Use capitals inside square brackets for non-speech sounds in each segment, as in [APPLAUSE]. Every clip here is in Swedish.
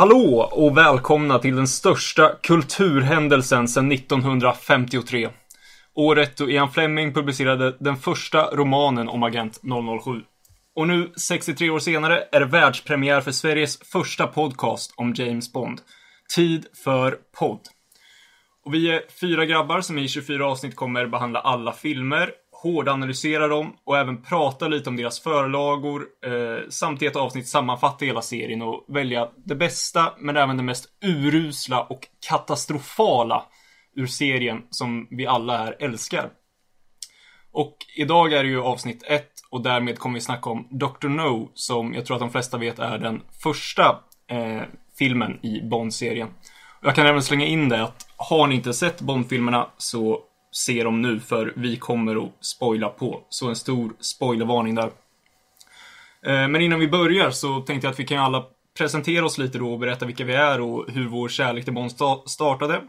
Hallå och välkomna till den största kulturhändelsen sedan 1953. Året då Ian Fleming publicerade den första romanen om Agent 007. Och nu, 63 år senare, är det världspremiär för Sveriges första podcast om James Bond. Tid för podd. Och vi är fyra grabbar som i 24 avsnitt kommer behandla alla filmer, hårdanalysera dem och även prata lite om deras förlagor eh, samt i ett avsnitt sammanfatta hela serien och välja det bästa men även det mest urusla och katastrofala ur serien som vi alla här älskar. Och idag är det ju avsnitt ett och därmed kommer vi snacka om Dr. No som jag tror att de flesta vet är den första eh, filmen i Bond-serien. Jag kan även slänga in det att har ni inte sett Bond-filmerna så se dem nu för vi kommer att spoila på. Så en stor spoilervarning där. Eh, men innan vi börjar så tänkte jag att vi kan alla presentera oss lite då och berätta vilka vi är och hur vår kärlek till Bond startade.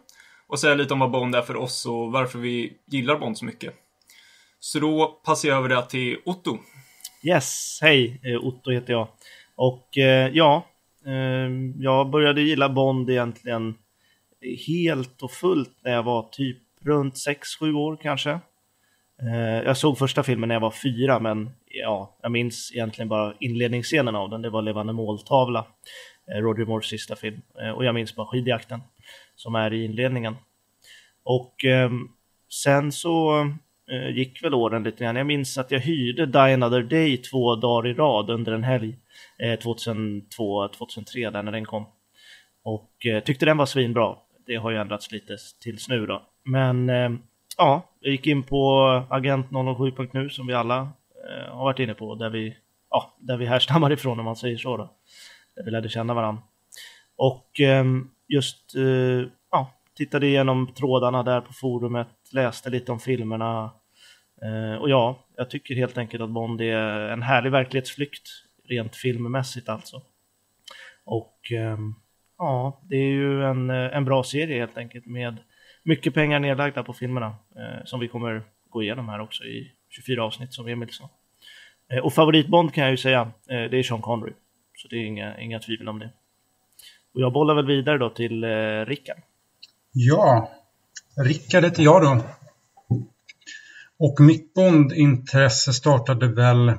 Och säga lite om vad Bond är för oss och varför vi gillar Bond så mycket. Så då passar jag över det till Otto. Yes, hej! Eh, Otto heter jag. Och eh, ja, jag började gilla Bond egentligen helt och fullt när jag var typ runt 6-7 år kanske. Eh, jag såg första filmen när jag var fyra, men ja, jag minns egentligen bara inledningsscenen av den. Det var Levande måltavla, eh, Roger Moores sista film. Eh, och jag minns bara skidjakten som är i inledningen. Och eh, sen så eh, gick väl åren lite grann. Jag minns att jag hyrde Die Another Day två dagar i rad under en helg. Eh, 2002-2003 där när den kom. Och tyckte den var svinbra. Det har ju ändrats lite tills nu då. Men eh, ja, jag gick in på agent007.nu som vi alla eh, har varit inne på, där vi, ja, där vi härstammar [LAUGHS] ifrån om man säger så. Då. Där vi lärde känna varandra. Och eh, just ja, tittade igenom trådarna där på forumet, läste lite om filmerna. och ja, jag tycker helt enkelt att Bond är en härlig verklighetsflykt, rent filmmässigt alltså. Och ja, det är ju en, en bra serie helt enkelt med mycket pengar nedlagda på filmerna eh, som vi kommer gå igenom här också i 24 avsnitt som Emil sa. Eh, och favoritbond kan jag ju säga, eh, det är Sean Connery. Så det är inga, inga tvivel om det. Och jag bollar väl vidare då till eh, Rickard. Ja, Rickard heter jag då. Och mitt bondintresse startade väl,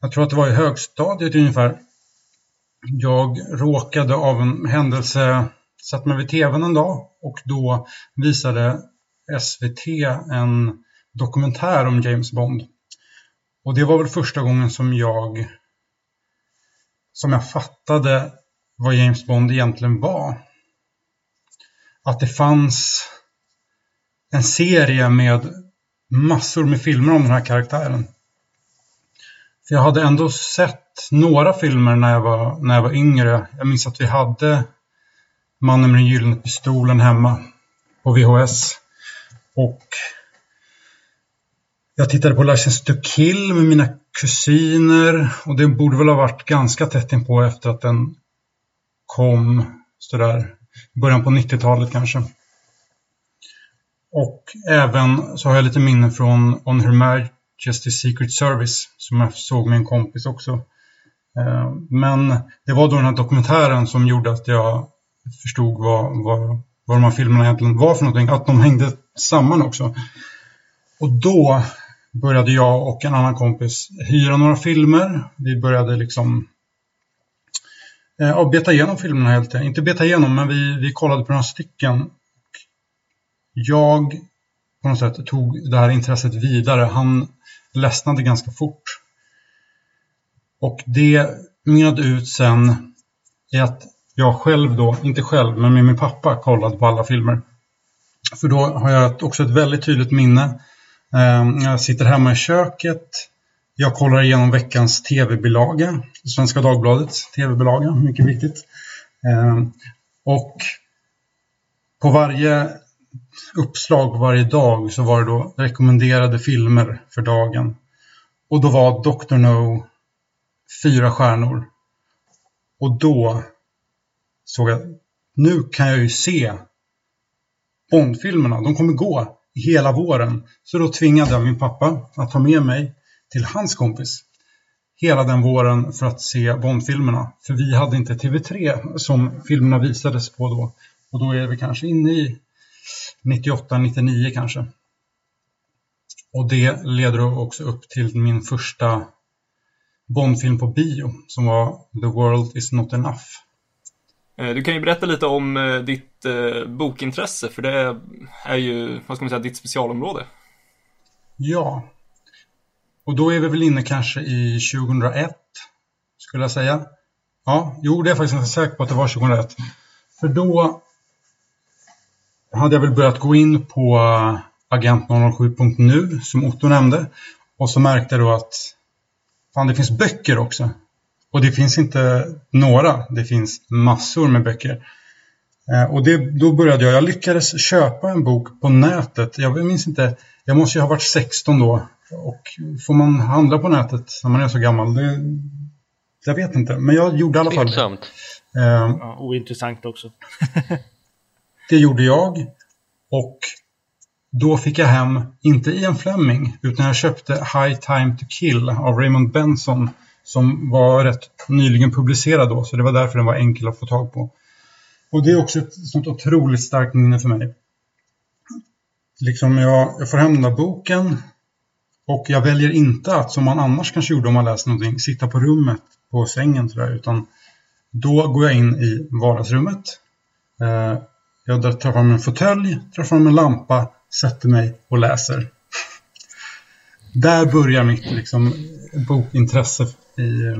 jag tror att det var i högstadiet ungefär. Jag råkade av en händelse satt mig vid tvn en dag och då visade SVT en dokumentär om James Bond. Och det var väl första gången som jag som jag fattade vad James Bond egentligen var. Att det fanns en serie med massor med filmer om den här karaktären. För jag hade ändå sett några filmer när jag var, när jag var yngre. Jag minns att vi hade Mannen med den gyllene pistolen hemma på VHS. Och jag tittade på License to kill med mina kusiner och det borde väl ha varit ganska tätt inpå efter att den kom sådär i början på 90-talet kanske. Och även så har jag lite minnen från On Her Majesty's Secret Service som jag såg med en kompis också. Eh, men det var då den här dokumentären som gjorde att jag förstod vad, vad, vad de här filmerna egentligen var för någonting, att de hängde samman också. Och då började jag och en annan kompis hyra några filmer. Vi började liksom eh, beta igenom filmerna helt enkelt. Inte beta igenom, men vi, vi kollade på några stycken. Jag på något sätt tog det här intresset vidare. Han ledsnade ganska fort. Och det mynnade ut sen i att jag själv då, inte själv, men med min pappa kollade på alla filmer. För då har jag också ett väldigt tydligt minne. Ehm, jag sitter hemma i köket. Jag kollar igenom veckans tv-bilaga, Svenska Dagbladets tv-bilaga, mycket viktigt. Ehm, och på varje uppslag varje dag så var det då rekommenderade filmer för dagen. Och då var Dr. No fyra stjärnor. Och då såg jag nu kan jag ju se Bondfilmerna. De kommer gå hela våren. Så då tvingade jag min pappa att ta med mig till hans kompis hela den våren för att se Bondfilmerna. För vi hade inte TV3 som filmerna visades på då. Och då är vi kanske inne i 98, 99 kanske. Och det leder också upp till min första Bondfilm på bio som var The World Is Not Enough. Eh, du kan ju berätta lite om eh, ditt eh, bokintresse, för det är ju, vad ska man säga, ditt specialområde. Ja, och då är vi väl inne kanske i 2001, skulle jag säga. Ja, jo, det är jag faktiskt inte säker på att det var 2001. För då hade jag väl börjat gå in på agent007.nu, som Otto nämnde. Och så märkte jag då att fan, det finns böcker också. Och det finns inte några, det finns massor med böcker. Eh, och det, då började jag, jag lyckades köpa en bok på nätet. Jag minns inte, jag måste ju ha varit 16 då. Och får man handla på nätet när man är så gammal? Det, jag vet inte, men jag gjorde i alla fall det. Eh, ja, ointressant också. [LAUGHS] det gjorde jag. Och då fick jag hem, inte Ian Fleming, utan jag köpte High Time to Kill av Raymond Benson som var rätt nyligen publicerad då, så det var därför den var enkel att få tag på. Och det är också ett sånt otroligt starkt minne för mig. Liksom jag, jag får hem den där boken och jag väljer inte att, som man annars kanske gjorde om man läste någonting, sitta på rummet på sängen sådär, utan då går jag in i vardagsrummet. Eh, jag tar fram en fåtölj, tar fram en lampa, sätter mig och läser. [LAUGHS] Där börjar mitt liksom, bokintresse i,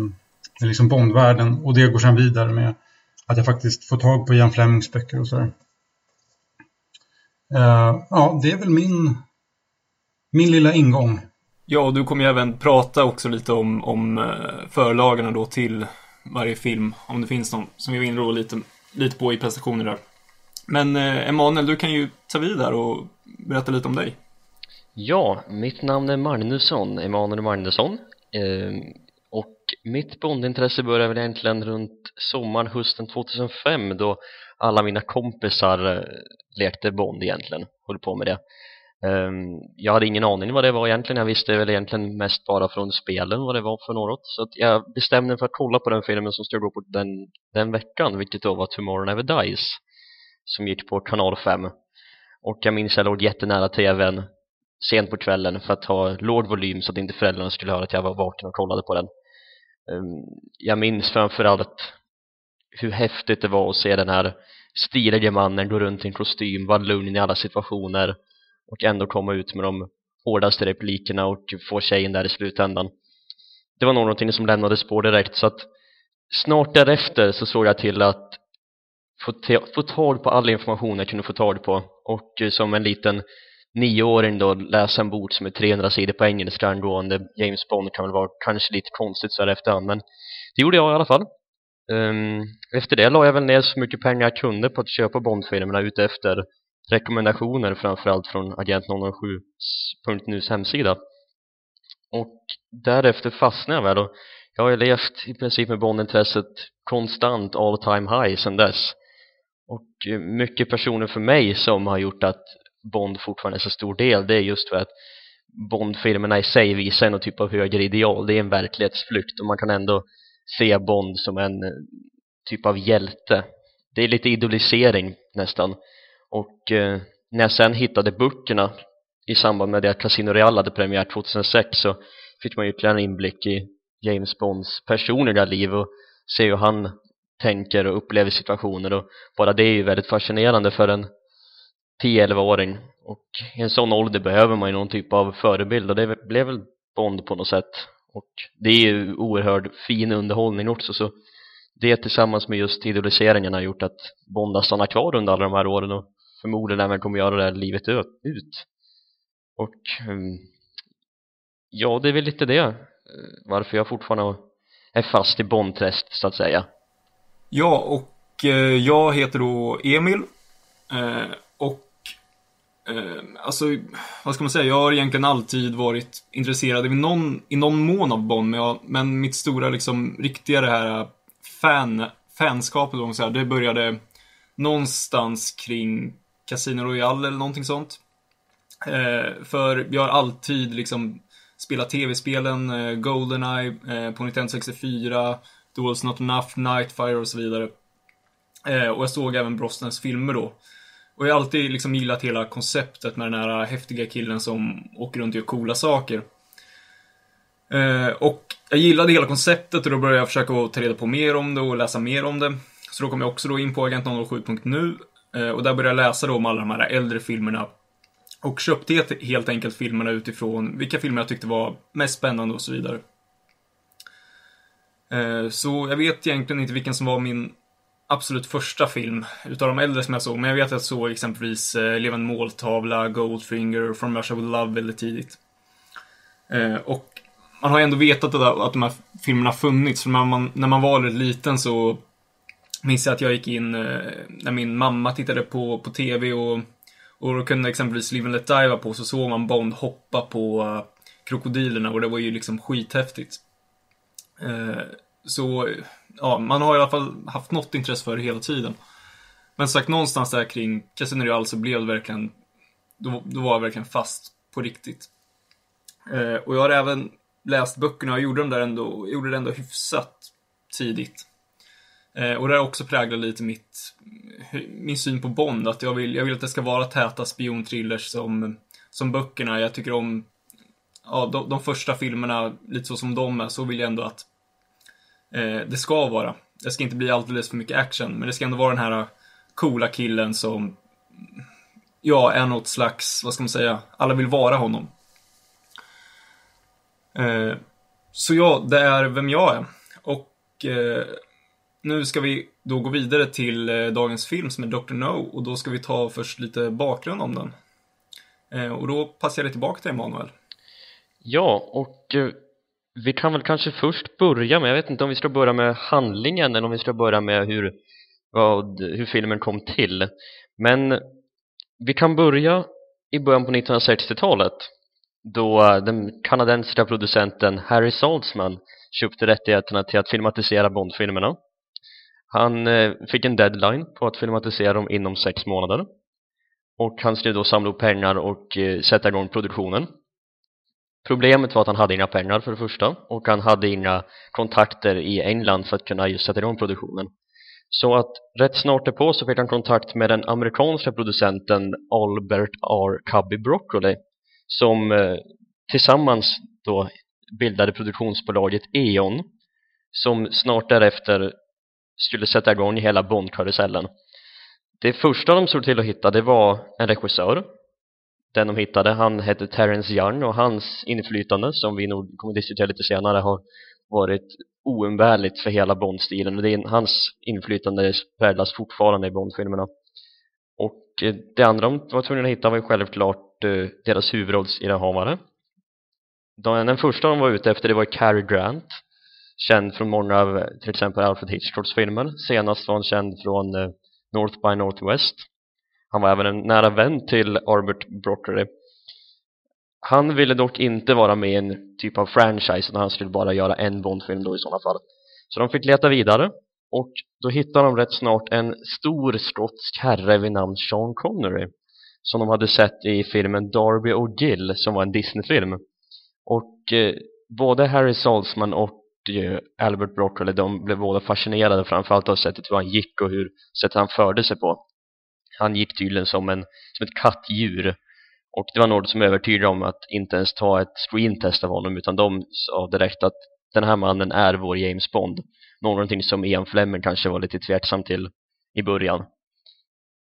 i liksom Bondvärlden och det går sedan vidare med att jag faktiskt får tag på Ian Flemings böcker och sådär. Uh, ja, det är väl min, min lilla ingång. Ja, och du kommer ju även prata också lite om, om uh, förlagarna då till varje film, om det finns någon som vi vinner lite, lite på i prestationer där. Men uh, Emanuel, du kan ju ta vid där och berätta lite om dig. Ja, mitt namn är Magnusson, Emanuel Magnusson. Eh, mitt bondintresse började väl egentligen runt sommaren, hösten 2005 då alla mina kompisar eh, lekte Bond egentligen, höll på med det. Ehm, jag hade ingen aning vad det var egentligen, jag visste väl egentligen mest bara från spelen vad det var för något. Så att jag bestämde mig för att kolla på den filmen som skulle gå på den, den veckan, vilket då var Tomorrow Never Dies, som gick på kanal 5. Och jag minns jag låg jättenära tvn sent på kvällen för att ha låg volym så att inte föräldrarna skulle höra att jag var vaken och kollade på den. Ehm, jag minns framförallt hur häftigt det var att se den här stilige mannen gå runt i en kostym, vara lugn i alla situationer och ändå komma ut med de hårdaste replikerna och få tjejen där i slutändan. Det var någonting som lämnade spår direkt så att snart därefter så såg jag till att få, få tag på all information jag kunde få tag på och eh, som en liten nioåring då läsa en bok som är 300 sidor på engelska angående James Bond. Kan väl vara kanske lite konstigt så här efterhand men det gjorde jag i alla fall. Um, efter det la jag väl ner så mycket pengar jag kunde på att köpa Bondfilmerna ute efter rekommendationer framförallt från agent007.nus hemsida. Och därefter fastnade jag väl och jag har ju levt i princip med Bondintresset konstant all time high sedan dess. Och eh, mycket personer för mig som har gjort att Bond fortfarande är så stor del det är just för att Bond-filmerna i sig visar en typ av högre ideal. Det är en verklighetsflykt och man kan ändå se Bond som en eh, typ av hjälte. Det är lite idolisering nästan. Och eh, när jag sen hittade böckerna i samband med det att Casino Real hade premiär 2006 så fick man ytterligare en inblick i James Bonds personliga liv och se hur han tänker och upplever situationer. Och bara det är ju väldigt fascinerande för en 10-11-åring och i en sån ålder behöver man ju någon typ av förebild och det blev väl Bond på något sätt. Och det är ju oerhört fin underhållning också så det tillsammans med just idoliseringen har gjort att Bond har stannat kvar under alla de här åren och förmodligen även kommer göra det här livet ut. Och ehm, ja, det är väl lite det eh, varför jag fortfarande är fast i Bondträst så att säga. Ja, och eh, jag heter då Emil eh, Ehm, alltså, vad ska man säga? Jag har egentligen alltid varit intresserad i någon, i någon mån av Bond, men, jag, men mitt stora, liksom, riktiga det här äh, fan, fanskapet, så här, det började någonstans kring Casino Royale eller någonting sånt. Eh, för jag har alltid liksom spelat tv-spelen eh, Goldeneye eh, på Nintendo 64, Duels Not Enough, Nightfire och så vidare. Eh, och jag såg även Brosnans filmer då. Och jag har alltid liksom gillat hela konceptet med den här häftiga killen som åker runt och gör coola saker. Eh, och jag gillade hela konceptet och då började jag försöka ta reda på mer om det och läsa mer om det. Så då kom jag också då in på Agent007.nu eh, och där började jag läsa då om alla de här äldre filmerna. Och köpte helt enkelt filmerna utifrån vilka filmer jag tyckte var mest spännande och så vidare. Eh, så jag vet egentligen inte vilken som var min absolut första film utav de äldre som jag såg. Men jag vet att jag såg exempelvis eh, Levande måltavla, Goldfinger, From Russia With Love väldigt tidigt. Eh, och man har ändå vetat att, de här filmerna funnits. För när man, när man var liten så minns jag att jag gick in eh, när min mamma tittade på, på TV och, och då kunde exempelvis Live and Let Die vara på så såg man Bond hoppa på uh, krokodilerna och det var ju liksom skithäftigt. Eh, så ja, man har i alla fall haft något intresse för det hela tiden. Men sagt, någonstans där kring Casino Real så blev det verkligen, då, då var jag verkligen fast på riktigt. Eh, och jag har även läst böckerna och gjorde, dem där ändå, gjorde det ändå hyfsat tidigt. Eh, och det har också präglat lite mitt, min syn på Bond, att jag vill, jag vill att det ska vara täta spionthrillers som, som böckerna. Jag tycker om ja, de, de första filmerna, lite så som de är, så vill jag ändå att Eh, det ska vara. Det ska inte bli alldeles för mycket action, men det ska ändå vara den här eh, coola killen som, ja, är något slags, vad ska man säga, alla vill vara honom. Eh, så ja, det är vem jag är. Och eh, nu ska vi då gå vidare till eh, dagens film som är Dr. No och då ska vi ta först lite bakgrund om den. Eh, och då passar jag det tillbaka till Emanuel. Ja, och eh, vi kan väl kanske först börja med, jag vet inte om vi ska börja med handlingen eller om vi ska börja med hur, vad, hur filmen kom till. Men vi kan börja i början på 1960-talet då den kanadensiska producenten Harry Saltzman köpte rättigheterna till att filmatisera Bondfilmerna. Han eh, fick en deadline på att filmatisera dem inom sex månader och han skulle då samla upp pengar och eh, sätta igång produktionen. Problemet var att han hade inga pengar för det första och han hade inga kontakter i England för att kunna just sätta igång produktionen. Så att rätt snart därpå så fick han kontakt med den amerikanska producenten Albert R. Cubby Broccoli som eh, tillsammans då bildade produktionsbolaget E.ON som snart därefter skulle sätta igång hela Bondkarusellen. Det första de såg till att hitta det var en regissör den de hittade, han hette Terence Young och hans inflytande som vi nog kommer att diskutera lite senare har varit oumbärligt för hela Bond-stilen. Och det är, hans inflytande präglas fortfarande i Bond-filmerna. Och eh, det andra de var tvungna att hitta var ju självklart eh, deras huvudrollsinnehavare. Den första de var ute efter det var Cary Grant känd från många av till exempel Alfred Hitchcocks filmer. Senast var han känd från eh, North by Northwest han var även en nära vän till Albert Broccoli han ville dock inte vara med i en typ av franchise utan han skulle bara göra en Bondfilm då i sådana fall. Så de fick leta vidare och då hittade de rätt snart en stor skotsk herre vid namn Sean Connery som de hade sett i filmen Darby O'Gill som var en Disney-film. Och eh, både Harry Saltzman och eh, Albert Broccoli de blev båda fascinerade framförallt av sättet hur han gick och hur sättet han förde sig på han gick tydligen som, en, som ett kattdjur. Och det var något som övertygade om att inte ens ta ett screentest av honom utan de sa direkt att den här mannen är vår James Bond. Någonting som Ian Fleming kanske var lite tveksam till i början.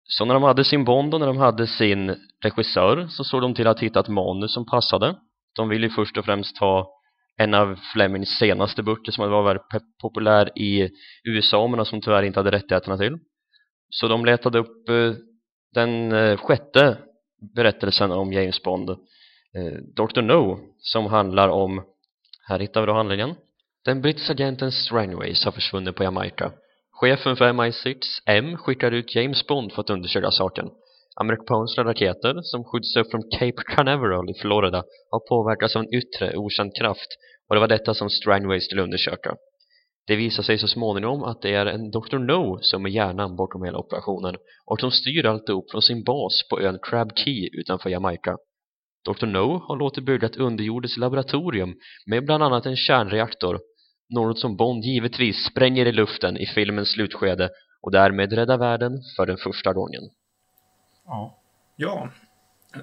Så när de hade sin Bond och när de hade sin regissör så såg de till att hitta ett manus som passade. De ville ju först och främst ha en av Flemings senaste böcker som var väldigt populär i USA men som tyvärr inte hade rättigheterna till. Så de letade upp eh, den eh, sjätte berättelsen om James Bond eh, Dr. No som handlar om här hittar vi då handlingen. Den brittiska agenten Strangways har försvunnit på Jamaica. Chefen för MI6 M skickar ut James Bond för att undersöka saken. Amerikanska raketer som skjuts upp från Cape Canaveral i Florida har påverkats av en yttre okänd kraft och det var detta som Strangways skulle undersöka det visar sig så småningom att det är en Dr. No som är hjärnan bakom hela operationen och som styr alltihop från sin bas på ön Crab Key utanför Jamaica. Dr. No har låtit bygga ett underjordiskt laboratorium med bland annat en kärnreaktor något som Bond givetvis spränger i luften i filmens slutskede och därmed räddar världen för den första gången. Ja. Ja.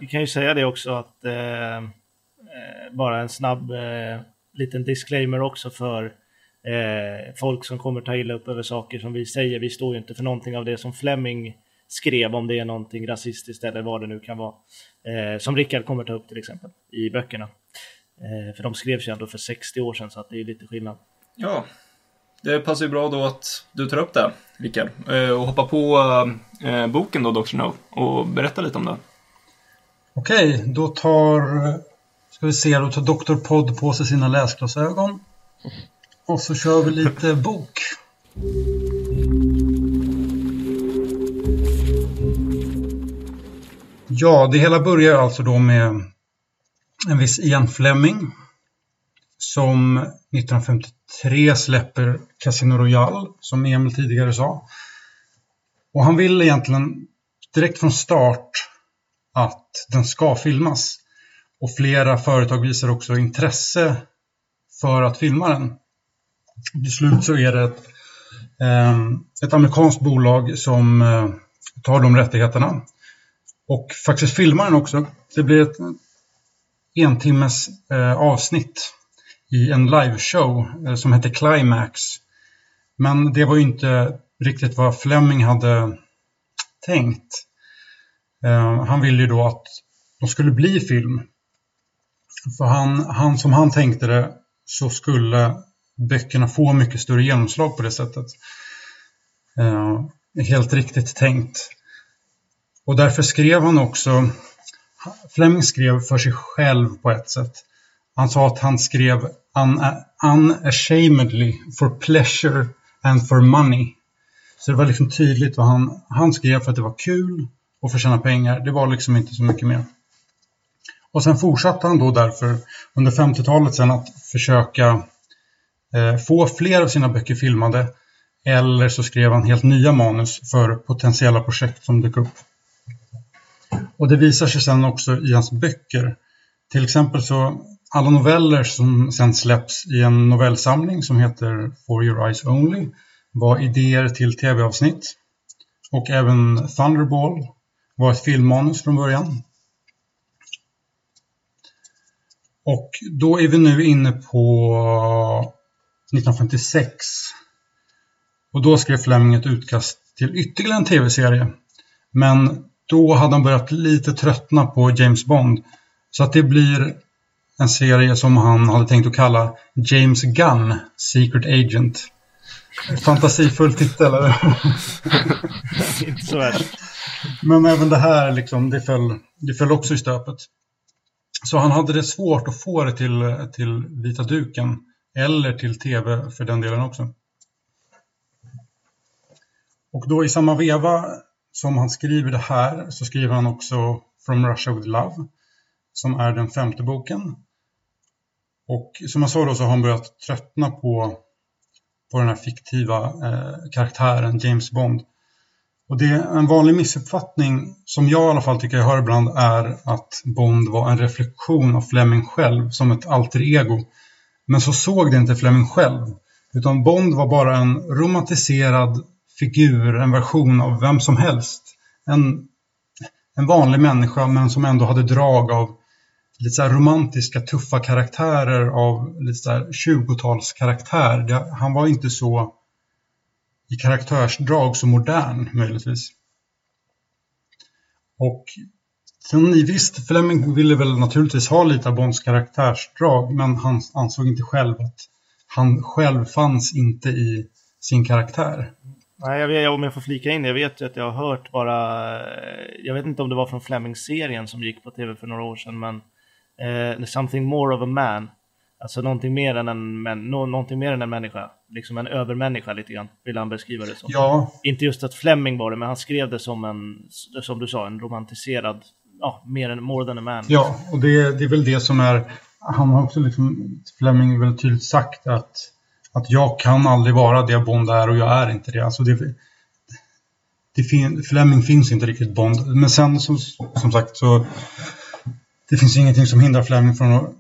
Vi kan ju säga det också att eh, eh, bara en snabb eh, liten disclaimer också för eh, folk som kommer ta illa upp över saker som vi säger. Vi står ju inte för någonting av det som Fleming skrev om det är någonting rasistiskt eller vad det nu kan vara. Eh, som Rickard kommer ta upp till exempel i böckerna. Eh, för de skrevs ju ändå för 60 år sedan så att det är lite skillnad. Ja. Det passar ju bra då att du tar upp det, Rickard. Eh, och hoppar på eh, boken då, Dr. No, och berätta lite om den. Okej, då tar, ska vi se, då tar Dr. Podd på sig sina läsglasögon. Och så kör vi lite bok. Ja, det hela börjar alltså då med en viss Ian Fleming som 1953 släpper Casino Royale, som Emil tidigare sa. Och han vill egentligen direkt från start att den ska filmas. Och flera företag visar också intresse för att filma den. Till slut så är det ett, ehm, ett amerikanskt bolag som eh, tar de rättigheterna och faktiskt filmar den också. Det blir ett en timmes eh, avsnitt i en liveshow eh, som heter Climax. Men det var ju inte riktigt vad Fleming hade tänkt. Ehm, han ville ju då att de skulle bli film. För han, han, som han tänkte det så skulle böckerna får mycket större genomslag på det sättet. Eh, helt riktigt tänkt. Och därför skrev han också, Fleming skrev för sig själv på ett sätt. Han sa att han skrev un unashamedly for pleasure and for money. Så det var liksom tydligt vad han, han skrev för att det var kul och för att tjäna pengar. Det var liksom inte så mycket mer. Och sen fortsatte han då därför under 50-talet sen att försöka Eh, få fler av sina böcker filmade eller så skrev han helt nya manus för potentiella projekt som dök upp. Och det visar sig sen också i hans böcker. Till exempel så alla noveller som sen släpps i en novellsamling som heter For Your Eyes Only var idéer till tv-avsnitt. Och även Thunderball var ett filmmanus från början. Och då är vi nu inne på 1956. Och då skrev Fleming ett utkast till ytterligare en tv-serie. Men då hade han börjat lite tröttna på James Bond. Så att det blir en serie som han hade tänkt att kalla James Gunn, Secret Agent. Fantasifull titel, eller? [LAUGHS] Inte så värst. Men även det här, liksom, det, föll, det föll också i stöpet. Så han hade det svårt att få det till, till vita duken. Eller till tv för den delen också. Och då i samma veva som han skriver det här så skriver han också From Russia with Love som är den femte boken. Och som jag sa då så har han börjat tröttna på, på den här fiktiva eh, karaktären James Bond. Och det är en vanlig missuppfattning som jag i alla fall tycker jag hör ibland är att Bond var en reflektion av Fleming själv som ett alter ego. Men så såg det inte Fleming själv. Utan Bond var bara en romantiserad figur, en version av vem som helst. En, en vanlig människa men som ändå hade drag av lite så romantiska, tuffa karaktärer av lite så 20-talskaraktär. Han var inte så i karaktärsdrag så modern möjligtvis. Och sen visst, Fleming ville väl naturligtvis ha lite av Bonds karaktärsdrag men han ansåg inte själv att han själv fanns inte i sin karaktär. Nej, jag vet, om jag får flika in, jag vet ju att jag har hört bara, jag vet inte om det var från Fleming-serien som gick på tv för några år sedan, men eh, Something more of a man. Alltså någonting mer än en, men, någonting mer än en människa. Liksom en övermänniska lite grann, vill han beskriva det som. Ja. Inte just att Fleming var det, men han skrev det som en, som du sa, en romantiserad, ja, mer än more than a man. Ja, och det, det är väl det som är, han har också liksom, Fleming väldigt tydligt sagt att, att jag kan aldrig vara det Bond är och jag är inte det. Alltså det, det fin, Fleming finns inte riktigt Bond. Men sen som, som sagt så det finns ingenting som hindrar Fleming från att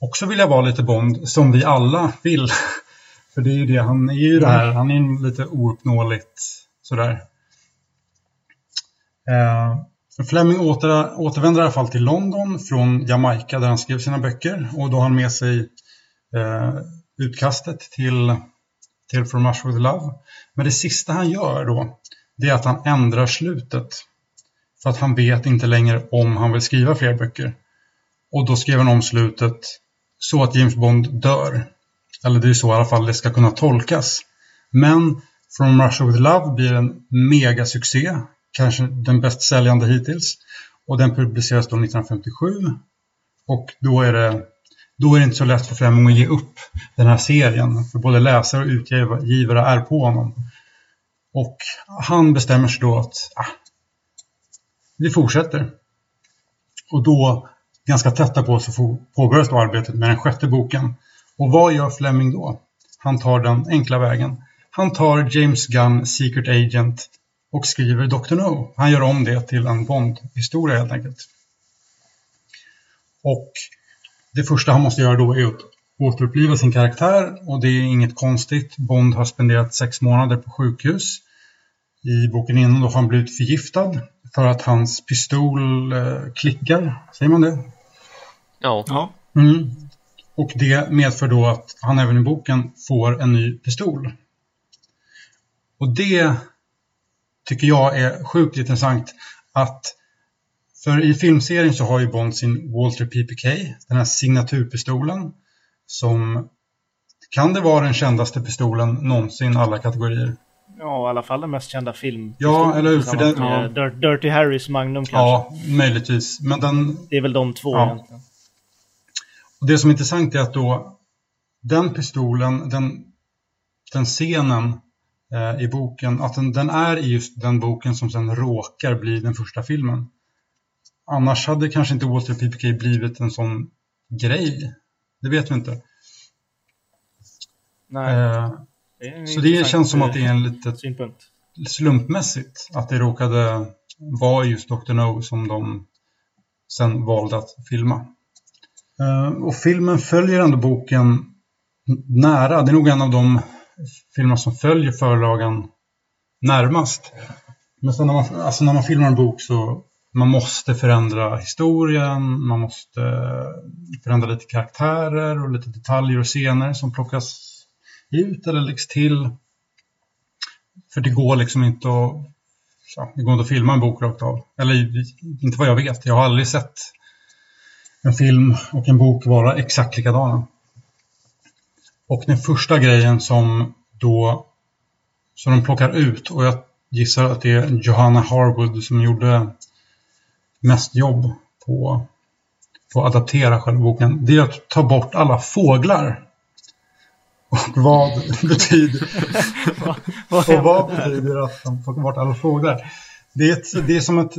också vilja vara lite Bond, som vi alla vill. [LAUGHS] För det är ju det, han är ju det här, han är lite ouppnåeligt sådär. Eh, Fleming åter, återvänder i alla fall till London från Jamaica där han skrev sina böcker och då har han med sig eh, utkastet till, till From Rush with Love. Men det sista han gör då, det är att han ändrar slutet. För att han vet inte längre om han vill skriva fler böcker. Och då skrev han om slutet så att James Bond dör. Eller det är så i alla fall det ska kunna tolkas. Men From Russia with Love blir en megasuccé. Kanske den bäst säljande hittills. Och den publiceras då 1957. Och då är det då är det inte så lätt för Fleming att ge upp den här serien. För både läsare och utgivare är på honom. Och han bestämmer sig då att ah, vi fortsätter. Och då, ganska tätt på så påbörjas då arbetet med den sjätte boken. Och vad gör Fleming då? Han tar den enkla vägen. Han tar James Gunn, Secret Agent och skriver Dr. No. Han gör om det till en Bond-historia helt enkelt. Och det första han måste göra då är att återuppliva sin karaktär och det är inget konstigt. Bond har spenderat sex månader på sjukhus. I boken innan då har han blivit förgiftad för att hans pistol eh, klickar. Säger man det? Ja. Ja. Mm. Och det medför då att han även i boken får en ny pistol. Och det tycker jag är sjukt intressant att för i filmserien så har ju Bond sin Walter PPK, den här signaturpistolen som kan det vara den kändaste pistolen någonsin alla kategorier? Ja, i alla fall den mest kända film. Ja, eller hur? För den, ja. Dirty Harrys Magnum kanske. Ja, möjligtvis. Men den... Det är väl de två ja. egentligen. Och det som är intressant är att då den pistolen, den, den scenen eh, i boken, att den, den, är i just den boken som sen råkar bli den första filmen. Annars hade kanske inte Walter PPK blivit en sån grej. Det vet vi inte. Nej. Eh, det så det känns som att det är en lite synpunkt. slumpmässigt att det råkade vara just Dr. No som de sen valde att filma. Eh, och filmen följer ändå boken nära. Det är nog en av de filmer som följer förlagen närmast. Men sen när man, alltså när man filmar en bok så man måste förändra historien, man måste förändra lite karaktärer och lite detaljer och scener som plockas ut eller läggs till. För det går liksom inte att, ja, det går inte att filma en bok rakt av. Eller inte vad jag vet, jag har aldrig sett en film och en bok vara exakt likadana. Och den första grejen som då som de plockar ut och jag gissar att det är Johanna Harwood som gjorde mest jobb på, på att adaptera själva boken. Det är att ta bort alla fåglar. Och vad [LAUGHS] betyder, och vad betyder att de får bort alla fåglar? Det är, ett, det är som ett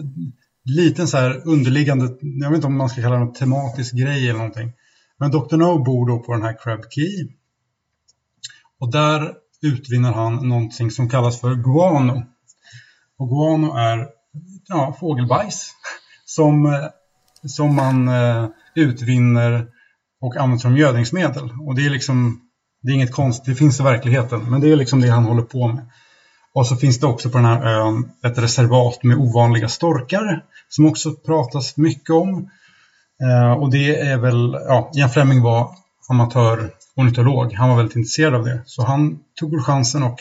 liten så här underliggande, jag vet inte om man ska kalla det en tematisk grej eller någonting. Men Dr. No bor då på den här Crab Key. Och där utvinner han någonting som kallas för guano. Och guano är ja, fågelbajs [LAUGHS] som, eh, som man eh, utvinner och använder som gödningsmedel. Och det är liksom, det är inget konstigt, det finns i verkligheten, men det är liksom det han håller på med. Och så finns det också på den här ön ett reservat med ovanliga storkar som också pratas mycket om. Eh, och det är väl, ja, Ian Fleming var amatör ornitolog. Han var väldigt intresserad av det. Så han tog chansen och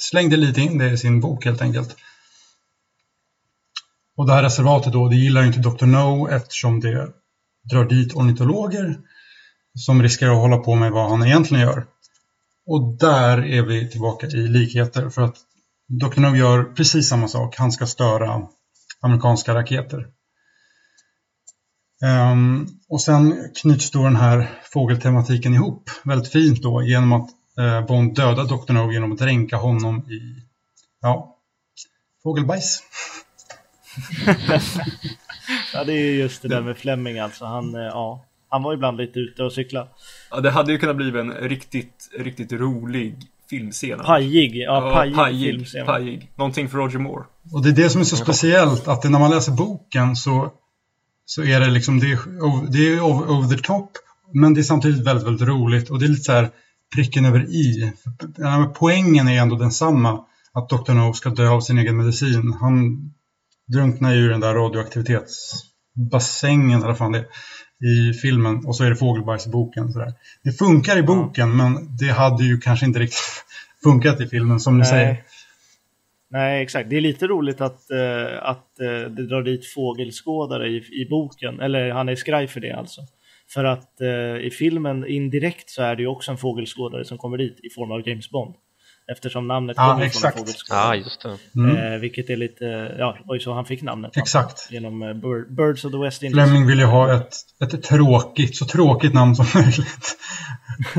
slängde lite in det i sin bok helt enkelt. Och det här reservatet då, det gillar inte Dr. No eftersom det drar dit ornitologer som riskerar att hålla på med vad han egentligen gör. Och där är vi tillbaka i likheter för att Dr. No gör precis samma sak. Han ska störa amerikanska raketer. Um, och sen knyts då den här fågeltematiken ihop väldigt fint då genom att uh, Bond dödar Dr. No genom att dränka honom i ja, fågelbajs. [LAUGHS] ja, det är just det där med Fleming alltså. Han, eh, ja, han var ibland lite ute och cykla. Ja, det hade ju kunnat bli en riktigt, riktigt rolig filmscen. Pajig, ja, pajig, pajig filmscen. Pajig. Någonting för Roger Moore. Och det är det som är så speciellt, att när man läser boken så så är det liksom, det är, det är over, over the top, men det är samtidigt väldigt, väldigt roligt och det är lite så här pricken över i. Poängen är ändå densamma, att Dr. No ska dö av sin egen medicin. Han drunknar ju i den där radioaktivitetsbassängen, eller fan det i filmen och så är det fågelbajs i boken. Så där. Det funkar i boken, men det hade ju kanske inte riktigt [LAUGHS] funkat i filmen som du säger. Nej, exakt. Det är lite roligt att, uh, att uh, det drar dit fågelskådare i, i boken, eller han är skraj för det alltså. För att uh, i filmen indirekt så är det ju också en fågelskådare som kommer dit i form av James Bond. Eftersom namnet ja, kommer exakt. från en fågelskådare. Ja, just det. Mm. Eh, vilket är lite, ja, ju så han fick namnet. Exakt. Genom eh, Birds of the West Indies. Fleming ville ju ha ett, ett tråkigt, så tråkigt namn som möjligt.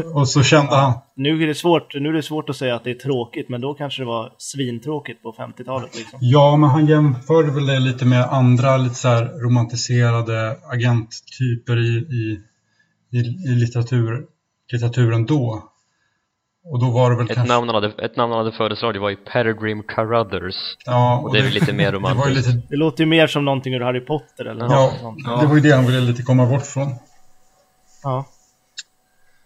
[LAUGHS] och så kände han... Nu är, det svårt, nu är det svårt att säga att det är tråkigt, men då kanske det var svintråkigt på 50-talet. Liksom. Ja, men han jämförde väl det lite med andra lite så här romantiserade agenttyper i, i, i, i litteratur, litteraturen då. Och då var det väl ett, kanske... namn han hade, ett namn han hade föreslagit var ju Peregrine Carruthers. Ja, och, och det är väl lite mer [LAUGHS] romantiskt. Det, lite... det, låter ju mer som någonting ur Harry Potter eller ja, något sånt. Ja, det var ju det han ville lite komma bort från. Ja.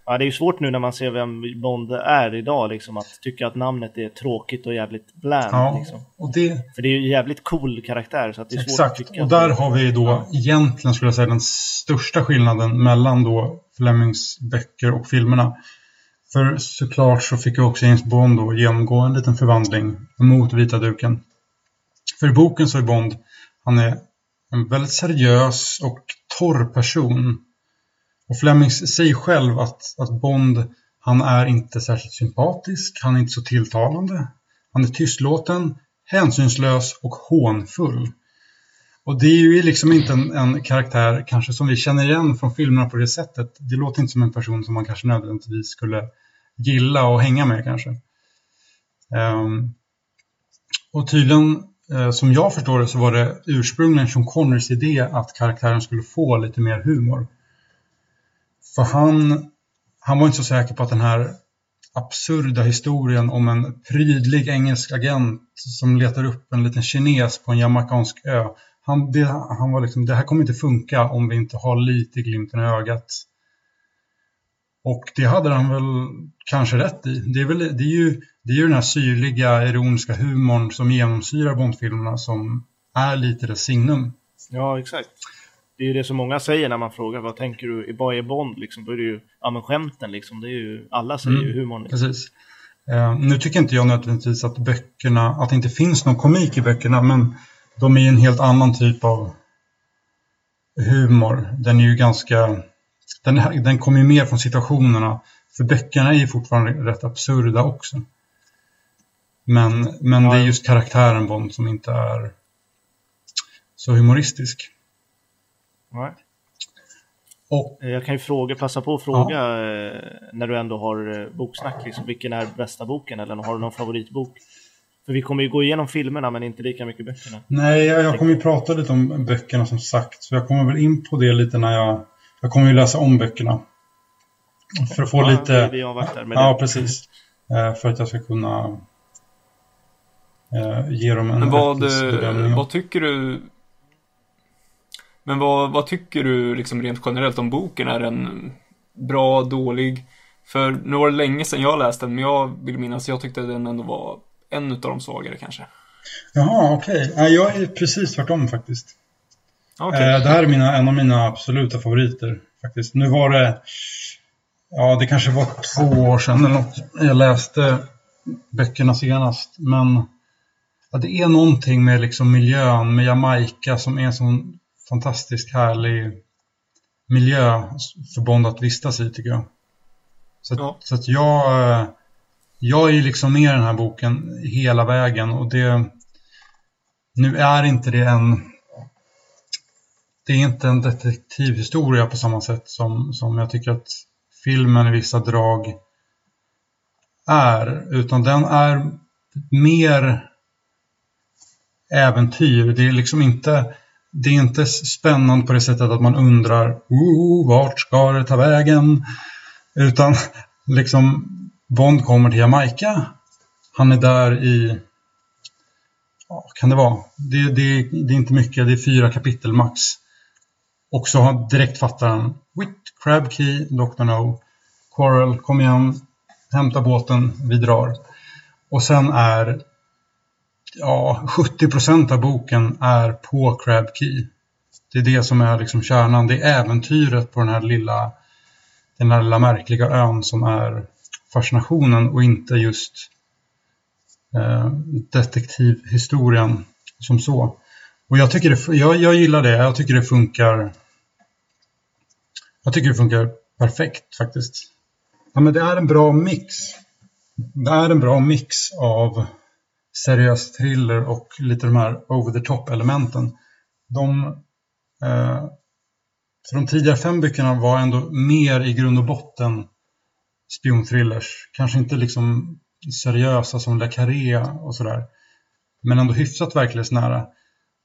Ja, det är ju svårt nu när man ser vem Bond är idag, liksom, att tycka att namnet är tråkigt och jävligt bland. Ja, liksom. och det... För det är ju en jävligt cool karaktär. Så att det är Exakt, svårt att tycka och där har vi då ja. egentligen, skulle jag säga, den största skillnaden mellan då Flemings böcker och filmerna. För såklart så fick ju också James Bond då genomgå en liten förvandling mot vita duken. För i boken så är Bond, han är en väldigt seriös och torr person. Och Fleming säger själv att, att Bond, han är inte särskilt sympatisk, han är inte så tilltalande. Han är tystlåten, hänsynslös och hånfull. Och det är ju liksom inte en, en, karaktär kanske som vi känner igen från filmerna på det sättet. Det låter inte som en person som man kanske nödvändigtvis skulle gilla och hänga med kanske. Um, och tydligen, uh, som jag förstår det, så var det ursprungligen Sean Conners idé att karaktären skulle få lite mer humor. För han, han var inte så säker på att den här absurda historien om en prydlig engelsk agent som letar upp en liten kines på en jamaicansk ö han, det, han var liksom, det här kommer inte funka om vi inte har lite glimten i ögat. Och det hade han väl kanske rätt i. Det är, väl, det är, ju, det är ju den här syrliga, ironiska humorn som genomsyrar Bondfilmerna som är lite det signum. Ja, exakt. Det är ju det som många säger när man frågar vad tänker du, vad är Bond? Liksom, då är det ju, ja men skämten liksom, det är ju, alla säger mm, ju humorn. Liksom. Precis. Uh, nu tycker inte jag nödvändigtvis att böckerna, att det inte finns någon komik i böckerna, men de är en helt annan typ av humor. Den är ju ganska, den, den kommer ju mer från situationerna. För böckerna är ju fortfarande rätt absurda också. Men, men ja. det är just karaktären Bond som inte är så humoristisk. Nej. Och, jag kan ju fråga, passa på att fråga ja. Eh, när du ändå har eh, boksnack, liksom, vilken är bästa boken eller har du någon favoritbok? För vi kommer ju gå igenom filmerna men inte lika mycket böckerna. Nej, jag, jag kommer ju prata lite om böckerna som sagt. Så jag kommer väl in på det lite när jag... Jag kommer ju läsa om böckerna. För att få ja, lite... Vi avvaktar med ja, det. precis. [LAUGHS] Eh, för att jag ska kunna eh, ge dem en men vad, vad tycker du... Men vad, vad tycker du liksom rent generellt om boken? Är den bra, dålig? För nu var det länge sedan jag läste den, men jag vill minnas jag tyckte den ändå var en av de svagare kanske. Jaha, okej. Okay. Jag är precis tvärtom faktiskt. Okay. Eh, det här är mina, en av mina absoluta favoriter faktiskt. Nu var det, ja det kanske var två år sedan eller något. Jag läste böckerna senast. Men ja, det är någonting med liksom miljön, med Jamaica som är en sån fantastiskt härlig miljö för Bond att vistas i tycker jag. Så, ja. så att jag eh, jag är liksom med i den här boken hela vägen och det nu är inte det en det är inte en detektivhistoria på samma sätt som, som jag tycker att filmen i vissa drag är, utan den är mer äventyr. Det är liksom inte det är inte spännande på det sättet att man undrar oh, vart ska det ta vägen? Utan liksom Bond kommer till Jamaica. Han är där i, ja, kan det vara? Det, det, det är inte mycket, det är fyra kapitel max. och så direkt fattar han Wit, Crab Key, Dr. No, Quarrel, kom igen, hämta båten, vi drar. Och sen är ja, 70% av boken är på Crab Key. Det är det som är liksom kärnan. Det är äventyret på den här lilla, den här lilla märkliga ön som är fascinationen och inte just eh, detektivhistorien som så. Och jag, tycker det, jag, jag gillar det. Jag tycker det funkar. Jag tycker det funkar perfekt faktiskt. Ja, men det är en bra mix. Det är en bra mix av seriös thriller och lite de här over the top elementen. De, eh, för de tidigare fem böckerna var ändå mer i grund och botten spionthrillers. Kanske inte liksom seriösa som Le Carré och sådär. Men ändå hyfsat verklighetsnära.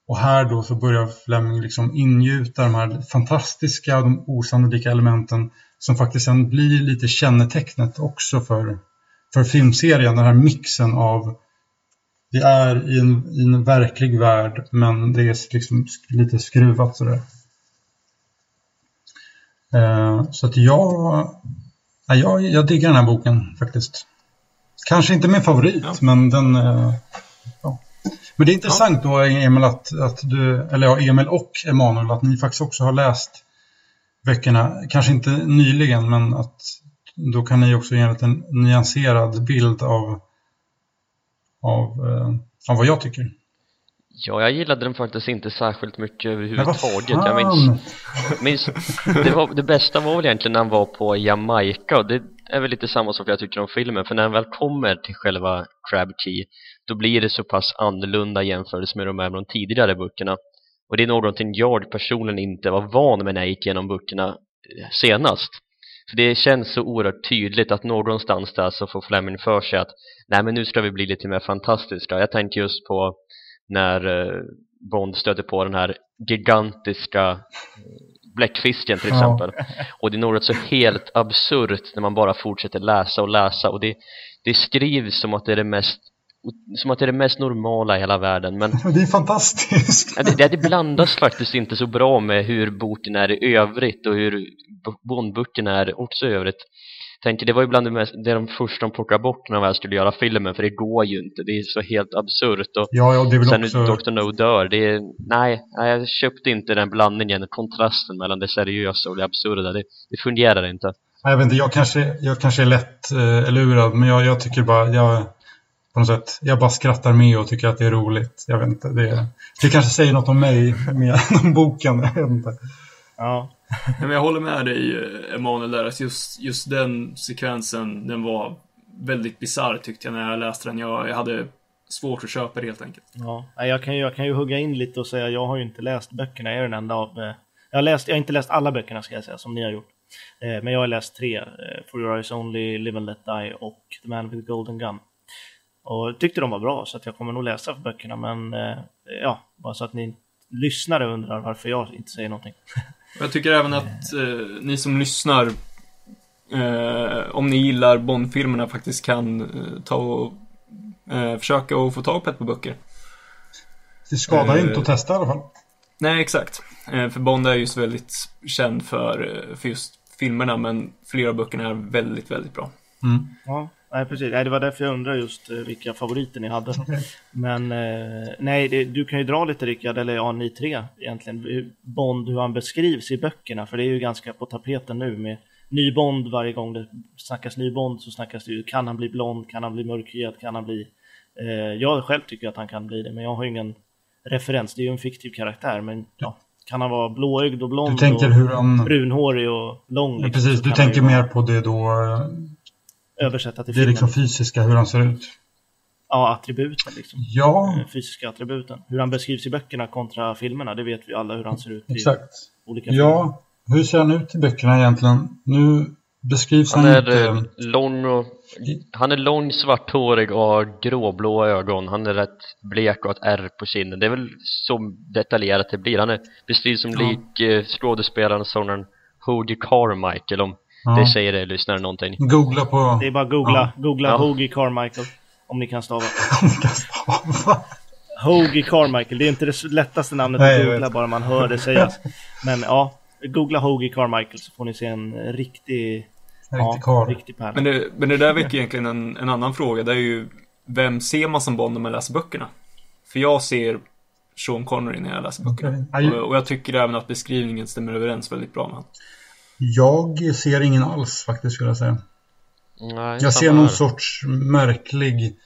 Och här då så börjar Fleming liksom ingjuta de här fantastiska, de osannolika elementen som faktiskt sen blir lite kännetecknet också för, för filmserien. Den här mixen av det är i en, i en verklig värld men det är liksom lite skruvat sådär. Eh, så att jag, jag, jag diggar den här boken faktiskt. Kanske inte min favorit ja. men den eh, ja. Men det är intressant ja. då Emil att, att du, eller ja Emil och Emanuel att ni faktiskt också har läst böckerna, kanske inte nyligen men att då kan ni också ge en liten nyanserad bild av av, eh, av vad jag tycker. Ja, jag gillade den faktiskt inte särskilt mycket överhuvudtaget. Jag minns, [LAUGHS] minns det, var, det bästa var väl egentligen när han var på Jamaica och det är väl lite samma sak jag tycker om filmen för när han väl kommer till själva Crab Key då blir det så pass annorlunda jämfört med de här de tidigare böckerna och det är någonting jag personligen inte var van med när jag gick igenom böckerna senast för det känns så oerhört tydligt att någonstans där så får Fleming för sig att nej men nu ska vi bli lite mer fantastiska. Jag tänker just på när eh, Bond stöter på den här gigantiska eh, bläckfisken till exempel. Ja. Och det är något så helt absurt när man bara fortsätter läsa och läsa och det, det skrivs som att det är det mest som att det är det mest normala i hela världen men [LAUGHS] Det är fantastiskt! Det, det blandas faktiskt inte så bra med hur boken är i övrigt och hur Bondböckerna är också i övrigt tänker det var ju bland det, mest, det de första de plockade bort när jag skulle göra filmen för det går ju inte, det är så helt absurt och ja, ja, det är sen också... Dr. No dör, det är, nej, jag köpte inte den blandningen, kontrasten mellan det seriösa och det absurda, det, det fungerar inte jag vet inte, jag kanske, jag kanske är lätt eh, lurad men jag, jag tycker bara, jag på något sätt. Jag bara skrattar med och tycker att det är roligt. Jag vet inte. Det, det kanske säger något om mig mer än om boken. Jag vet inte. Ja. [LAUGHS] Men jag håller med dig Emanuel där. Att just, just den sekvensen, den var väldigt bisarr tyckte jag när jag läste den. Jag, jag hade svårt att köpa det helt enkelt. Ja, jag kan, ju, jag kan ju hugga in lite och säga jag har ju inte läst böckerna. Jag är den enda av... Eh, jag har, läst, jag har inte läst alla böckerna ska jag säga, som ni har gjort. Eh, men jag har läst tre. Eh, For Your Eyes Only, Live and Let Die och The Man with the Golden Gun. Och tyckte de var bra så att jag kommer nog läsa för böckerna men ja, bara så att ni lyssnare undrar varför jag inte säger någonting. [LAUGHS] Jag tycker även att eh, ni som lyssnar eh, om ni gillar Bondfilmerna faktiskt kan eh, ta och eh, försöka att få tag på ett par böcker. Det skadar inte att testa i alla fall. Nej, exakt. för Bond är ju så väldigt känd för, för just filmerna men flera av böckerna är väldigt, väldigt bra. Mm. Ja. Nej, precis. Nej, det var därför jag undrar just eh, vilka favoriter ni hade. [LAUGHS] Men eh, nej, det, du kan ju dra lite Rickard, eller ja, ni tre egentligen, Bond, hur han beskrivs i böckerna. För det är ju ganska på tapeten nu med ny Bond varje gång det snackas ny Bond så snackas det ju, kan han bli blond, kan han bli mörkhyad, kan han bli... Eh, jag själv tycker att han kan bli det, men jag har ingen referens. Det är ju en fiktiv karaktär, men ja, kan han vara blåögd och blond du tänker och hur han... brunhårig och lång? Liksom, precis, du tänker mer på det då översätta till filmen. Det är liksom fysiska, hur han ser ut. Ja, attributen liksom. Ja. Eh, fysiska attributen. Hur han beskrivs i böckerna kontra filmerna, det vet vi alla hur han ser ut Exakt. i olika filmer. Ja, hur ser han ut i böckerna egentligen? Nu beskrivs han, han är inte... Eh, lång och... Han är lång, svarthårig och har gråblå ögon. Han är rätt blek och ett ärr på kinden. Det är väl så detaljerat det blir. Han är beskrivs som ja. lik eh, skådespelaren sångaren Hoagie Carmichael om Ja. Det säger det lyssnare någonting. Googla på... Det är bara googla, ja. googla ja. Hoagie Carmichael. Om ni kan stava. [LAUGHS] om ni kan stava. Hoagie Carmichael, det är inte det lättaste namnet Nej, att googla bara man hör det sägas. [LAUGHS] Men ja, googla Hoagie Carmichael så får ni se en riktig, En ja, riktig karl. riktig pärla. Men det, men det där väcker egentligen en, en annan fråga. Det är ju, vem ser man som Bond när man läser böckerna? För jag ser Sean Connery när jag läser böckerna. Och, och jag tycker även att beskrivningen stämmer överens väldigt bra med honom. Jag ser ingen alls faktiskt skulle jag säga. Nej, Jag ser någon här. sorts märklig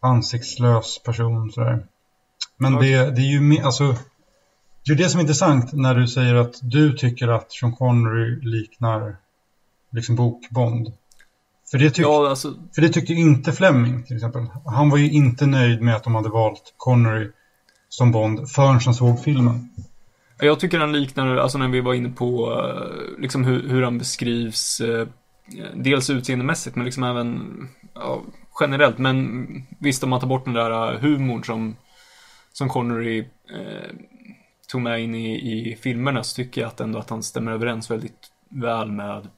ansiktslös person sådär. Men Okej. det, det är ju alltså Det är det som är intressant när du säger att du tycker att Sean Connery liknar liksom bokbond. För det, tyck, Ja, alltså, för det tyckte inte Fleming till exempel. Han var ju inte nöjd med att de hade valt Connery som Bond förrän han såg filmen jag tycker han liknar, alltså när vi var inne på eh, liksom hur, hur han beskrivs eh, eh, dels utseendemässigt men liksom även ja, generellt. Men visst, om man tar bort den där humorn som, som Connery eh, tog med in i, i filmerna så tycker jag att ändå att han stämmer överens väldigt väl med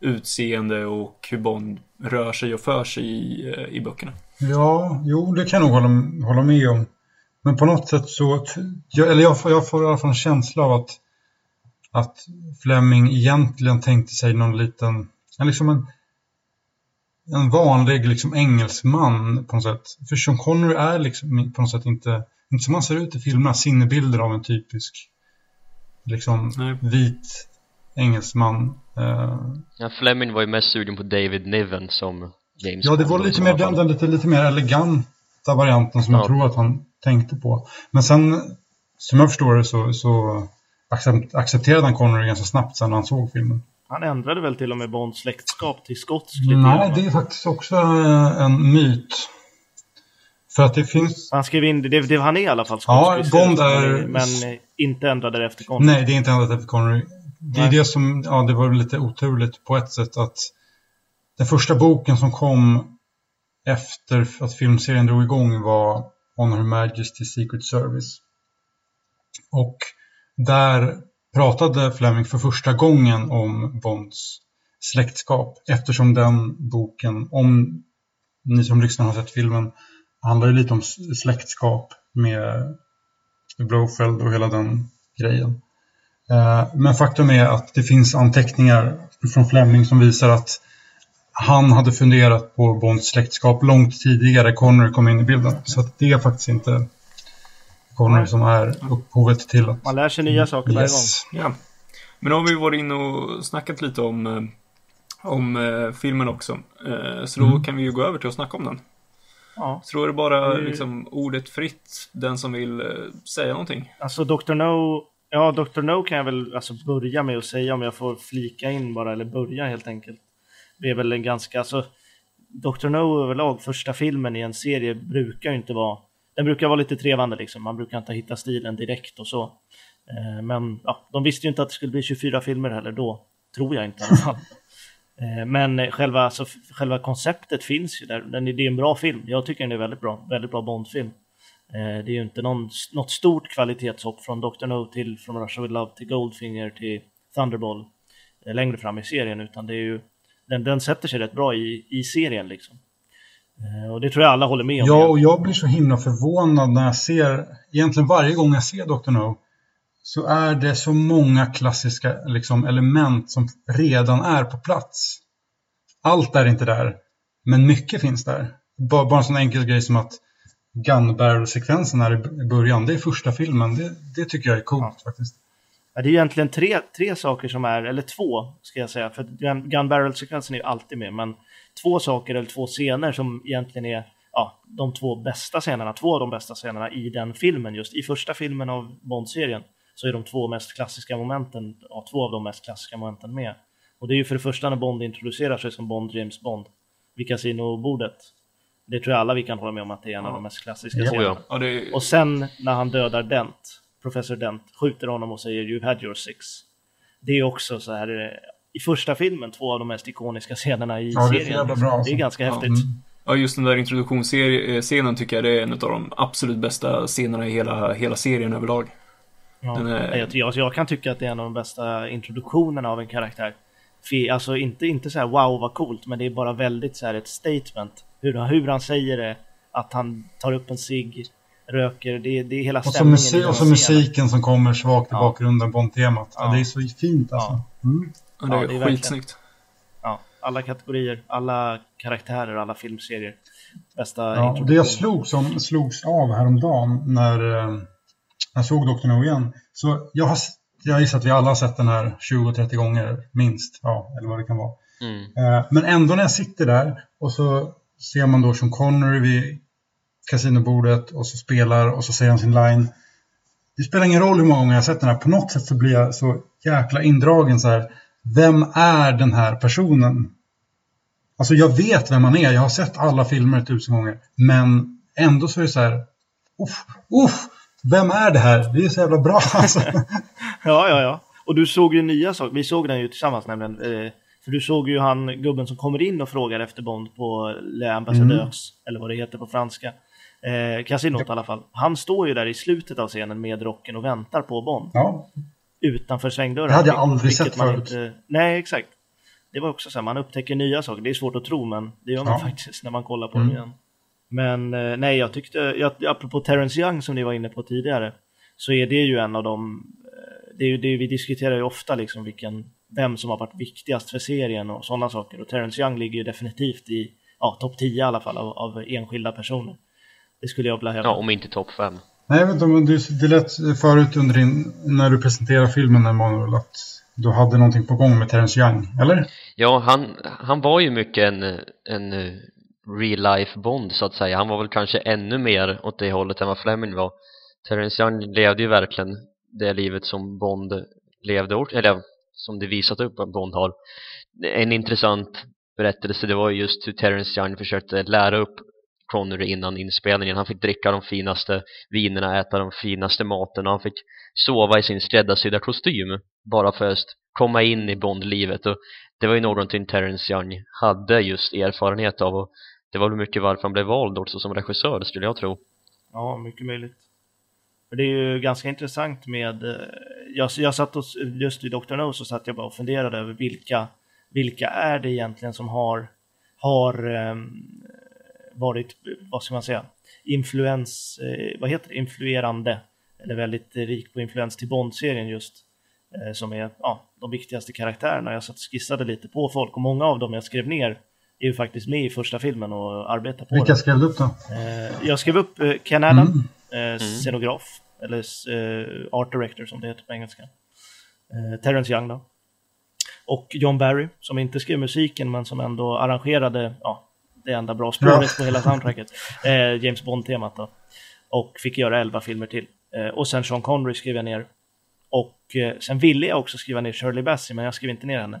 utseende och hur Bond rör sig och för sig i, i böckerna. Ja, jo, det kan jag nog hålla, hålla med om. Men på något sätt så, jag, eller jag får, jag får i alla fall en känsla av att, att Fleming egentligen tänkte sig någon liten, liksom en, en vanlig liksom engelsman på något sätt. För Sean Connery är liksom på något sätt inte, inte som han ser ut i filmerna, sinnebilder av en typisk liksom Nej. vit engelsman. Eh, Ja, Fleming var ju mest sugen på David Niven som James Ja, det var lite mer den, den lite, lite mer eleganta varianten som Ja. jag tror att han tänkte på. Men sen, som jag förstår det, så, så accept, accepterade han Connery ganska snabbt sen när han såg filmen. Han ändrade väl till och med Bonds släktskap till skotsk Nej, det är faktiskt också eh, en myt. För att det finns... Han skrev in det, det, det han är i alla fall Ja, skotsk Bond istället, är- Men eh, inte ändrade det efter Connery. Nej, det är inte ändrat efter Connery. Det är Nej. det som, ja, det var lite oturligt på ett sätt att den första boken som kom efter att filmserien drog igång var On Her Majesty's Secret Service. Och där pratade Fleming för första gången om Bonds släktskap eftersom den boken, om ni som lyssnar har sett filmen, handlar ju lite om släktskap med Blofeld och hela den grejen. Eh, men faktum är att det finns anteckningar från Fleming som visar att han hade funderat på Bonds släktskap långt tidigare Connery kom in i bilden. Så att det är faktiskt inte Connery som är upphovet till att... Man lär sig nya saker varje gång. Yes. Ja. Men då har vi varit inne och snackat lite om, eh, om eh, filmen också. Eh, så då Mm. kan vi ju gå över till att snacka om den. Ja. Så då är det bara liksom, ordet fritt, den som vill säga någonting. Alltså Dr. No, ja Dr. No kan jag väl alltså, börja med att säga om jag får flika in bara, eller börja helt enkelt. Är väl en ganska, alltså Dr. No överlag, första filmen i en serie brukar ju inte vara, den brukar vara lite trevande liksom, man brukar inte hitta stilen direkt och så. Eh, men ja, de visste ju inte att det skulle bli 24 filmer heller då, tror jag inte i alla fall. Eh, Men själva, alltså, själva konceptet finns ju där. Den är, det är en bra film. Jag tycker den är väldigt bra. Väldigt bra Bondfilm. Eh, Det är ju inte någon, något stort kvalitetshopp från Dr. No till från Russia With Love till Goldfinger till Thunderball eh, längre fram i serien. Utan det är ju, den, den sätter sig rätt bra i, i serien liksom. Eh, Och det tror jag alla håller med om. Ja, och jag blir så himla förvånad när jag ser, egentligen varje gång jag ser Dr. No, så är det så många klassiska liksom, element som redan är på plats. Allt är inte där, men mycket finns där. Bara, bara en sån enkel grej som att gun barrel-sekvensen här i början, det är första filmen. Det, det tycker jag är coolt faktiskt. Ja, det är egentligen tre, tre saker som är, eller två ska jag säga, för Gun, Barrel-sekvensen är ju alltid med, men två saker eller två scener som egentligen är ja, de två bästa scenerna, två av de bästa scenerna i den filmen just. I första filmen av Bond-serien så är de två mest klassiska momenten, ja, två av de mest klassiska momenten med. Och det är ju för det första när Bond introducerar sig som Bond, James Bond, vid kasinobordet. Det tror jag alla vi kan hålla med om att det är en av de mest klassiska scenerna. Ja. Ja, Och sen när han dödar Dent, professor Dent, skjuter honom och säger “You've had your six”. Det är också så här, eh, i första filmen, två av de mest ikoniska scenerna i Ja, det är serien. bra, alltså. Det är ganska häftigt. Mm. ja, just den där introduktionsscenen tycker jag det är en av de absolut bästa scenerna i hela, hela serien överlag. Ja. Är- Jag, jag, jag kan tycka att det är en av de bästa introduktionerna av en karaktär. Alltså inte, inte så här wow vad coolt, men det är bara väldigt så här ett statement. Hur, hur han säger det, att han tar upp en cigg, röker. Det, det är hela Och så, stämningen. musik, och så musiken som kommer svagt i Ja. bakgrunden, Bond-temat. Ja. Ja. det är så fint alltså. Mm. Ja, det är, Ja, det är skitsnyggt. Ja, alla kategorier, alla karaktärer, alla filmserier. Bästa Ja, och det jag slog som, slogs av häromdagen när eh, jag såg Dr. No igen. Så jag har, jag gissar att vi alla har sett den här 20-30 gånger minst. Ja, eller vad det kan vara. Mm. Eh, Men ändå när jag sitter där och så ser man då Sean Connery vid kasinobordet och så spelar och så säger han sin line. Det spelar ingen roll hur många gånger jag sett den här. På något sätt så blir jag så jäkla indragen så här. Vem är den här personen? Alltså jag vet vem han är. Jag har sett alla filmer tusen gånger. Men ändå så är det så här. Uff, uff, vem är det här? Det är så jävla bra [LAUGHS] alltså. [LAUGHS] Ja, ja, ja. Och du såg ju nya saker. Vi såg den ju tillsammans nämligen. Eh, för du såg ju han gubben som kommer in och frågar efter Bond på Le Ambassadeurs, eller vad det heter på franska. Eh, kasinot i alla fall. Han står ju där i slutet av scenen med rocken och väntar på Bond. Ja, Utanför svängdörren. Det hade jag aldrig sett förut. Inte... Nej, exakt. Det var också så här, man upptäcker nya saker. Det är svårt att tro, men det gör man Ja. faktiskt när man kollar på Mm. dem igen. Men eh, nej, jag tyckte, jag, apropå Terrence Young som ni var inne på tidigare, så är det ju en av de, eh, det är ju det vi diskuterar ju ofta liksom vilken, vem som har varit viktigast för serien och sådana saker. Och Terrence Young ligger ju definitivt i, ja, topp 10 i alla fall av, av enskilda personer. Det skulle jag vilja hävda. Ja, om inte topp 5. Nej, men det, det lät förut under din, när du presenterade filmen Emanuel att du hade någonting på gång med Terence Young, eller? Ja, han, han var ju mycket en, en eh, real life Bond så att säga. Han var väl kanske ännu mer åt det hållet än vad Fleming var. Terence Young levde ju verkligen det livet som Bond levde, eller som det visat upp att Bond har. En intressant berättelse, det var ju just hur Terence Young försökte lära upp Connery innan inspelningen. Han fick dricka de finaste vinerna, äta de finaste maten och han fick sova i sin skräddarsydda kostym bara för att komma in i Bond-livet och det var ju någonting Terence Young hade just erfarenhet av och det var väl mycket varför han blev vald också som regissör skulle jag tro. Ja, mycket möjligt. För det är ju ganska intressant med, eh, jag, jag satt och, just i Dr. No så satt jag bara och funderade över vilka, vilka är det egentligen som har, har um, varit, vad ska man säga, influens, eh, vad heter det, influerande, eller väldigt eh, rik på influens till Bond-serien just, eh, som är ja, de viktigaste karaktärerna. Jag satt och skissade lite på folk och många av dem jag skrev ner är ju faktiskt med i första filmen och arbetar på Vilka skrev du upp då? Eh, jag skrev upp eh, Ken Adam, Mm. eh, scenograf, eller eh, art director som det heter på engelska. Eh, Terrence Young då. Och John Barry, som inte skrev musiken men som ändå arrangerade ja, det enda bra spåret Ja. på hela soundtracket. [LAUGHS] Eh, James Bond-temat då. Och fick göra elva filmer till. Eh, och sen Sean Connery skrev jag ner. Och eh, sen ville jag också skriva ner Shirley Bassey, men jag skrev inte ner henne.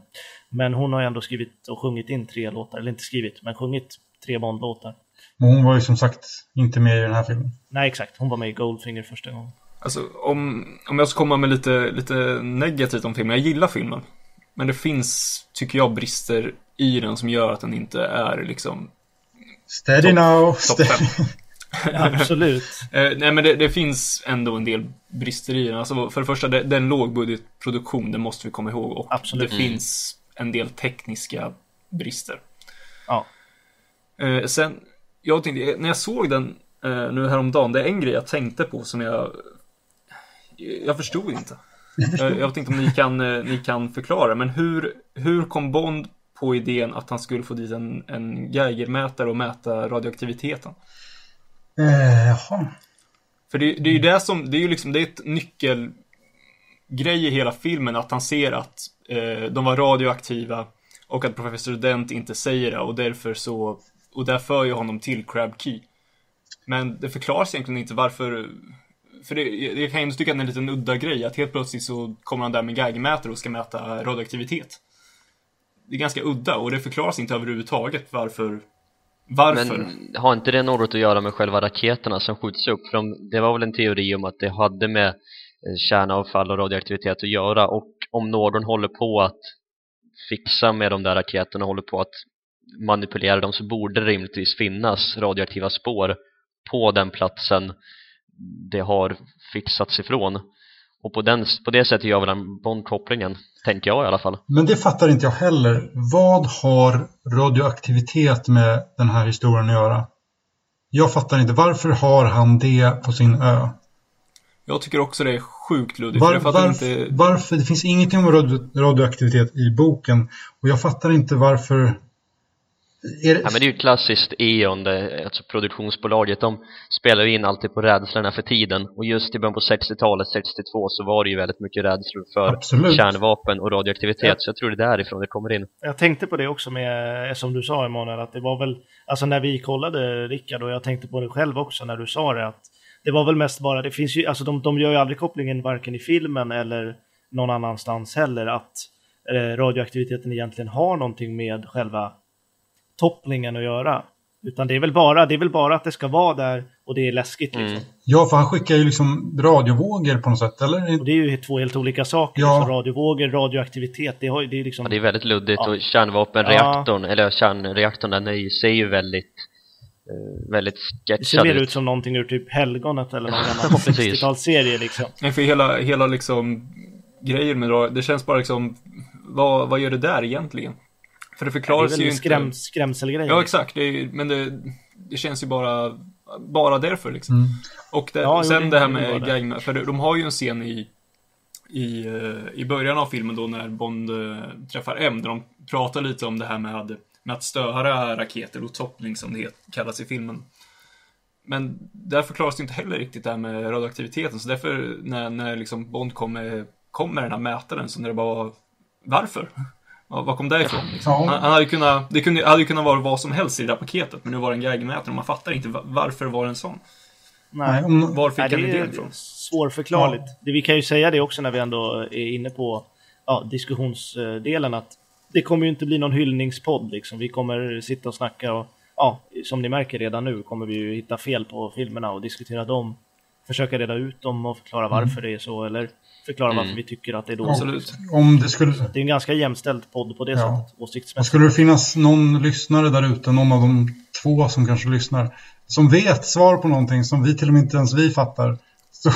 Men hon har ju ändå skrivit och sjungit in tre låtar, eller inte skrivit, men sjungit tre Bond-låtar. Men hon var ju som sagt inte med i den här filmen. Nej, exakt. Hon var med i Goldfinger första gången. Alltså, om, om jag ska komma med lite, lite negativt om filmen. Jag gillar filmen. Men det finns, tycker jag, brister i den som gör att den inte är liksom Steady Topp- now! topp Steady. [LAUGHS] Absolut. Eh, nej men det, det finns ändå en del brister i den. Alltså, för det första, det, det är en lågbudgetproduktion, det måste vi komma ihåg. Och Absolut. det finns en del tekniska brister. Ja. Eh, sen, jag tänkte, när jag såg den eh, nu häromdagen, det är en grej jag tänkte på som jag... Jag förstod inte. Jag, jag vet inte om ni kan, eh, ni kan förklara, men hur, hur kom Bond på idén att han skulle få dit en, en Geigermätare och mäta radioaktiviteten? Eh, Jaha. För det, det är ju det som, det är ju liksom, det är ett nyckelgrej i hela filmen att han ser att eh, de var radioaktiva och att professor Dent inte säger det och därför så, och där för ju honom till Crab Key. Men det förklaras egentligen inte varför, för det, jag kan ju tycka att det är en liten udda grej att helt plötsligt så kommer han där med Geigermätare och ska mäta radioaktivitet. Det är ganska udda och det förklaras inte överhuvudtaget varför, varför. Men har inte det något att göra med själva raketerna som skjuts upp? För de, det var väl en teori om att det hade med eh, kärnavfall och radioaktivitet att göra och om någon håller på att fixa med de där raketerna och håller på att manipulera dem så borde det rimligtvis finnas radioaktiva spår på den platsen det har fixats ifrån. Och på, den, på det sättet gör väl den Bond-kopplingen, tänker jag i alla fall. Men det fattar inte jag heller. Vad har radioaktivitet med den här historien att göra? Jag fattar inte, varför har han det på sin ö? Jag tycker också det är sjukt luddigt. Var, varför, inte... varför? Det finns ingenting om radio, radioaktivitet i boken och jag fattar inte varför... Är det, Ja, men det är ju klassiskt E.ON, det, alltså produktionsbolaget, de spelar ju in alltid på rädslorna för tiden och just i början på 60-talet, 62, så var det ju väldigt mycket rädslor för Absolut. kärnvapen och radioaktivitet, Ja. så jag tror det är därifrån det kommer in. Jag tänkte på det också med, som du sa Emanuel, att det var väl, alltså när vi kollade Rickard och jag tänkte på det själv också när du sa det, att det var väl mest bara, det finns ju, alltså de, de gör ju aldrig kopplingen varken i filmen eller någon annanstans heller, att eh, radioaktiviteten egentligen har någonting med själva topplingen att göra. Utan det är väl bara, det är väl bara att det ska vara där och det är läskigt liksom. Mm. Ja, för han skickar ju liksom radiovågor på något sätt, eller? Och det är ju två helt olika saker. Ja. Liksom radiovågor, radioaktivitet, det, har, det är liksom... Ja, det är väldigt luddigt Ja. och kärnvapenreaktorn, eller kärnreaktorn den är ju, ser ju väldigt, eh, väldigt Det ser sketchad mer ut. ut som någonting ur typ Helgonet eller någon [LAUGHS] Precis. 60-talsserie liksom. Nej, för hela, hela liksom grejen med radio, det känns bara liksom, vad, vad gör det där egentligen? För det Det är förklaras väl ju en inte. skräm, skrämselgrej. Ja, exakt. Det är, men det, det känns ju bara, bara därför liksom. Mm. Och det, Ja, jo, sen det- det här det med det. gag, för de har ju en scen i, i, eh, i början av filmen då när Bond eh, träffar M, där de pratar lite om det här med, med att störa raketer och toppling som det kallas i filmen. Men där förklaras det inte heller riktigt det här med radioaktiviteten, så därför när, när liksom Bond kommer kom med den här mätaren så när det bara var, varför? Var var kom det ifrån? Liksom? Ja. Han, han hade kunnat, det kunde, hade ju kunnat vara vad som helst i det där paketet, men nu var det en gagmätare och man fattar inte va- varför var det en sån? Nej, Var fick Nej, han det idén ifrån? svårförklarligt. Det, vi kan ju säga det också när vi ändå är inne på ja, diskussionsdelen att det kommer ju inte bli någon hyllningspodd liksom. Vi kommer sitta och snacka och ja, som ni märker redan nu kommer vi ju hitta fel på filmerna och diskutera dem. Försöka reda ut dem och förklara varför det är så eller förklara varför Mm. vi tycker att det är dåligt. Absolut. om det skulle... Det är en ganska jämställd podd på det Ja. sättet, åsiktsmässigt. skulle det finnas någon lyssnare där ute, någon av de två som kanske lyssnar, som vet svar på någonting som vi till och med inte ens vi fattar, så,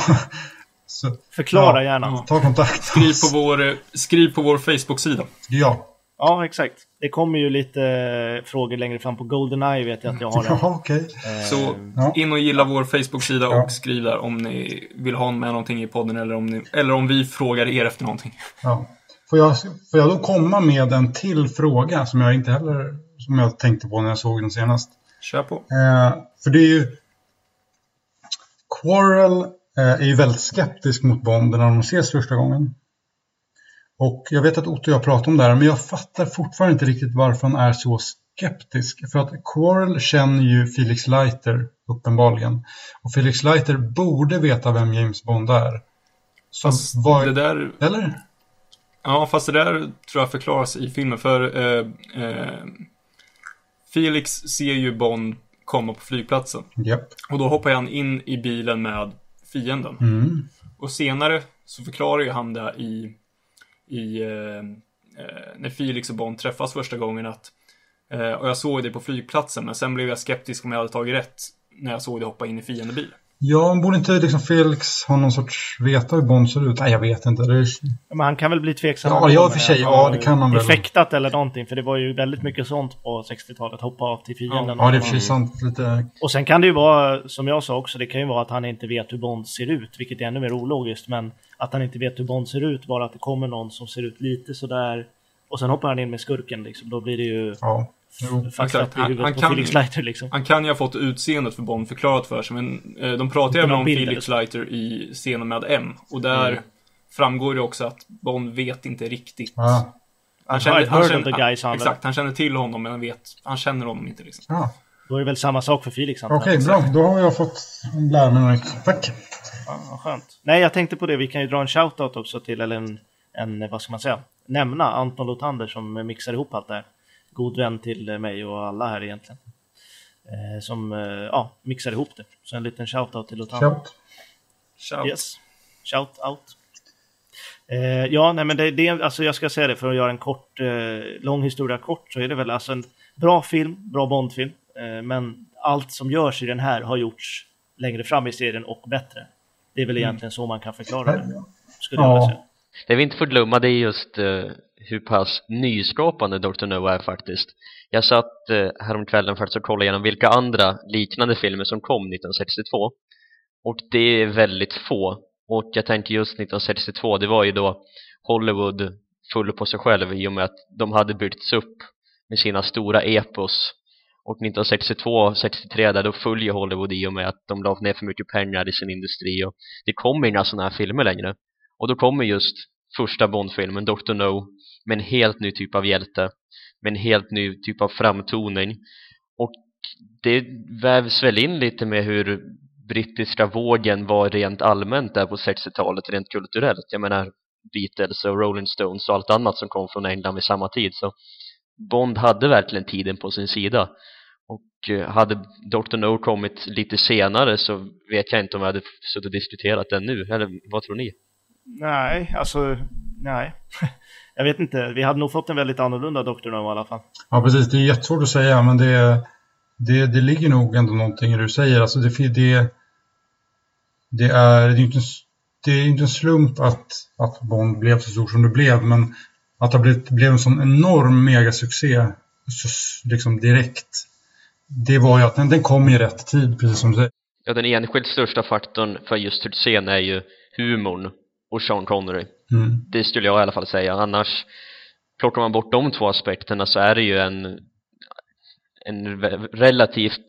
så Förklara Ja. gärna. Ta kontakt. Skriv på vår, eh, skriv på vår Facebook-sida. Ja. Ja, exakt. Det kommer ju lite eh, frågor längre fram på Goldeneye vet jag att jag har. [LAUGHS] en. Ja, okej. Eh, Så Ja. in och gilla vår Facebook-sida Ja. och skriv där om ni vill ha med någonting i podden eller om, ni, eller om vi frågar er efter någonting. [LAUGHS] Ja. Får, jag, får jag då komma med en till fråga som jag inte heller som jag tänkte på när jag såg den senast? Kör på. Eh, för det är ju... Quarrel eh, är ju väldigt skeptisk mot Bond när de ses första gången. Och jag vet att Otto och jag pratade om det här, men jag fattar fortfarande inte riktigt varför han är så skeptisk. För att Quarrel känner ju Felix Leiter, uppenbarligen. Och Felix Leiter borde veta vem James Bond är. Så Fast vad... det där, Eller? ja, fast det där tror jag förklaras i filmen för eh, eh, Felix ser ju Bond komma på flygplatsen Japp. och då hoppar han in i bilen med fienden. Mm. Och senare så förklarar ju han det i, i eh, eh, när Felix och Bond träffas första gången att eh, och jag såg det på flygplatsen men sen blev jag skeptisk om jag hade tagit rätt när jag såg det hoppa in i fiendebil. Ja, borde inte liksom Felix ha någon sorts veta hur Bond ser ut? Nej, jag vet inte. Det är... Men han kan väl bli tveksam. Ja, ja, för sig. Ja, det kan han väl. Effektat eller någonting, för det var ju väldigt mycket sånt på 60-talet. Hoppa av till fienden. Ja, det är sig sant. Lite... Och sen kan det ju vara, som jag sa också, det kan ju vara att han inte vet hur Bond ser ut, vilket är ännu mer ologiskt. Men att han inte vet hur Bond ser ut, bara att det kommer någon som ser ut lite sådär. Och sen hoppar han in med skurken liksom. Då blir det ju Ja. Jo. i Han- huvudet han på kan Felix ju- Leiter liksom. Han kan ju ha fått utseendet för Bond förklarat för sig men eh, de pratar ju även om bild Felix eller Leiter i scenen med M och där Mm. framgår det också att Bond vet inte riktigt. Ja. Han the guy, sa han. Exakt, han känner till honom men han vet, han känner honom inte liksom. Ja. Då är det väl samma sak för Felix. Okej, bra. Då har jag fått lära mig något. Tack. Ja, skönt. Nej, jag tänkte på det. Vi kan ju dra en shoutout också till, eller en, en vad ska man säga, nämna Anton Lotander som mixar ihop allt det här. God vän till mig och alla här egentligen. Eh, som, eh, ja, mixar ihop det. Så en liten shoutout till Lotander. Shout. Shout. Yes. Shout out. Eh, ja, nej men det, det, alltså jag ska säga det för att göra en kort, eh, lång historia kort så är det väl alltså en bra film, bra Bondfilm. Eh, men allt som görs i den här har gjorts längre fram i serien och bättre. Det är väl egentligen så man kan förklara det. Skulle jag Ja. vilja säga. Det vi inte får glömma det är just eh, hur pass nyskapande Dr. No är faktiskt. Jag satt eh, häromkvällen faktiskt och kollade igenom vilka andra liknande filmer som kom 1962 och det är väldigt få och jag tänker just 1962, det var ju då Hollywood full på sig själv i och med att de hade byggts upp med sina stora epos och 1962-63 där då följer Hollywood i och med att de la ner för mycket pengar i sin industri och det kommer inga sådana här filmer längre och då kommer just första Bondfilmen, Dr. No med en helt ny typ av hjälte med en helt ny typ av framtoning och det vävs väl in lite med hur brittiska vågen var rent allmänt där på 60-talet rent kulturellt jag menar Beatles och Rolling Stones och allt annat som kom från England vid samma tid så Bond hade verkligen tiden på sin sida och eh, hade Dr. No kommit lite senare så vet jag inte om jag hade suttit och diskuterat den nu, eller vad tror ni? Nej, alltså nej. [LAUGHS] jag vet inte, vi hade nog fått en väldigt annorlunda Dr. No i alla fall. Ja, precis. Det är jättesvårt att säga, men det, det, det ligger nog ändå någonting i det du säger. Alltså det, det, det är, det är inte, det är inte en slump att, att Bond blev så stor som det blev, men att det blev, blev en sån enorm megasuccé så, liksom direkt, det var ju att den, den kom i rätt tid, precis som du säger. Ja, den enskilt största faktorn för just scen är ju humorn och Sean Connery. Mm. Det skulle jag i alla fall säga. Annars plockar man bort de två aspekterna så är det ju en, en relativt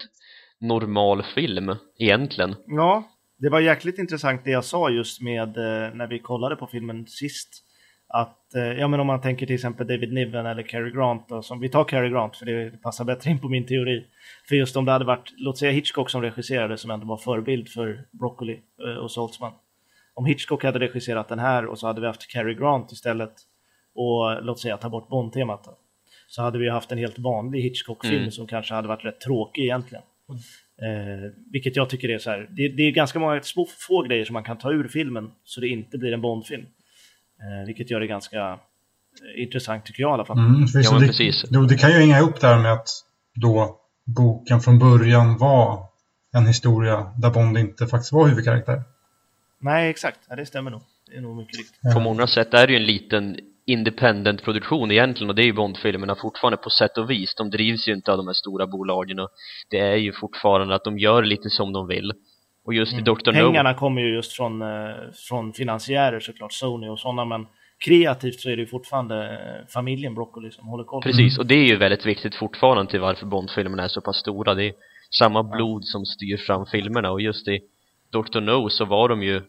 normal film egentligen. Ja, det var jäkligt intressant det jag sa just med eh, när vi kollade på filmen sist. Att, eh, ja men om man tänker till exempel David Niven eller Cary Grant då, som vi tar Cary Grant för det passar bättre in på min teori. För just om det hade varit, låt säga Hitchcock som regisserade som ändå var förebild för Broccoli eh, och Saltzman. Om Hitchcock hade regisserat den här och så hade vi haft Cary Grant istället och låt säga ta bort Bond-temat så hade vi haft en helt vanlig Hitchcock-film Mm. som kanske hade varit rätt tråkig egentligen. Eh, vilket jag tycker är så här, det, det är ganska många små, få grejer som man kan ta ur filmen så det inte blir en Bond-film. Eh, vilket gör det ganska eh, intressant tycker jag i alla fall. Mm, för Ja, det, precis. då, det kan ju hänga ihop där med att då boken från början var en historia där Bond inte faktiskt var huvudkaraktär. Nej, exakt. Ja, det stämmer nog. Det är nog mycket riktigt. På många sätt är det ju en liten independent produktion egentligen och det är ju Bondfilmerna fortfarande på sätt och vis. De drivs ju inte av de här stora bolagen och det är ju fortfarande att de gör lite som de vill. Och just i Dr. No Mm. Pengarna kommer ju just från, eh, från finansiärer såklart, Sony och sådana, men kreativt så är det ju fortfarande eh, familjen Broccoli som håller koll. Precis, och det är ju väldigt viktigt fortfarande till varför Bondfilmerna är så pass stora. Det är samma blod som styr fram filmerna och just i Dr. No så var de ju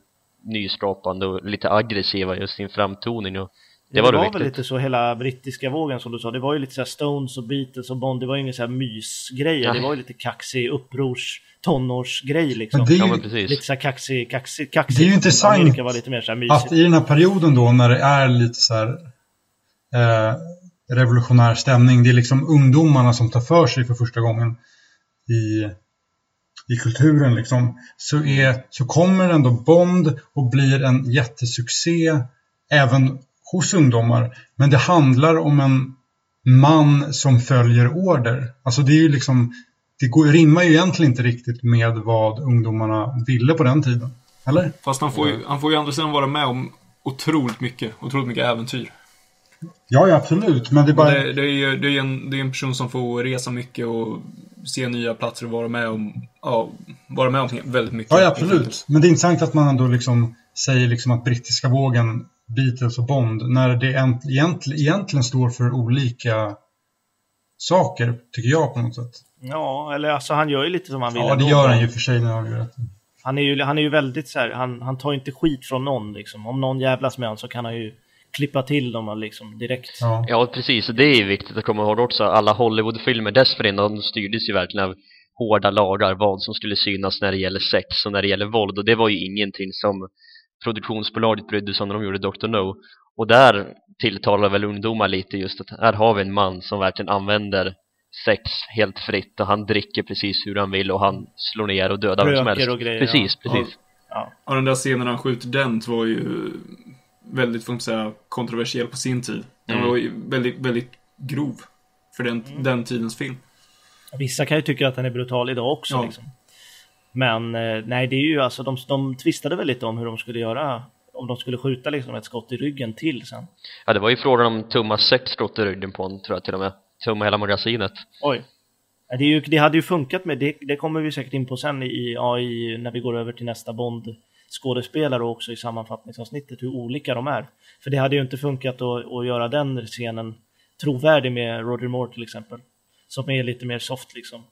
nyskapande och lite aggressiva just i sin framtoning och det var det det var väl lite så hela brittiska vågen som du sa. Det var ju lite så här Stones och Beatles och Bond. Det var ju ingen så här mysgrejer. Det var ju lite kaxig upprors tonårsgrej liksom. Men det är Ja ju, men precis. Lite så här kaxig, kaxig, kaxig. Det är ju intressant var lite mer så här att i den här perioden då när det är lite så här eh, revolutionär stämning, det är liksom ungdomarna som tar för sig för första gången i, i kulturen liksom, så, är, så kommer ändå Bond och blir en jättesuccé även hos ungdomar. Men det handlar om en man som följer order. Alltså det är ju liksom, det går, rimmar ju egentligen inte riktigt med vad ungdomarna ville på den tiden. Eller? Fast han får ju, han får ju andra sidan vara med om otroligt mycket. Otroligt mycket äventyr. Ja, ja absolut. Men det är bara... det, det, är ju, det, är en, det är en person som får resa mycket och se nya platser och vara med om, ja, vara med om väldigt mycket. Ja, ja, absolut. Men det är intressant att man ändå liksom säger liksom att brittiska vågen, Beatles och Bond, när det ent- egentligen, egentligen står för olika saker, tycker jag på något sätt. Ja, eller alltså han gör ju lite som han vill. Ja, det gör han ju för sig när. Han är ju, han är ju väldigt så här, han, han tar inte skit från någon liksom. Om någon jävlas med honom så kan han ju klippa till dem liksom direkt. Ja. Ja, precis. Och det är ju viktigt att komma ihåg också. Alla Hollywoodfilmer dessförinnan de styrdes ju verkligen av hårda lagar, vad som skulle synas när det gäller sex och när det gäller våld. Och det var ju ingenting som produktionsbolaget brydde sig om när de gjorde Dr. No. Och där tilltalar väl ungdomar lite just att här har vi en man som verkligen använder sex helt fritt och han dricker precis hur han vill och han slår ner och dödar vem som helst. och grejer, precis, ja. precis. Ja. Och den där scenen när han skjuter Dent var ju väldigt, får man säga, kontroversiell på sin tid. Den Mm. var ju väldigt, väldigt grov för den, den tidens film. Vissa kan ju tycka att den är brutal idag också. Ja. Liksom. Men eh, nej, det är ju alltså, de, de tvistade väl lite om hur de skulle göra om de skulle skjuta liksom ett skott i ryggen till sen. Ja, det var ju frågan om tumma sex skott i ryggen på honom, tror jag till och med. Tumma hela magasinet. Oj. Det, är ju, det hade ju funkat med, det, det kommer vi säkert in på sen i, ja, i när vi går över till nästa Bond skådespelare och också i sammanfattningsavsnittet hur olika de är. För det hade ju inte funkat att, att göra den scenen trovärdig med Roger Moore till exempel. Som är lite mer soft liksom.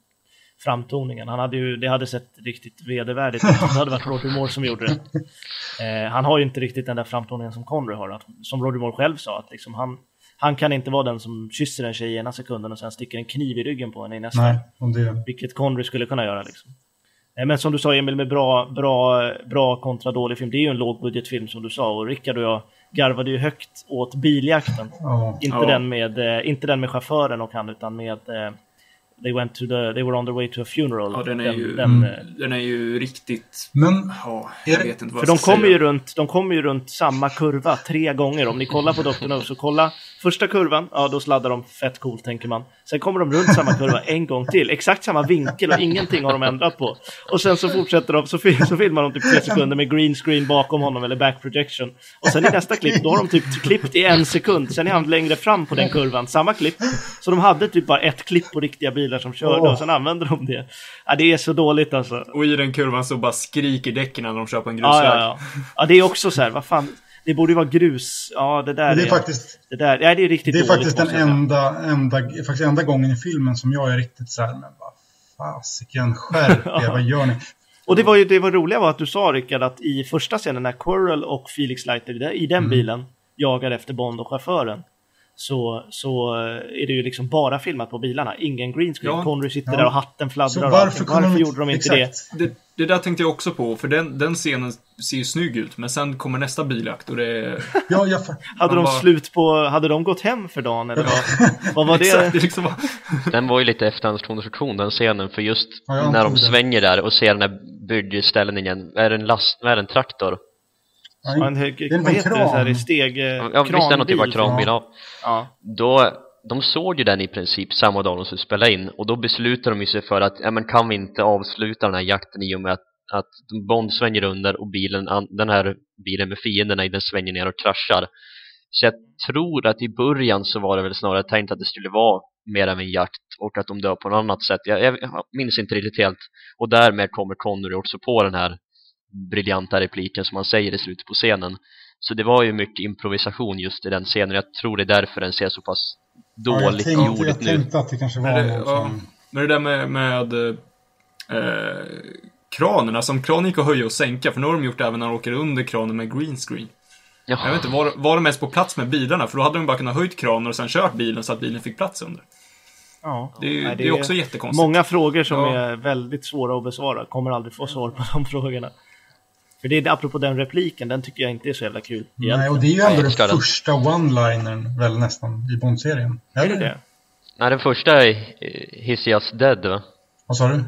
Framtoningen. Han hade ju, det hade sett riktigt vedervärdigt ut om det hade varit Roger Moore som gjorde det. Eh, han har ju inte riktigt den där framtoningen som Connery har. Att, som Roger Moore själv sa, att liksom han, han kan inte vara den som kysser en tjej i ena sekunden och sen sticker en kniv i ryggen på henne i nästa. Nej, det, Vilket Connery skulle kunna göra liksom. Eh, Men som du sa Emil, med bra, bra, bra kontra dålig film. Det är ju en lågbudgetfilm som du sa och Rickard och jag garvade ju högt åt biljakten. ja. Inte, Ja. den med, eh, inte den med chauffören och han utan med eh, They went to the, they were on their way to a funeral. Ja, den är ju, den, Mm. eh, den är ju riktigt... Men Ja, jag vet inte vad För jag de ska kommer, säga. ju runt, de kommer ju runt samma kurva tre gånger. Om ni kollar på Dr. No så kolla första kurvan, ja då sladdar de fett coolt tänker man. Sen kommer de runt samma kurva en gång till. Exakt samma vinkel och ingenting har de ändrat på. Och sen så fortsätter de, så, fil- så filmar de typ tre sekunder med green screen bakom honom eller back projection. Och sen i nästa klipp, då har de typ klippt i en sekund. Sen är han längre fram på den kurvan, samma klipp. Så de hade typ bara ett klipp på riktiga bilar som körde Åh. och sen använder de det. Ja, det är så dåligt alltså. Och i den kurvan så bara skriker däcken när de kör på en Ja, grusväg. ja, ja. ja, det är också så här, vad fan. Det borde ju vara grus. Ja, det där det är faktiskt, Det där, ja, det är riktigt det är dåligt. faktiskt den enda, enda, faktiskt enda gången i filmen som jag är riktigt så här, men vad fasiken, skärp er, [LAUGHS] vad gör ni? Och det var ju det var roliga var att du sa Rickard att i första scenen när Quirrell och Felix Leiter i Mm. den bilen jagar efter Bond och chauffören. Så, så är det ju liksom bara filmat på bilarna, ingen green screen. Ja. Connery sitter Ja. där och hatten Så fladdrar. och varför, varför de gjorde de inte exakt. Det, det där tänkte jag också på, för den, den scenen ser ju snygg ut, men sen kommer nästa biljakt och det är... Ja, jag, det? [LAUGHS] Hade de bara- slut på, hade de gått hem för dagen eller vad, [LAUGHS] vad var Exakt, det? det är liksom bara... Den var ju lite efterhandskonstruktion den scenen för just Ja, när de det. svänger där och ser den här byggställningen, är det en last, är det, en traktor? En, hög- det är en vad heter det? Så här, steg... Ja, visst är det någon typ av kranbil. ja. Ja. Då, de såg ju den i princip samma dag de skulle spela in och då beslutade de ju sig för att, ja men kan vi inte avsluta den här jakten i och med att, att Bond svänger under och bilen, den här bilen med fienderna i den svänger ner och kraschar. Så jag tror att i början så var det väl snarare tänkt att det skulle vara mer av en jakt och att de dör på något annat sätt. Jag, jag minns inte riktigt helt. Och därmed kommer Connery också på den här briljanta repliken som han säger i slutet på scenen. Så det var ju mycket improvisation just i den scenen. Jag tror det är därför den ser så pass ja, jag, dåligt tänkte, gjord jag nu. tänkte att det kanske var Men det, ja, som... men det där med, med eh, kranen, alltså om kranen gick att höja och sänka, för nu har de gjort det även när de åker under kranen med green screen. Ja. Jag vet inte, var, var de ens på plats med bilarna? För då hade de bara kunnat höjt kranen och sen kört bilen så att bilen fick plats under. Ja. Det är ju Nej, det är också jättekonstigt. Många frågor som Ja. är väldigt svåra att besvara. Kommer aldrig få svar på de frågorna. För det är apropå den repliken, den tycker jag inte är så jävla kul. Nej, och det är ju Nej, ändå jag den första one-linern väl nästan i Bond-serien. Är det det? Nej, den första är eh, His Just Dead va? Vad sa du?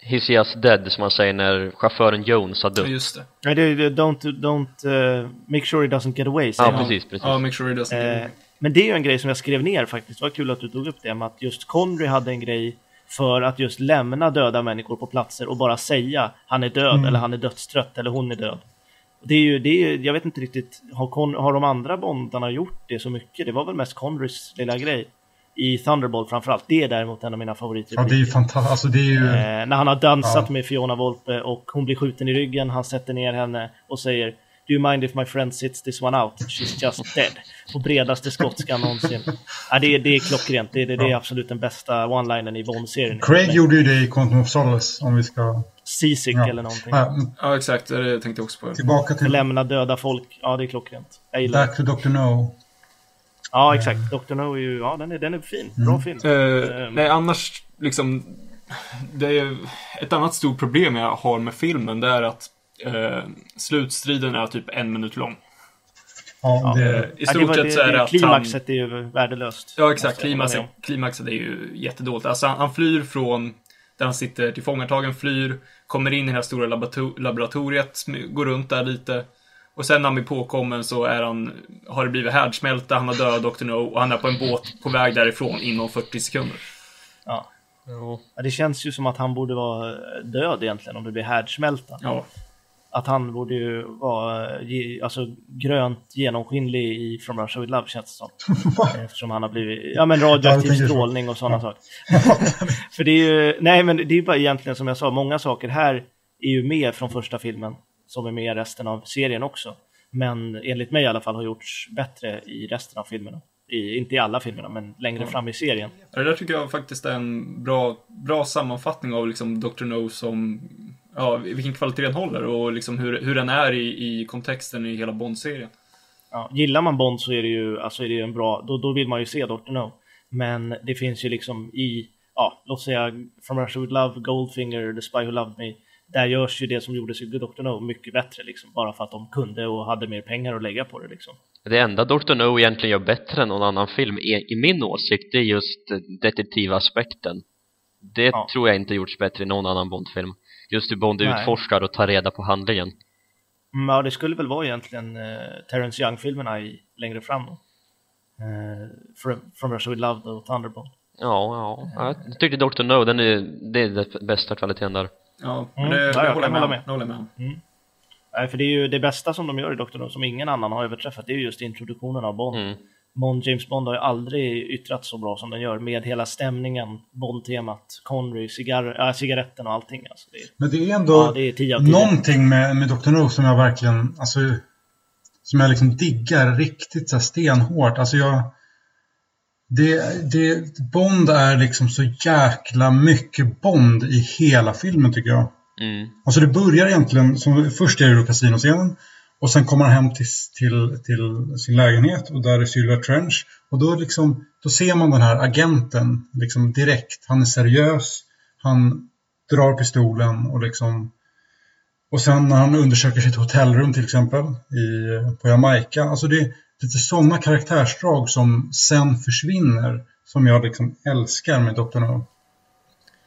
His Just Dead som man säger när chauffören Jones har Ja, dött. just det. Nej, det är det- don't, don't uh, make sure he doesn't get away. säger Ja, han. precis, precis. Ja, make sure it doesn't. Eh, men det är ju en grej som jag skrev ner faktiskt. Det var kul att du tog upp det. Med att just Connery hade en grej för att just lämna döda människor på platser och bara säga han är död Mm. eller han är dödstrött eller hon är död. Det är ju, det är, ju- jag vet inte riktigt, har, Con, har de andra Bondarna gjort det så mycket? Det var väl mest Connerys lilla grej. I Thunderbolt framförallt. Det är däremot en av mina favoriter. Ja, det är ju fantastiskt. Alltså det är ju... Eh, när han har dansat Ja. med Fiona Volpe och hon blir skjuten i ryggen, han sätter ner henne och säger Do you mind if my friend sits this one out? She's just dead. På bredaste skotskan någonsin. Ja, det, är, det är klockrent. Det är, det är absolut den bästa one-linen i Bond-serien. Craig gjorde ju det i Quantum of Solace, om vi ska... Seasick Ja. eller någonting. Ja, exakt. Det tänkte jag också på. tillbaka till Lämna döda folk. Ja, det är klockrent. Jag gillar det. Back to Dr. No. Ja, exakt. Dr. No är ju, ja den är, den är fin. Bra Mm. film. Eh, Ehm. nej, annars liksom... Det är ett annat stort problem jag har med filmen, det är att eh, slutstriden är typ en minut lång. Ja, Ja. det... I Ja, stort var- sett så är det att han... Klimaxet är ju värdelöst. Ja, exakt. Klimaxet, klimaxet är ju jättedåligt. Alltså, han, han flyr från där han sitter tillfångatagen, flyr, kommer in i det här stora laborator- laboratoriet, går runt där lite. Och sen när han blir påkommen så är han, har det blivit härdsmälta, han har död Dr. No och han är på en båt på väg därifrån inom 40 sekunder. Ja. Ja. Ja, det känns ju som att han borde vara död egentligen om det blir härdsmälta. Ja. Att han borde ju vara ge, alltså, grönt genomskinlig i From Russia With Love känns det som. Eftersom han har blivit, ja men radioaktiv strålning och sådana saker. [LAUGHS] För det är ju, nej men det är ju bara egentligen som jag sa, många saker här är ju med från första filmen som är med i resten av serien också. Men enligt mig i alla fall har gjorts bättre i resten av filmerna. I, inte i alla filmerna, men längre mm. fram i serien. Det där tycker jag faktiskt är en bra, bra sammanfattning av liksom Dr. No som ja, vilken kvalitet den håller och liksom hur, hur den är i, i kontexten i hela Bond-serien. Ja, gillar man Bond så är det ju alltså är det en bra, då, då vill man ju se Dr. No. Men det finns ju liksom i, ja, låt säga From Russia With Love, Goldfinger, The Spy Who Loved Me. Där görs ju det som gjordes i Dr. No mycket bättre liksom, bara för att de kunde och hade mer pengar att lägga på det liksom. Det enda Dr. No egentligen gör bättre än någon annan film, i, i min åsikt, det är just detektivaspekten. Det ja. tror jag inte gjorts bättre i någon annan Bond-film. Just hur Bond Nej. utforskar och tar reda på handlingen. Mm, ja, det skulle väl vara egentligen uh, Terrence Young-filmerna längre fram då. Uh, from, from Russia With Love och Thunderball. Ja, ja. Jag tyckte Dr. No, den är, det är den bästa kvaliteten där. Ja, men det, mm, det, det håller jag med, med. håller med. Mm. Nej, för det är ju det bästa som de gör i Dr. No, som ingen annan har överträffat, det är ju just introduktionen av Bond. Mm. Bond, James Bond har ju aldrig yttrat så bra som den gör med hela stämningen, Bond-temat, Connery, cigarr, äh, cigaretten och allting. Alltså det, Men det är ändå ja, det är 10 någonting med, med Dr. No som jag verkligen, alltså, som jag liksom diggar riktigt så stenhårt. Alltså jag, det, det, Bond är liksom så jäkla mycket Bond i hela filmen tycker jag. Mm. Alltså det börjar egentligen, som, först är det då kasinoscenen och sen kommer han hem till, till, till, sin lägenhet och där är Sylvia Trench. Och då, liksom, då ser man den här agenten liksom direkt. Han är seriös, han drar pistolen och liksom och sen när han undersöker sitt hotellrum till exempel i, på Jamaica. Alltså det är lite sådana karaktärsdrag som sen försvinner som jag liksom älskar med Dr. No.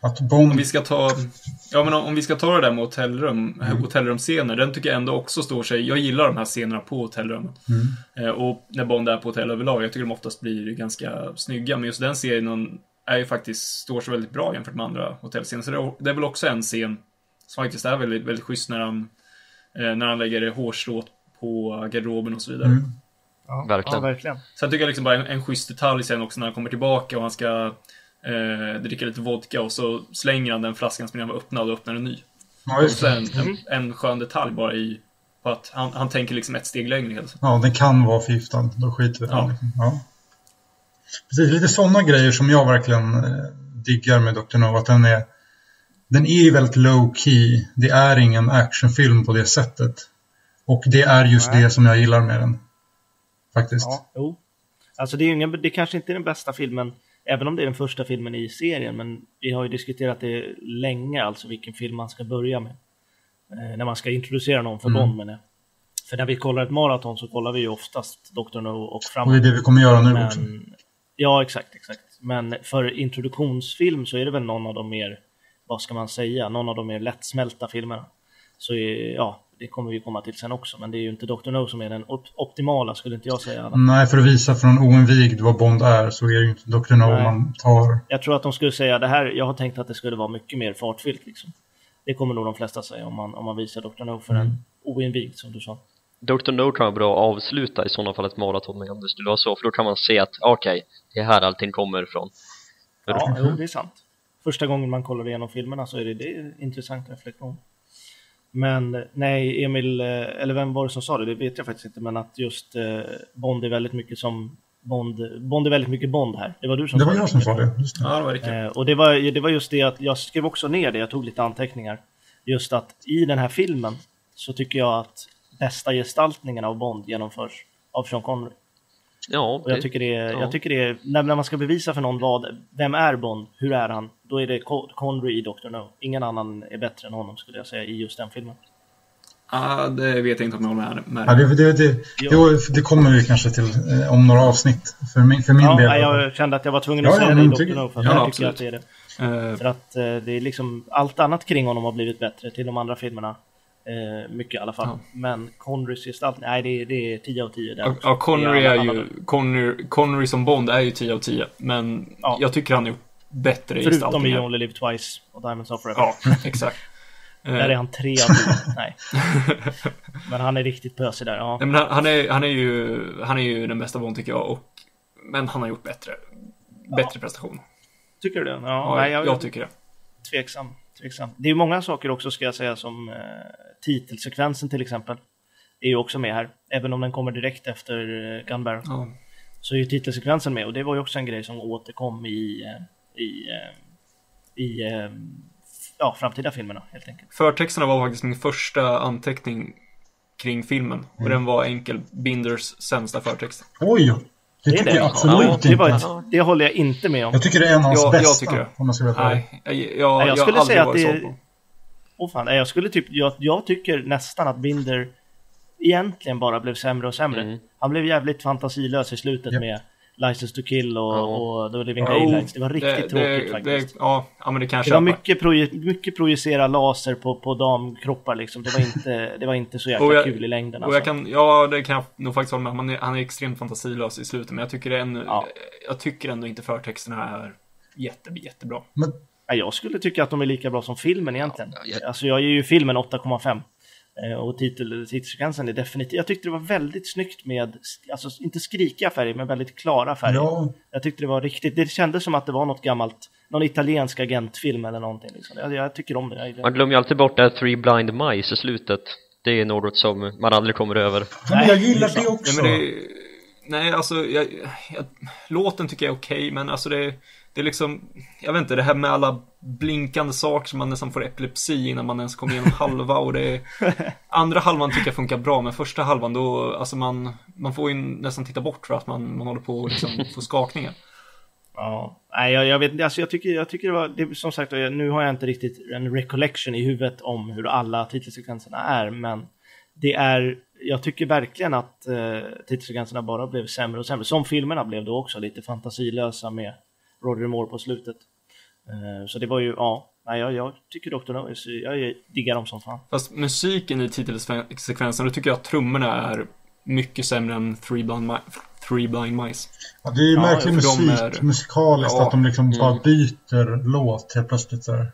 Att Bond... Om vi ska ta, ja, men om vi ska ta det där med hotellrum, mm. hotellrumscener, den tycker jag ändå också står sig. Jag gillar de här scenerna på hotellrummen. Mm. Eh, och när Bond är på hotell överlag, jag tycker de oftast blir ganska snygga. Men just den serien är ju faktiskt, står sig väldigt bra jämfört med andra hotellscener. Så det är, det är väl också en scen som faktiskt är väldigt, väldigt schysst när han, eh, när han lägger hårstrået på garderoben och så vidare. Mm. Ja, verkligen. Ja, verkligen. Sen tycker jag liksom bara en, en schysst detalj sen också när han kommer tillbaka och han ska eh, dricker lite vodka och så slänger han den flaskan som redan var öppnad och öppnar en ny. Ja, just. Och en, en skön detalj bara i på att han, han tänker liksom ett steg längre. Helt. Ja, den kan vara förgiftad. Då skiter vi ja. ja. Precis, lite sådana grejer som jag verkligen eh, diggar med Dr. No. Att den är, den är ju väldigt low key. Det är ingen actionfilm på det sättet. Och det är just Nej. det som jag gillar med den. Faktiskt. Ja, jo. Alltså det är, ingen, det kanske inte är den bästa filmen Även om det är den första filmen i serien, men vi har ju diskuterat det länge, alltså vilken film man ska börja med. Eh, när man ska introducera någon för mm. Bond, För när vi kollar ett maraton så kollar vi ju oftast Dr. No och framåt. Och det är det vi kommer göra nu men, också. Ja, exakt, exakt. Men för introduktionsfilm så är det väl någon av de mer, vad ska man säga, någon av de mer lättsmälta filmerna. Så är, ja, det kommer vi komma till sen också, men det är ju inte Dr. No som är den optimala skulle inte jag säga. Nej, för att visa för en oinvigd vad Bond är så är det ju inte Dr. No Nej. man tar. Jag tror att de skulle säga det här, jag har tänkt att det skulle vara mycket mer fartfyllt liksom. Det kommer nog de flesta säga om man, om man visar Dr. No för mm. en oinvigd som du sa. Dr. No kan vara bra att avsluta i sådana fall ett maraton med om det skulle vara så, för då kan man se att okej, okay, det är här allting kommer ifrån. Ja, jo, det är sant. Första gången man kollar igenom filmerna så är det, det är intressant reflektion. Men nej, Emil, eh, eller vem var det som sa det? Det vet jag faktiskt inte, men att just eh, Bond är väldigt mycket som Bond, Bond är väldigt mycket Bond här. Det var du som det sa det. Det var jag som sa det. Just det. Ja, det var riktigt. Eh, och det var, det var just det att jag skrev också ner det, jag tog lite anteckningar. Just att i den här filmen så tycker jag att bästa gestaltningen av Bond genomförs av Sean Connery. Ja, och jag tycker det är, ja. jag tycker det är när, när man ska bevisa för någon vad, vem är Bond, hur är han, då är det Connery i Dr. No. Ingen annan är bättre än honom skulle jag säga i just den filmen. ah, det vet jag inte om jag håller med. Ja, det, det, det, det, det kommer vi kanske till eh, om några avsnitt för min, för min ja, del. Jag kände att jag var tvungen att ja, säga ja, det i Dr. No, för ja, jag tycker att det är det. Uh, för att uh, det är liksom, allt annat kring honom har blivit bättre till de andra filmerna. Eh, mycket i alla fall. Ja. Men Connerys gestaltning, nej det, det är 10 av 10 där Ja, Connery är, ju, Connery, Connery som Bond är ju 10 av 10. Men ja. jag tycker han är bättre Förutom i Only Live Twice och Diamonds of Forever. Ja, [LAUGHS] exakt. [LAUGHS] Där är han tre av tio. [LAUGHS] Nej. Men han är riktigt pösig där, ja. Nej, men han, han, är, han, är ju, han är ju den bästa Bond tycker jag. Och, men han har gjort bättre. Bättre prestation. Tycker du det? Ja, Ja, nej, jag, jag, tycker det. tveksam. Tveksam. Det är många saker också ska jag säga som eh, titelsekvensen till exempel. Är ju också med här. Även om den kommer direkt efter eh, Gun Barrel. Ja. Så är ju titelsekvensen med och det var ju också en grej som återkom i, eh, i, eh, i eh, ja, framtida filmerna helt enkelt. Förtexterna var faktiskt min första anteckning kring filmen. Och den var enkel Binders sämsta förtext. Oj! Det är tycker det. jag absolut det, var inte. ett, det håller jag inte med om. Jag tycker det är en av hans Ja, jag bästa. tycker det. Om man ska vara. Nej, jag, jag, Nej, jag jag, skulle aldrig säga att det är-. Åh fan, nej, jag skulle typ, jag, jag tycker nästan att Binder egentligen bara blev sämre och sämre. Mm. Han blev jävligt fantasilös i slutet Japp. med License to kill och, Ja. och The Living Jo, Daylights. Det var riktigt tråkigt faktiskt. Det, ja, ja, men det kan jag Det var mycket, proje mycket projicera laser på, på damkroppar liksom. Det var inte, [LAUGHS] det var inte så jäkla Och jag- kul i längden Och alltså. jag kan, ja, det kan jag nog faktiskt hålla med. Han är, han är extremt fantasilös i slutet, men jag tycker, det en, Ja. jag tycker ändå inte förtexterna är jätte, jättebra. Men Ja, jag skulle tycka att de är lika bra som filmen egentligen. Ja, jag- Alltså jag ger ju filmen 8,5. Eh, Och titel, titelsekvensen är definitivt... Jag tyckte det var väldigt snyggt med, alltså inte skrikiga färger, men väldigt klara färger. ja, Jag tyckte det var riktigt, det kändes som att det var något gammalt, någon italiensk agentfilm eller någonting. Liksom. Jag, jag tycker om det. Jag, Man glömmer ju alltid bort det här Three Blind Mice i slutet. Det är något som man aldrig kommer över. men jag gillar det är det också. Nej, men det, nej alltså, jag, jag, låten tycker jag är okej, men alltså det, det är liksom, jag vet inte, det här med alla blinkande saker som man nästan får epilepsi innan man ens kommer igenom halva och det [LAUGHS] Andra halvan tycker jag funkar bra, men första halvan då, alltså man, man får ju nästan titta bort för att man, man håller på att liksom [LAUGHS] få skakningar. Ja, nej, jag, jag vet inte, alltså jag tycker, jag tycker det var, det, som sagt, nu har jag inte riktigt en recollection i huvudet om hur alla titelsekvenserna är, men det är, jag tycker verkligen att eh, titelsekvenserna bara blev sämre och sämre, som filmerna blev då också, lite fantasilösa med Roger Moore på slutet. Eh, så det var ju, ja, nej, jag, jag tycker Dr. No, jag diggar dem som fan. Fast musiken i titelsekvensen, då tycker jag att trummorna är mycket sämre än Three Blind, Mi- Three Blind Mice. Ja, det är ju Ja, märklig musik, är- musikaliskt, Ja. att de liksom bara Mm. byter låt helt plötsligt så.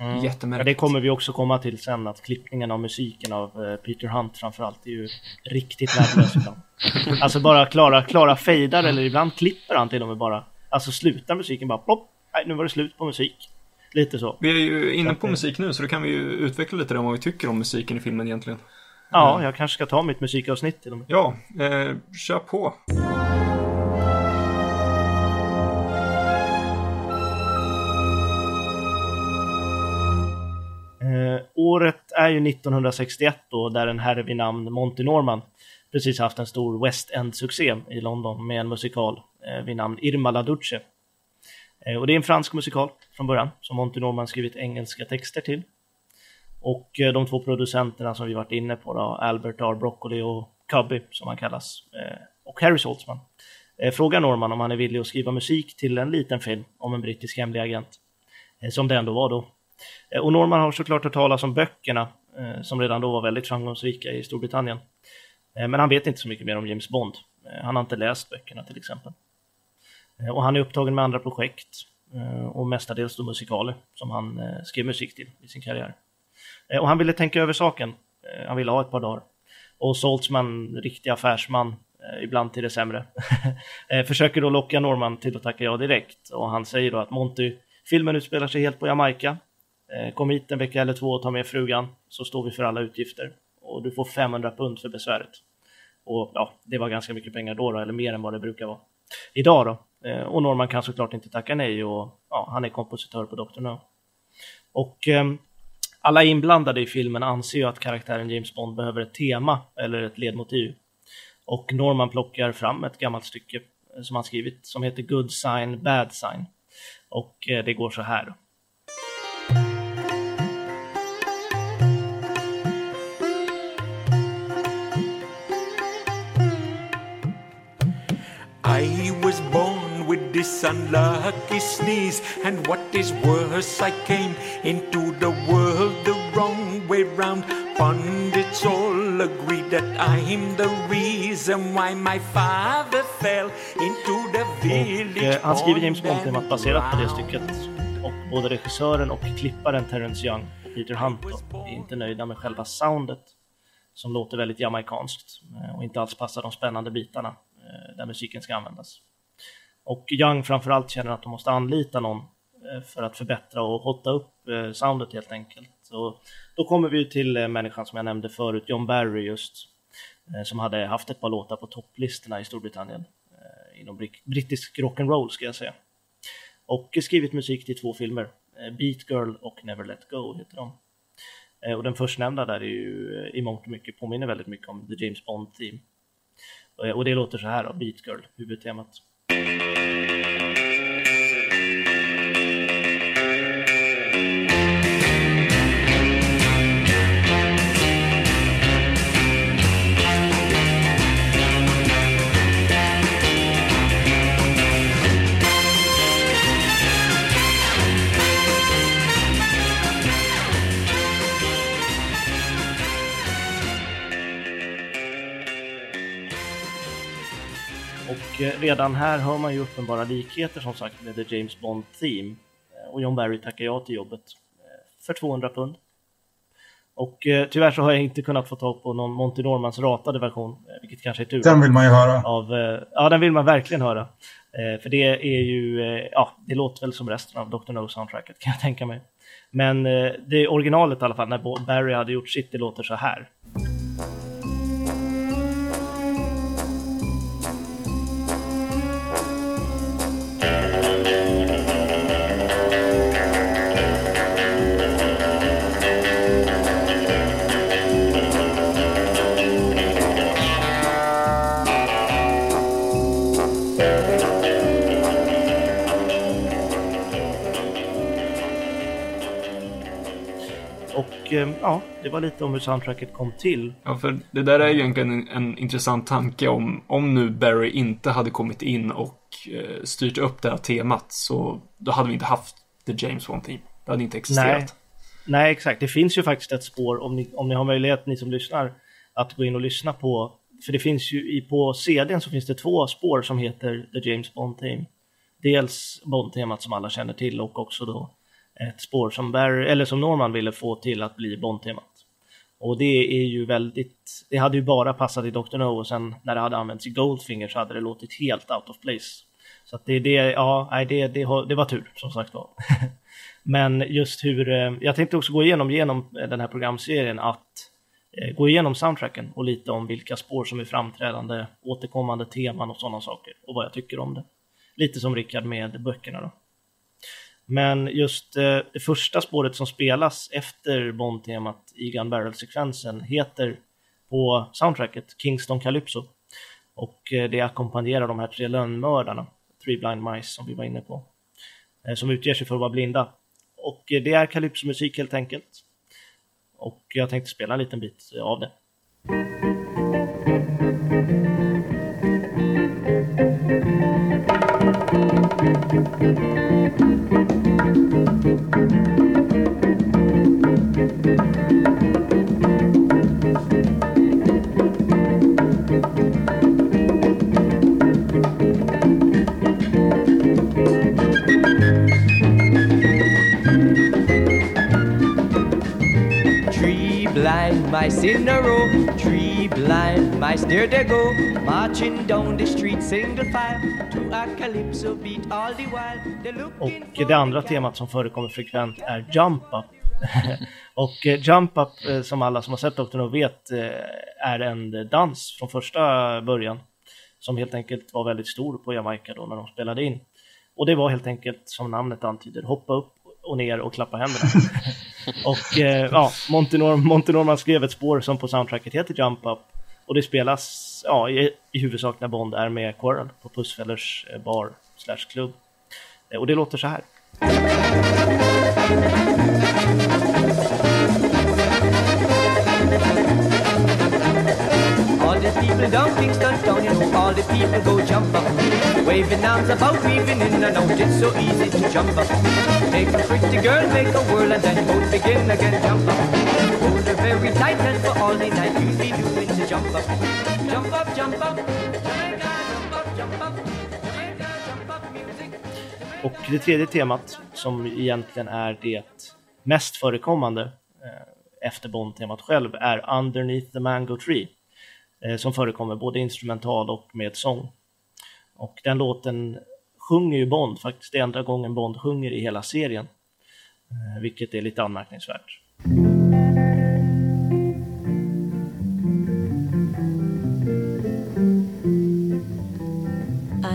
Mm. Jättemärkligt. Ja, det kommer vi också komma till sen, att klippningen av musiken av eh, Peter Hunt framförallt är ju riktigt värdelös ibland. [LAUGHS] Alltså bara klara, klara fejdar eller ibland klipper han till och med bara. Alltså slutar musiken bara plopp, nej nu var det slut på musik. Lite så. Vi är ju inne på musik nu, så då kan vi ju utveckla lite om vad vi tycker om musiken i filmen egentligen. Ja, jag kanske ska ta mitt musikavsnitt till och med. Ja, eh, kör på. Eh, året är ju 1961 då, där en herre vid namn Monty Norman precis haft en stor West End-succé i London med en musikal eh, vid namn Irma la Duce. Eh, och det är en fransk musikal från början, som Monty Norman skrivit engelska texter till. Och eh, de två producenterna som vi varit inne på, då, Albert R. Broccoli och Cubby, som han kallas, eh, och Harry Saltzman, eh, frågar Norman om han är villig att skriva musik till en liten film om en brittisk hemlig agent. Eh, som det ändå var då. Eh, Och Norman har såklart hört talas om böckerna eh, som redan då var väldigt framgångsrika i Storbritannien. Eh, men han vet inte så mycket mer om James Bond. Eh, han har inte läst böckerna till exempel. Eh, och han är upptagen med andra projekt och mestadels då musikaler som han skrev musik till i sin karriär. Och han ville tänka över saken. Han ville ha ett par dagar. Och Saltzman, riktig affärsman, ibland till det sämre, [LAUGHS] försöker då locka Norman till att tacka ja direkt. Och han säger då att Monty, filmen utspelar sig helt på Jamaica. Kom hit en vecka eller två och ta med frugan, så står vi för alla utgifter. Och du får 500 pund för besväret. Och ja, det var ganska mycket pengar då, då eller mer än vad det brukar vara. Idag då. Eh, och Norman kan såklart inte tacka nej och ja, han är kompositör på Dr. No. Och eh, alla inblandade i filmen anser ju att karaktären James Bond behöver ett tema eller ett ledmotiv. Och Norman plockar fram ett gammalt stycke eh, som han skrivit som heter Good Sign, Bad Sign. Och eh, det går så här. Då. Unlucky sneeze, and what is worse, I came into the world the wrong way round. Pundits all agree that I'm the reason why my father fell into the Och village. eh, han skriver James Bond-temat baserat på det stycket. Och både regissören och klipparen Terrence Young Peter Hunt är inte nöjda med själva soundet som låter väldigt jamaikanskt eh, och inte alls passar de spännande bitarna eh, där musiken ska användas. Och Young framförallt känner att de måste anlita någon eh, för att förbättra och hotta upp eh, soundet helt enkelt. Så då kommer vi till eh, människan som jag nämnde förut, John Barry just, som hade haft ett par låtar på topplistorna i Storbritannien inom brittisk rock'n'roll ska jag säga. Och skrivit musik till två filmer, Beat Girl och Never Let Go heter de. Och den förstnämnda där är ju i mångt och mycket påminner väldigt mycket om The James Bond Team. Och det låter så här då, Beat Girl, huvudtemat. Eh, redan här hör man ju uppenbara likheter som sagt med The James Bond Theme. Eh, och John Barry tackar ja till jobbet eh, för 200 pund. Och eh, tyvärr så har jag inte kunnat få tag på någon Monty Normans ratade version, vilket kanske är tur. Den vill man ju höra. Av, eh, ja, den vill man verkligen höra. Eh, för det är ju, ja, det låter väl som resten av Dr. No-soundtracket kan jag tänka mig. Men det är originalet i alla fall, när Barry hade gjort sitt, det låter så här. Ja, det var lite om hur soundtracket kom till. Ja, för det där är ju egentligen en, en intressant tanke om, om nu Barry inte hade kommit in och eh, styrt upp det här temat så då hade vi inte haft The James One Team. Det hade inte existerat. Nej, Nej exakt. Det finns ju faktiskt ett spår om ni, om ni har möjlighet, ni som lyssnar, att gå in och lyssna på för det finns ju i, på CDn så finns det två spår som heter The James Bond Team. Dels Bond-temat som alla känner till och också då ett spår som, Barry, eller som Norman ville få till att bli Bond-temat. Och det är ju väldigt, det hade ju bara passat i Dr. No och sen när det hade använts i Goldfinger så hade det låtit helt out of place. Så att det, det, ja, nej, det, det, det var tur som sagt var. [LAUGHS] Men just hur, eh, jag tänkte också gå igenom genom eh, den här programserien att eh, gå igenom soundtracken och lite om vilka spår som är framträdande, återkommande teman och sådana saker och vad jag tycker om det. Lite som Rickard med böckerna då. Men just eh, det första spåret som spelas efter Bond-temat i Gun Barrel-sekvensen heter på soundtracket Kingston Calypso. Och eh, det ackompanjerar de här tre lönnmördarna, Three Blind Mice som vi var inne på, eh, som utger sig för att vara blinda. Och eh, det är Calypso-musik helt enkelt. Och jag tänkte spela en liten bit eh, av det. mice there they go, marching down the street single file to a calypso beat all the while. Och det andra temat som förekommer frekvent är Jump Up. [LAUGHS] och eh, Jump Up, eh, som alla som har sett Dr. No vet, eh, är en dans från första början som helt enkelt var väldigt stor på Jamaica då när de spelade in. Och det var helt enkelt, som namnet antyder, hoppa upp och ner och klappa händerna. [LAUGHS] och eh, ja, Monty, Norm, Monty Norman skrev ett spår som på soundtracket heter Jump Up. Och det spelas ja, i, i huvudsak när Bond är med Quarrel på Pussfellers eh, bar slash klubb. Eh, och det låter så här. All the people down Kingston town, you know, all the people go jump up. Waving arms about, weaving in and out, it's so easy to jump up. Make a pretty girl, make a whirl, and then both begin again, jump up. Hold her very tight, and for all the night you'll be doing to jump up. Jump up, jump up, Jamaica, jump up, jump up. Jamaica, jump up, music. Och det tredje temat, som egentligen är det mest förekommande, eh, efter Bond-temat själv är Underneath the Mango Tree eh, Eh, som förekommer både instrumental och med sång. Och den låten sjunger ju Bond, faktiskt det är enda gången Bond sjunger i hela serien, eh, vilket är lite anmärkningsvärt.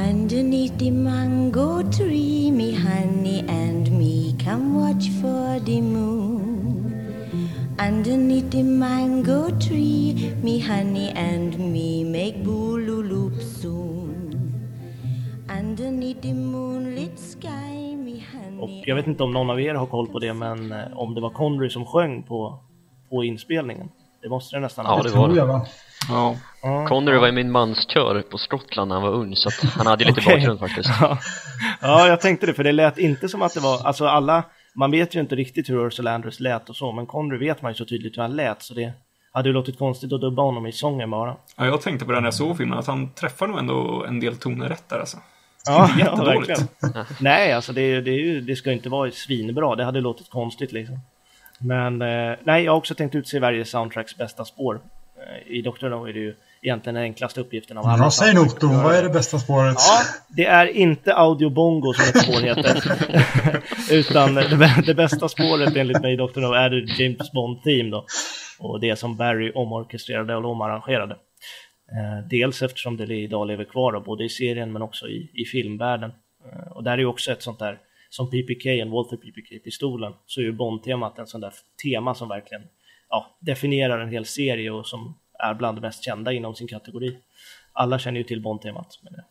Underneath the mango tree, me honey and me come watch for the moon. Underneath the mango tree, me honey and me make boolooloop soon. Underneath the moonlit sky, me Och honey. jag vet inte om någon av er har koll på det, men eh, om det var Connery som sjöng på, på inspelningen. Det måste det nästan ha Ja, varit. det var det. va? Ja. Ja. Connery var ju min manskör på Skottland när han var ung så att han hade ju lite [LAUGHS] Okej. bakgrund faktiskt. Ja. [LAUGHS] ja, jag tänkte det, för det lät inte som att det var, alltså alla, man vet ju inte riktigt hur Ursula Andrews lät och så, men Connery vet man ju så tydligt hur han lät, så det hade ju låtit konstigt att dubba honom i sången bara. ja, jag tänkte på det när jag såg filmen, att han träffar nog ändå en del toner rätt där alltså. Ja, inte jättedåligt. verkligen. [LAUGHS] Nej, alltså det, det, ju, det ska inte vara svinbra, det hade låtit konstigt liksom. Men eh, nej, jag har också tänkt utse varje soundtracks bästa spår. Eh, I Doctor No är det ju egentligen den enklaste uppgiften av alla. Ja, säg soundtracks Otto, att göra. vad är det bästa spåret? Ja, det är inte Audio Bongo som ett spår heter. [LAUGHS] Utan det, det bästa spåret enligt mig Dr. No är det James Bond Theme då. Och det som Barry omorkestrerade och omarrangerade. Eh, dels eftersom det idag lever kvar då, både i serien men också i, i filmvärlden. Eh, och där är ju också ett sånt där, som PPK, en Walter PPK-pistolen, så är ju Bond-temat en sån där tema som verkligen ja, definierar en hel serie och som är bland det mest kända inom sin kategori. Alla känner ju till Bond-temat. Det.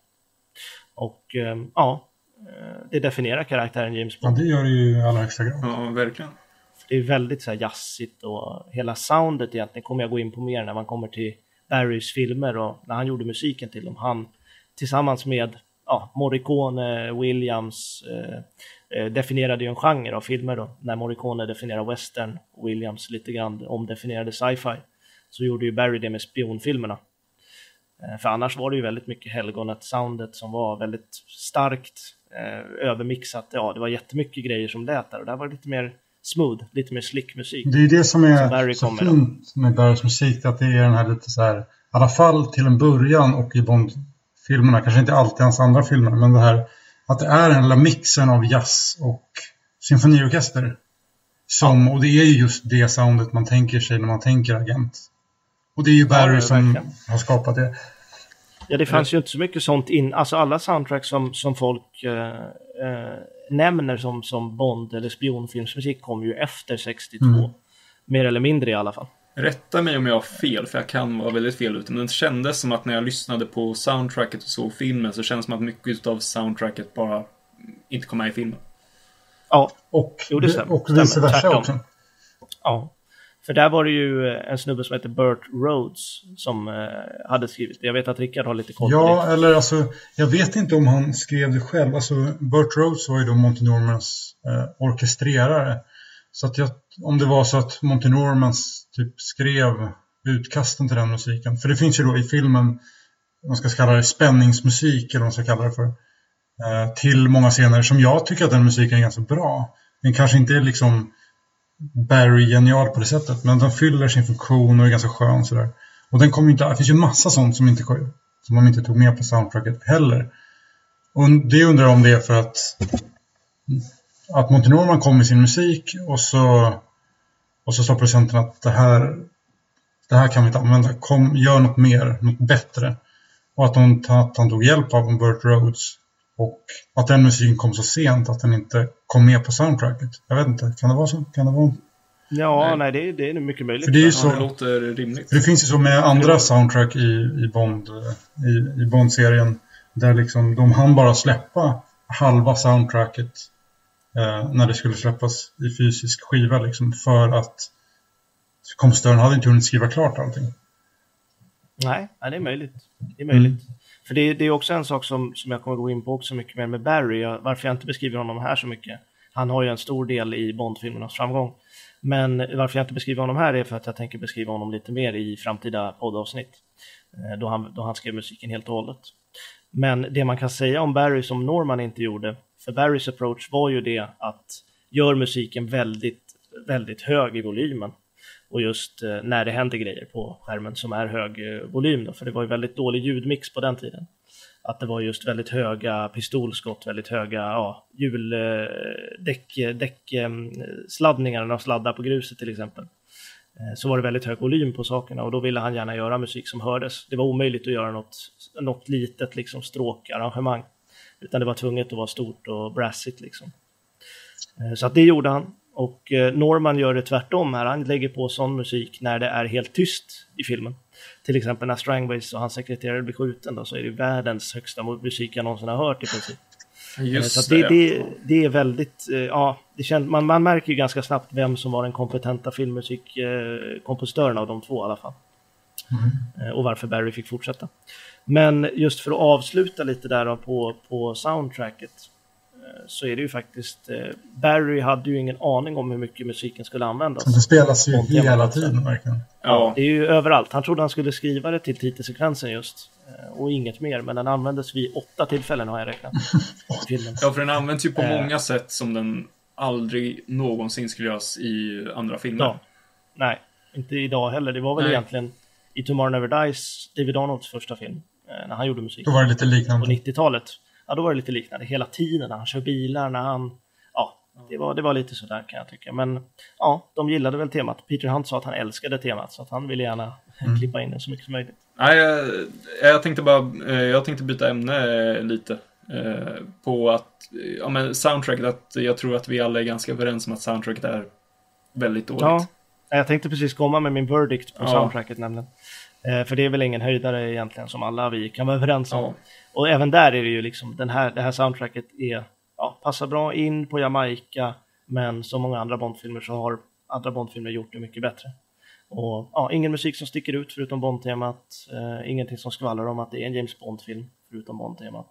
Och eh, ja, eh, det definierar karaktären James Ja, Bond. det gör det ju i allra högsta grad. Ja, verkligen. Det är väldigt så här jazzigt och hela soundet egentligen kommer jag gå in på mer när man kommer till Barrys filmer och när han gjorde musiken till dem. Han tillsammans med ja, Morricone, Williams eh, eh, definierade ju en genre av filmer då. När Morricone definierar western och Williams lite grann omdefinierade sci-fi så gjorde ju Barry det med spionfilmerna. Eh, För annars var det ju väldigt mycket helgonet-soundet som var väldigt starkt eh, övermixat. Ja, det var jättemycket grejer som lät där och där var det lite mer smooth, lite mer slick musik. Det är ju det som Som är Barry så fint med Barrys musik, att det är den här lite så här, i alla fall till en början och i Bond-filmerna, kanske inte alltid hans andra filmer, men det här att det är den lilla mixen av jazz och symfoniorkester. Som, och det är ju just det soundet man tänker sig när man tänker agent. Och det är ju Barry ja, som har skapat det. Ja, det fanns ju inte så mycket sånt in, alltså alla soundtracks som, som folk eh, eh, nämner som, som Bond eller spionfilmsmusik kom ju efter 62. Mm. Mer eller mindre i alla fall. Rätta mig om jag har fel, för jag kan vara väldigt fel ute. Men det kändes som att när jag lyssnade på soundtracket och såg filmen så kändes det som att mycket av soundtracket bara inte kom med i filmen. Ja, Och, Jo, det stämmer. och vice versa också. ja. För där var det ju eh, en snubbe som heter Burt Rhodes som eh, hade skrivit det. Jag vet att Rickard har lite koll Ja, eller alltså, jag vet inte om han skrev det själv. Alltså, Burt Rhodes var ju då Monty Normans eh, orkestrerare. Så att jag, om det var så att Monty Normans typ skrev utkasten till den musiken. För det finns ju då i filmen, man ska kalla det spänningsmusik eller vad man ska kalla det för. Eh, till många scener som jag tycker att den musiken är ganska bra. Den kanske inte är liksom Barry genial på det sättet, men den fyller sin funktion och är ganska skön sådär. Och den kommer ju inte, det finns ju massa sånt som inte som de inte tog med på soundtracket heller. Och det undrar jag om det är för att att Monty Norman kom med sin musik och så och så sa producenten att det här det här kan vi inte använda, kom, gör något mer, något bättre. Och att, hon, att han tog hjälp av Burt Rhodes och att den musiken kom så sent att den inte kom med på soundtracket. Jag vet inte, kan det vara så? Kan det vara? Ja, nej, Nej. det, det är nog mycket möjligt. För det är ju Ja, så- Det låter rimligt. För det finns ju så med andra soundtrack i, i Bond i, i Bond-serien där liksom de hann bara släppa halva soundtracket eh, när det skulle släppas i fysisk skiva liksom för att kompositören hade inte hunnit skriva klart allting. Nej, nej, det är möjligt. Det är möjligt. För det, det är också en sak som, som jag kommer gå in på också mycket mer med Barry. Jag, varför jag inte beskriver honom här så mycket. Han har ju en stor del i Bond-filmernas framgång. Men varför jag inte beskriver honom här är för att jag tänker beskriva honom lite mer i framtida poddavsnitt. Eh, då han, då han skrev musiken helt och hållet. Men det man kan säga om Barry som Norman inte gjorde, för Barrys approach var ju det att gör musiken väldigt väldigt hög i volymen. Och just eh, när det händer grejer på skärmen som är hög eh, volym då, för det var ju väldigt dålig ljudmix på den tiden. Att det var just väldigt höga pistolskott, väldigt höga ja, hjuldäcksladdningar, eh, däck, när de sladdar på gruset till exempel. Så var det väldigt hög volym på sakerna och då ville han gärna göra musik som hördes. Det var omöjligt att göra något, något litet liksom stråkarrangemang. Utan det var tvunget att vara stort och brassigt liksom. Så att det gjorde han. Och eh, Norman gör det tvärtom här. Han lägger på sån musik när det är helt tyst i filmen. Till exempel när Strangways och hans sekreterare blir skjuten då, så är det världens högsta musik jag någonsin har hört i princip. Eh, Just att det, det. det, det är väldigt, eh, ja, det känd, man, man märker ju ganska snabbt vem som var den kompetenta filmmusikkompositören av de två i alla fall. Eh, Och varför Barry fick fortsätta. Men just för att avsluta lite där på, på soundtracket eh, så är det ju faktiskt, eh, Barry hade ju ingen aning om hur mycket musiken skulle användas. Det spelas ju Någonting hela tiden verkligen. Ja. Det är ju överallt. Han trodde han skulle skriva det till titelsekvensen just. eh, Och inget mer, men den användes vid åtta tillfällen har jag räknat. [LAUGHS] ja, för den används ju på Eh. många sätt som den aldrig någonsin skulle göras i andra filmer. Ja. Nej, inte idag heller. Det var väl Nej. egentligen i Tomorrow Never Dies, David Arnolds första film, eh, när han gjorde musik. Då var det lite På liknande. 90-talet. Ja, då var det lite liknande. Hela tiden när han kör bilar, när han... Ja, det var, det var lite sådär kan jag tycka. Men ja, de gillade väl temat. Peter Hunt sa att han älskade temat, så att han ville gärna klippa in det så mycket som möjligt. Nej, jag, jag tänkte bara, eh, jag tänkte byta ämne eh, lite. eh, På att, ja men soundtracket, att jag tror att vi alla är ganska överens om att soundtracket är väldigt dåligt. Ja, jag tänkte precis komma med min verdict på Ja. soundtracket nämligen. Eh, för det är väl ingen höjdare egentligen som alla vi kan vara överens om. Ja. Och även där är det ju liksom, den här, det här soundtracket är, ja, passar bra in på Jamaica, men som många andra Bondfilmer så har andra Bondfilmer gjort det mycket bättre. Och ja, ingen musik som sticker ut förutom Bond-temat, eh, ingenting som skvallrar om att det är en James Bond-film förutom Bond-temat.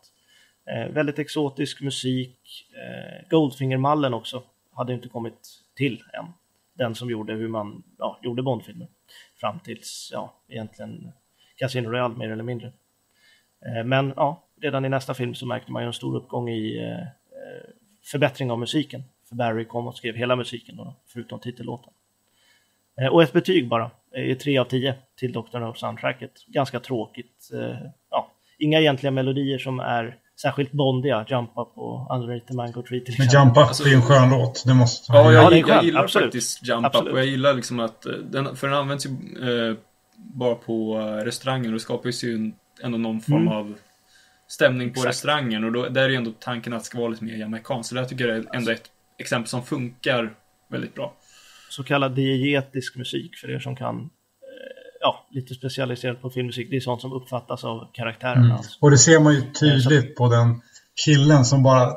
Eh, väldigt exotisk musik, eh, Goldfinger-mallen också hade inte kommit till än. Den som gjorde hur man ja, gjorde Bondfilmer fram tills, ja, egentligen Casino Royale mer eller mindre. Eh, Men ja, redan i nästa film så märkte man ju en stor uppgång i eh, eh förbättring av musiken. För Barry kom och skrev hela musiken då, förutom titellåten. Eh, Och ett betyg bara, eh, är 3 av 10 till Dr. No soundtracket. Ganska tråkigt. eh, Ja, inga egentliga melodier som är särskilt bondiga. Jumpa på Underneath the Mango Tree till Men exempel. Jump Up Alltså- är en skön låt. Det måste Ja, jag, jag skönt, gillar absolut. faktiskt Jump Absolut. Up och jag gillar liksom att eh, den, för den används ju eh, bara på eh, restauranger och det skapas ju en- ändå någon form Mm. av stämning på Exakt. restaurangen och då, där är ju ändå tanken att det ska vara lite mer jamaicanskt. Så där tycker jag är ändå ett exempel som funkar väldigt bra. så kallad diegetisk musik för er som kan ja, lite specialiserat på filmmusik. Det är sånt som uppfattas av karaktärerna. Mm. Alltså. Och det ser man ju tydligt på den killen som bara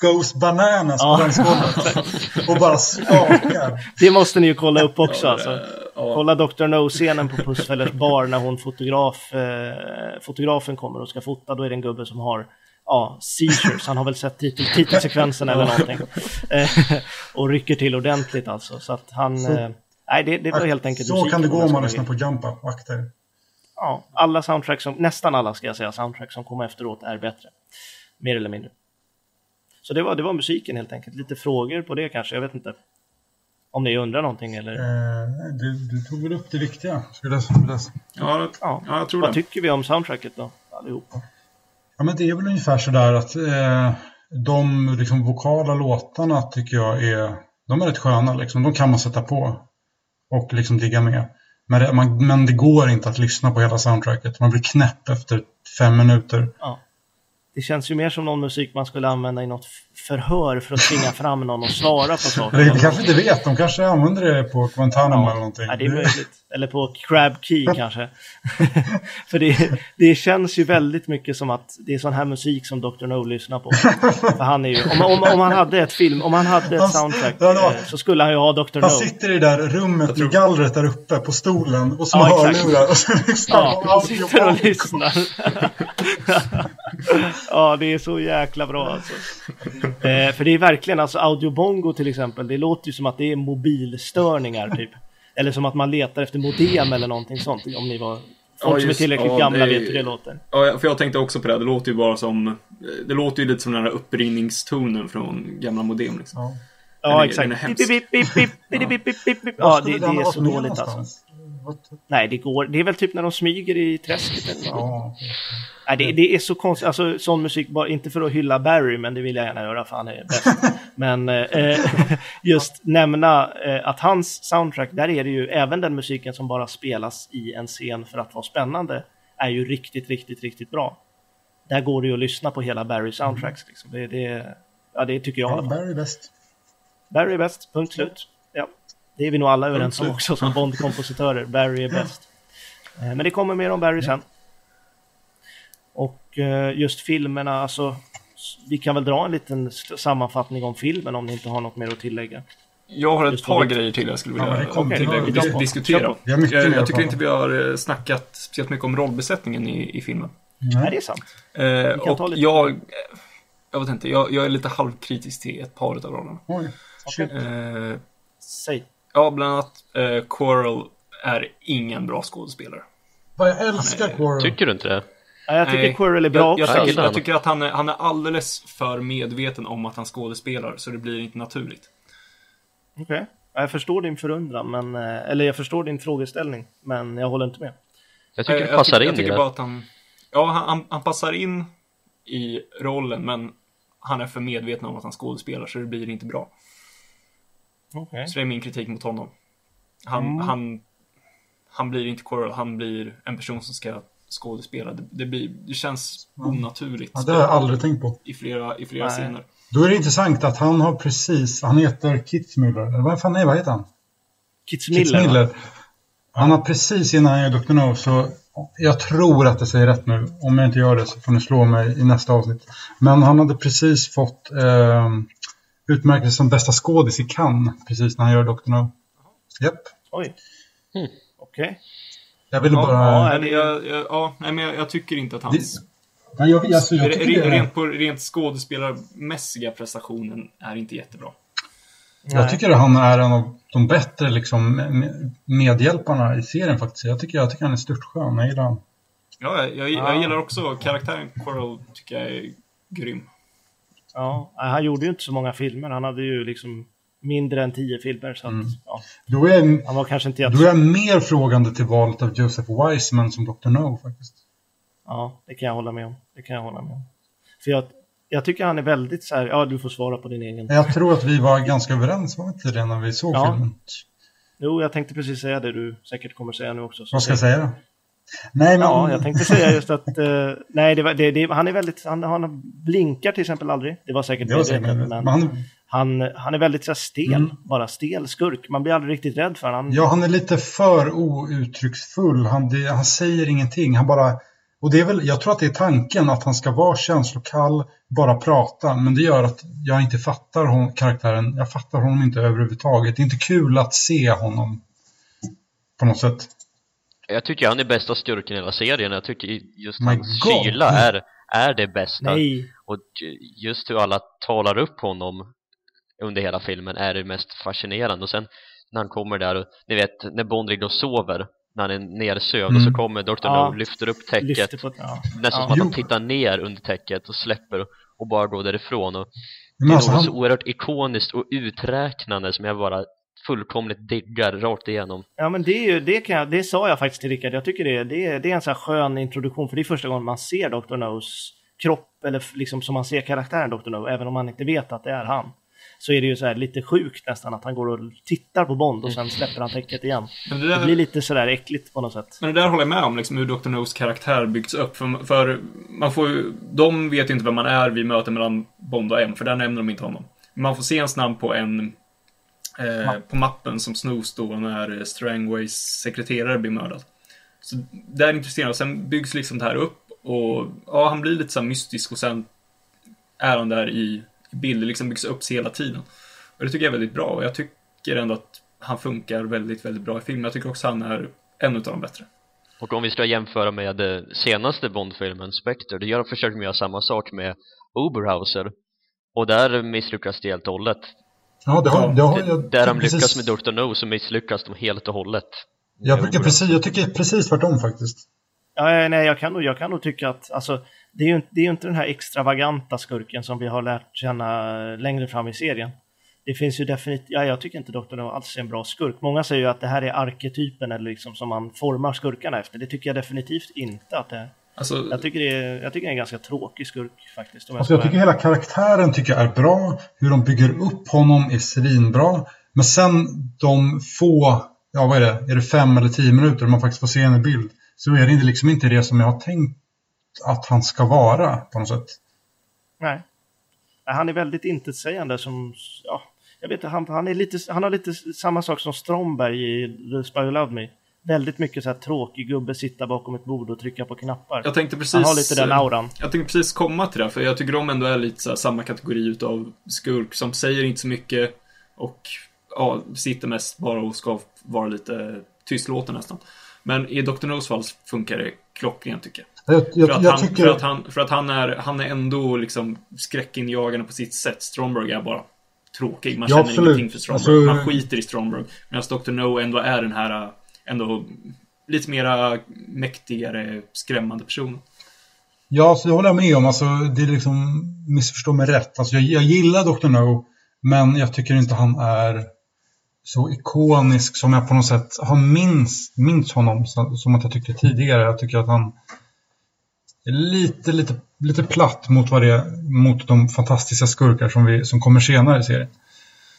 goes bananas Ja. på dansgolvet. [LAUGHS] och bara skakar. Det måste ni ju kolla upp också. Ja, alltså. ja. Kolla Dr. No-scenen på Pussfällers bar när hon fotograf, eh, fotografen kommer och ska fota. Då är det en gubbe som har ja, seizures. Han har väl sett titel, titelsekvensen eller någonting. Eh, och rycker till ordentligt alltså. Så att han... Så- eh, nej, det, det var helt enkelt Så kan det gå om man lyssnar på Jump Up. Akta er. Ja, alla soundtracks som, nästan alla ska jag säga, soundtracks som kommer efteråt är bättre. Mer eller mindre. Så det var, det var musiken helt enkelt. Lite frågor på det kanske, jag vet inte. Om ni undrar någonting eller? Eh, du, du tog väl upp det viktiga. Skulle jag, jag... Ja, Ja. ja, jag tror Vad det. tycker vi om soundtracket då, allihopa? Ja, men det är väl ungefär sådär att eh, de liksom, vokala låtarna tycker jag är, de är rätt sköna. Liksom. De kan man sätta på och liksom digga med. Men det, man, men det går inte att lyssna på hela soundtracket. Man blir knäpp efter fem minuter. Ja. Det känns ju mer som någon musik man skulle använda i något förhör för att tvinga fram någon och svara på saker. Det, kanske inte vet, de kanske använder det på Guantanamo eller någonting. Ja, det är möjligt. Eller på Crab Key [LAUGHS] kanske. För det, det känns ju väldigt mycket som att det är sån här musik som Dr. No lyssnar på. För han är ju, om, om, om han hade ett film, om han hade ett Han- soundtrack ja, var- eh, så skulle han ju ha Dr. No. Han sitter i det där rummet i gallret där uppe på stolen och små Ja, exakt. hörlurar och så lyssnar Ja, han sitter och lyssnar. [LAUGHS] ja, det är så jäkla bra alltså. Eh, för det är verkligen, alltså audiobongo till exempel, det låter ju som att det är mobilstörningar [LAUGHS] typ. Eller som att man letar efter modem eller någonting sånt. Om ni var... Folk som är tillräckligt ja, gamla det vet hur det låter. Ja, för jag tänkte också på det. Det låter ju bara som... Det låter ju lite som den här uppringningstonen från gamla modem liksom. Ja. Ja, är- exakt. den är. Bip, bip, bip, Ja, skulle det, den det är så dåligt alltså. Nej, det går. Det är väl typ när de smyger i träsket eller. Ja, Nej, det, det är så konstigt. Alltså sån musik, bara, inte för att hylla Barry, men det vill jag gärna göra för han är bäst. [LAUGHS] men eh, [LAUGHS] just nämna eh, att hans soundtrack, där är det ju även den musiken som bara spelas i en scen för att vara spännande, är ju riktigt, riktigt, riktigt bra. Där går det ju att lyssna på hela Barry soundtracks. Liksom. Det, det, ja, det tycker jag ja. Barry bäst. Barry är bäst, punkt slut. Ja, det är vi nog alla överens om också som Bond-kompositörer. Barry är bäst. Eh, Men det kommer mer om Barry sen. Och eh, just filmerna, alltså vi kan väl dra en liten sammanfattning om filmen om ni inte har något mer att tillägga. Jag har ett Just par grejer till jag skulle Ja, vilja kommer till, vi diskutera. Kör på. Vi har mycket jag, jag tycker inte vi har eh, snackat speciellt mycket om rollbesättningen i, i filmen. Nej, det är sant. Eh, och lite- jag, jag vet inte, jag, jag är lite halvkritisk till ett par av rollerna. Oj, shit. Eh, Säg. Ja, bland annat eh, Coral är ingen bra skådespelare. Vad jag älskar är- Quirrell. Tycker du inte det? Ja, jag tycker Nej, Quirrell är bra jag, jag, tycker, jag jag tycker att han är, han är alldeles för medveten om att han skådespelar, så det blir inte naturligt. Okej. Ja, Jag förstår din förundran, men, eh, eller jag förstår din frågeställning, men jag håller inte med. Jag tycker Eh, det passar jag, in jag i tycker det. bara att han, ja, han, han, han passar in i rollen, men han är för medveten om att han skådespelar, så det blir inte bra. Okej. Så det är min kritik mot honom. Han, Mm. han, han blir inte Coral, han blir en person som ska skådespela. Det, det, blir, det känns onaturligt Ja, det har jag aldrig tänkt på. i flera, i flera Nej. scener. Då är det intressant att han har precis, han heter Kitzmüller, eller vad fan är, vad heter han? Kitzmiller. va? Kitzmiller. Han har precis innan han gör Dr. No, så jag tror att jag säger rätt nu. Om jag inte gör det så får ni slå mig i nästa avsnitt. Men han hade precis fått eh, utmärkelse som bästa skådis i Cannes precis när han gör Dr. No. Japp. Oj. Mm. Okej. Jag ville Ja, bara... ja, Men jag, jag, ja, nej, men jag, jag tycker inte att hans Nej, jag, alltså, jag tycker det, rent, på, rent skådespelarmässiga prestationen är inte jättebra. jag tycker att han är en av de bättre liksom, med- medhjälparna i serien faktiskt. Jag tycker, jag tycker han är störtskön. Jag gillar honom. Ja, jag, jag, Ja. jag gillar också karaktären Coral, tycker jag är grym. Ja, han gjorde ju inte så många filmer. Han hade ju liksom mindre än tio filmer. Så att, Mm. ja, Då är, han var kanske inte då är jätte... jag mer frågande till valet av Joseph Wiseman som Dr. No faktiskt. Ja, det kan jag hålla med om. Det kan jag hålla med om. För jag, jag tycker han är väldigt så här, ja du får svara på din egen. Jag tror att vi var ganska överens, var inte det när vi såg Ja. filmen? Jo, jag tänkte precis säga det du säkert kommer säga nu också. så Vad ska jag säg- säga då? Nej, men... Ja, jag tänkte säga just att, eh, nej, det var, det, det, han är väldigt, han, han blinkar till exempel aldrig. Det var säkert medvetet, men men han, han, han är väldigt så här, stel, Mm. bara stel skurk. Man blir aldrig riktigt rädd för honom. ja, han är lite för outtrycksfull. Han, det, han säger ingenting. Han bara... Och det är väl, jag tror att det är tanken att han ska vara känslokall, bara prata. Men det gör att jag inte fattar hon, karaktären. Jag fattar honom inte överhuvudtaget. Det är inte kul att se honom. På något sätt. Jag tycker han är bästa skurken i hela serien. Jag tycker just My hans God. kyla är, är det bästa. Nej, Och just hur alla talar upp honom under hela filmen är det mest fascinerande. Och sen när han kommer där och ni vet när Bond ligger och sover när han är nersövd och så Mm. kommer Dr. Ja. No lyfter upp täcket lyfter på... Ja. nästan Ja. som att han tittar ner under täcket och släpper och bara går därifrån och det är alltså, något så oerhört ikoniskt och uträknande som jag bara fullkomligt diggar rakt igenom. Ja men det, är ju, det, kan jag, det sa jag faktiskt till Rickard. Jag tycker det, är- det, är- det är en så här skön introduktion för det är första gången man ser Dr. Nos kropp eller liksom som man ser karaktären Dr. No även om man inte vet att det är han. Så är det ju så här lite sjukt nästan att han går och tittar på Bond och sen släpper han täcket igen. Men det, Det där, blir lite sådär äckligt på något sätt. men det där håller jag med om, liksom, hur Dr. No's karaktär byggts upp. För, för man får ju, de vet ju inte vem man är vid mötet mellan Bond och M, för där nämner de inte honom. Man får se hans namn på en eh, på mappen som snos då när Strangways sekreterare blir mördad. Så det är intressant. Och sen byggs liksom det här upp och ja, han blir lite så mystisk och sen är han där i, i bild. Det liksom byggs upp sig hela tiden. Och det tycker jag är väldigt bra och jag tycker ändå att han funkar väldigt, väldigt bra i filmen. Jag tycker också han är en av de bättre. Och om vi ska jämföra med senaste Bond-filmen Spectre, då gör, försöker de göra samma sak med Oberhauser. Och där misslyckas det helt och hållet. Ja, det har, det har jag... där de precis- lyckas med Dr. No så misslyckas de helt och hållet. Jag tycker, precis, jag tycker precis tvärtom faktiskt. Ja, nej, jag kan, nog, jag kan nog tycka att alltså, det är ju inte- det är ju inte den här extravaganta skurken som vi har lärt känna längre fram i serien. Det det finns ju definitivt, ja, jag tycker inte Dr. No alls är en bra skurk. Många säger ju att det här är arketypen eller liksom som man formar skurkarna efter. Det tycker jag definitivt inte att det är. Alltså, Jag tycker det är, jag tycker det är en ganska tråkig skurk faktiskt. Alltså jag tycker hela karaktären tycker jag är bra. Hur de bygger upp honom är svinbra. Men sen de få, ja vad är det, är det fem eller tio minuter man faktiskt får se en bild. Så är det liksom inte det som jag har tänkt att han ska vara på något sätt. Nej. Nej, Han är väldigt intetsägande som, ja, jag vet inte, han, han, är lite, han har lite samma sak som Stromberg i The Spy Who Loved Me. Väldigt mycket så här tråkig gubbe, sitta bakom ett bord och trycka på knappar. jag tänkte precis... han har lite den auran. Jag tänkte precis komma till det, för jag tycker de ändå är lite så här, samma kategori utav skurk som säger inte så mycket och ja, sitter mest bara och ska vara lite tystlåten nästan. Men i Dr. Nos fall funkar det klockrent tycker jag. Jag, jag, För att, jag han, tycker... för att, han, för att han, är, han är ändå liksom skräckinjagande på sitt sätt. Stromberg är bara tråkig. Man Ja, känner absolut. ingenting för Stromberg. Alltså- Man skiter i Stromberg. Medan Dr. No ändå är den här ändå lite mera mäktigare, skrämmande person. Ja, så det håller jag med om. Alltså, det är liksom, missförstå mig rätt. Alltså, jag, jag gillar Dr. No, men jag tycker inte han är så ikonisk som jag på något sätt har minst, minst honom som, som att jag tyckte tidigare. Jag tycker att han är lite, lite, lite platt mot, vad det är, mot de fantastiska skurkar som, vi, som kommer senare i serien.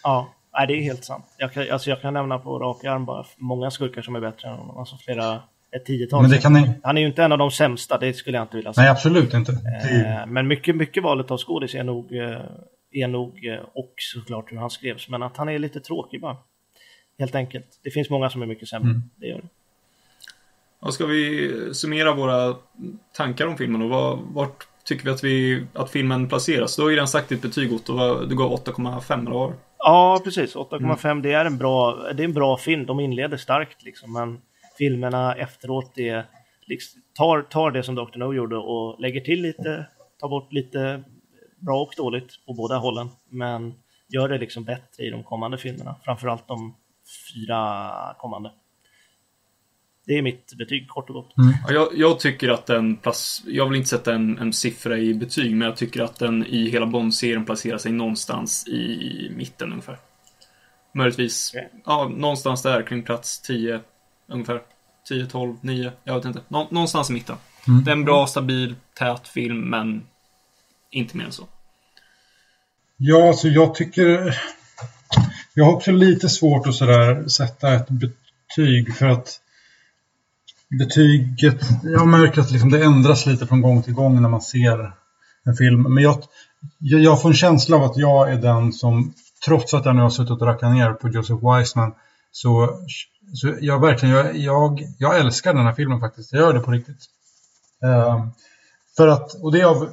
Ja, nej, det är helt sant. Jag kan, alltså jag kan nämna på rak arm bara många skurkar som är bättre än honom. Alltså flera, ett tiotal. Men det kan ni... Han är ju inte en av de sämsta, det skulle jag inte vilja säga. Nej, absolut inte. Eh, Men mycket, mycket valet av skådis är nog, eh, är nog eh, och såklart hur han skrevs. Men att han är lite tråkig bara. Helt enkelt. Det finns många som är mycket sämre. Mm. Det gör det. Ja, ska vi summera våra tankar om filmen och vad, vart tycker vi att, vi att filmen placeras? Du har ju redan sagt ditt betyg Otto, du gav 8,5 eller vad var? Ja, precis. 8,5. Mm. Det, är en bra, det är en bra film. De inleder starkt liksom. Men filmerna efteråt är, liksom, tar, tar det som Dr. No gjorde och lägger till lite, tar bort lite bra och dåligt på båda hållen. Men gör det liksom bättre i de kommande filmerna. Framförallt de fyra kommande. Det är mitt betyg kort och gott. Ja, jag, jag tycker att den plac- Jag vill inte sätta en, en siffra i betyg, men jag tycker att den i hela Bond-serien placerar sig någonstans i mitten ungefär. Möjligtvis, Okej. ja, någonstans där kring plats 10 ungefär. 10, 12, 9, jag vet inte. Nå- någonstans i mitten. Mm. Det är en bra, stabil, tät film, men inte mer än så. Ja, alltså jag tycker... Jag har också lite svårt att sådär sätta ett betyg för att betyget... Jag märker att liksom det ändras lite från gång till gång när man ser en film. Men jag, jag får en känsla av att jag är den som, trots att jag nu har suttit och rackat ner på Joseph Wiseman, så, så jag verkligen, jag, jag, jag älskar den här filmen faktiskt. Jag gör det på riktigt. Eh, för att, och det är av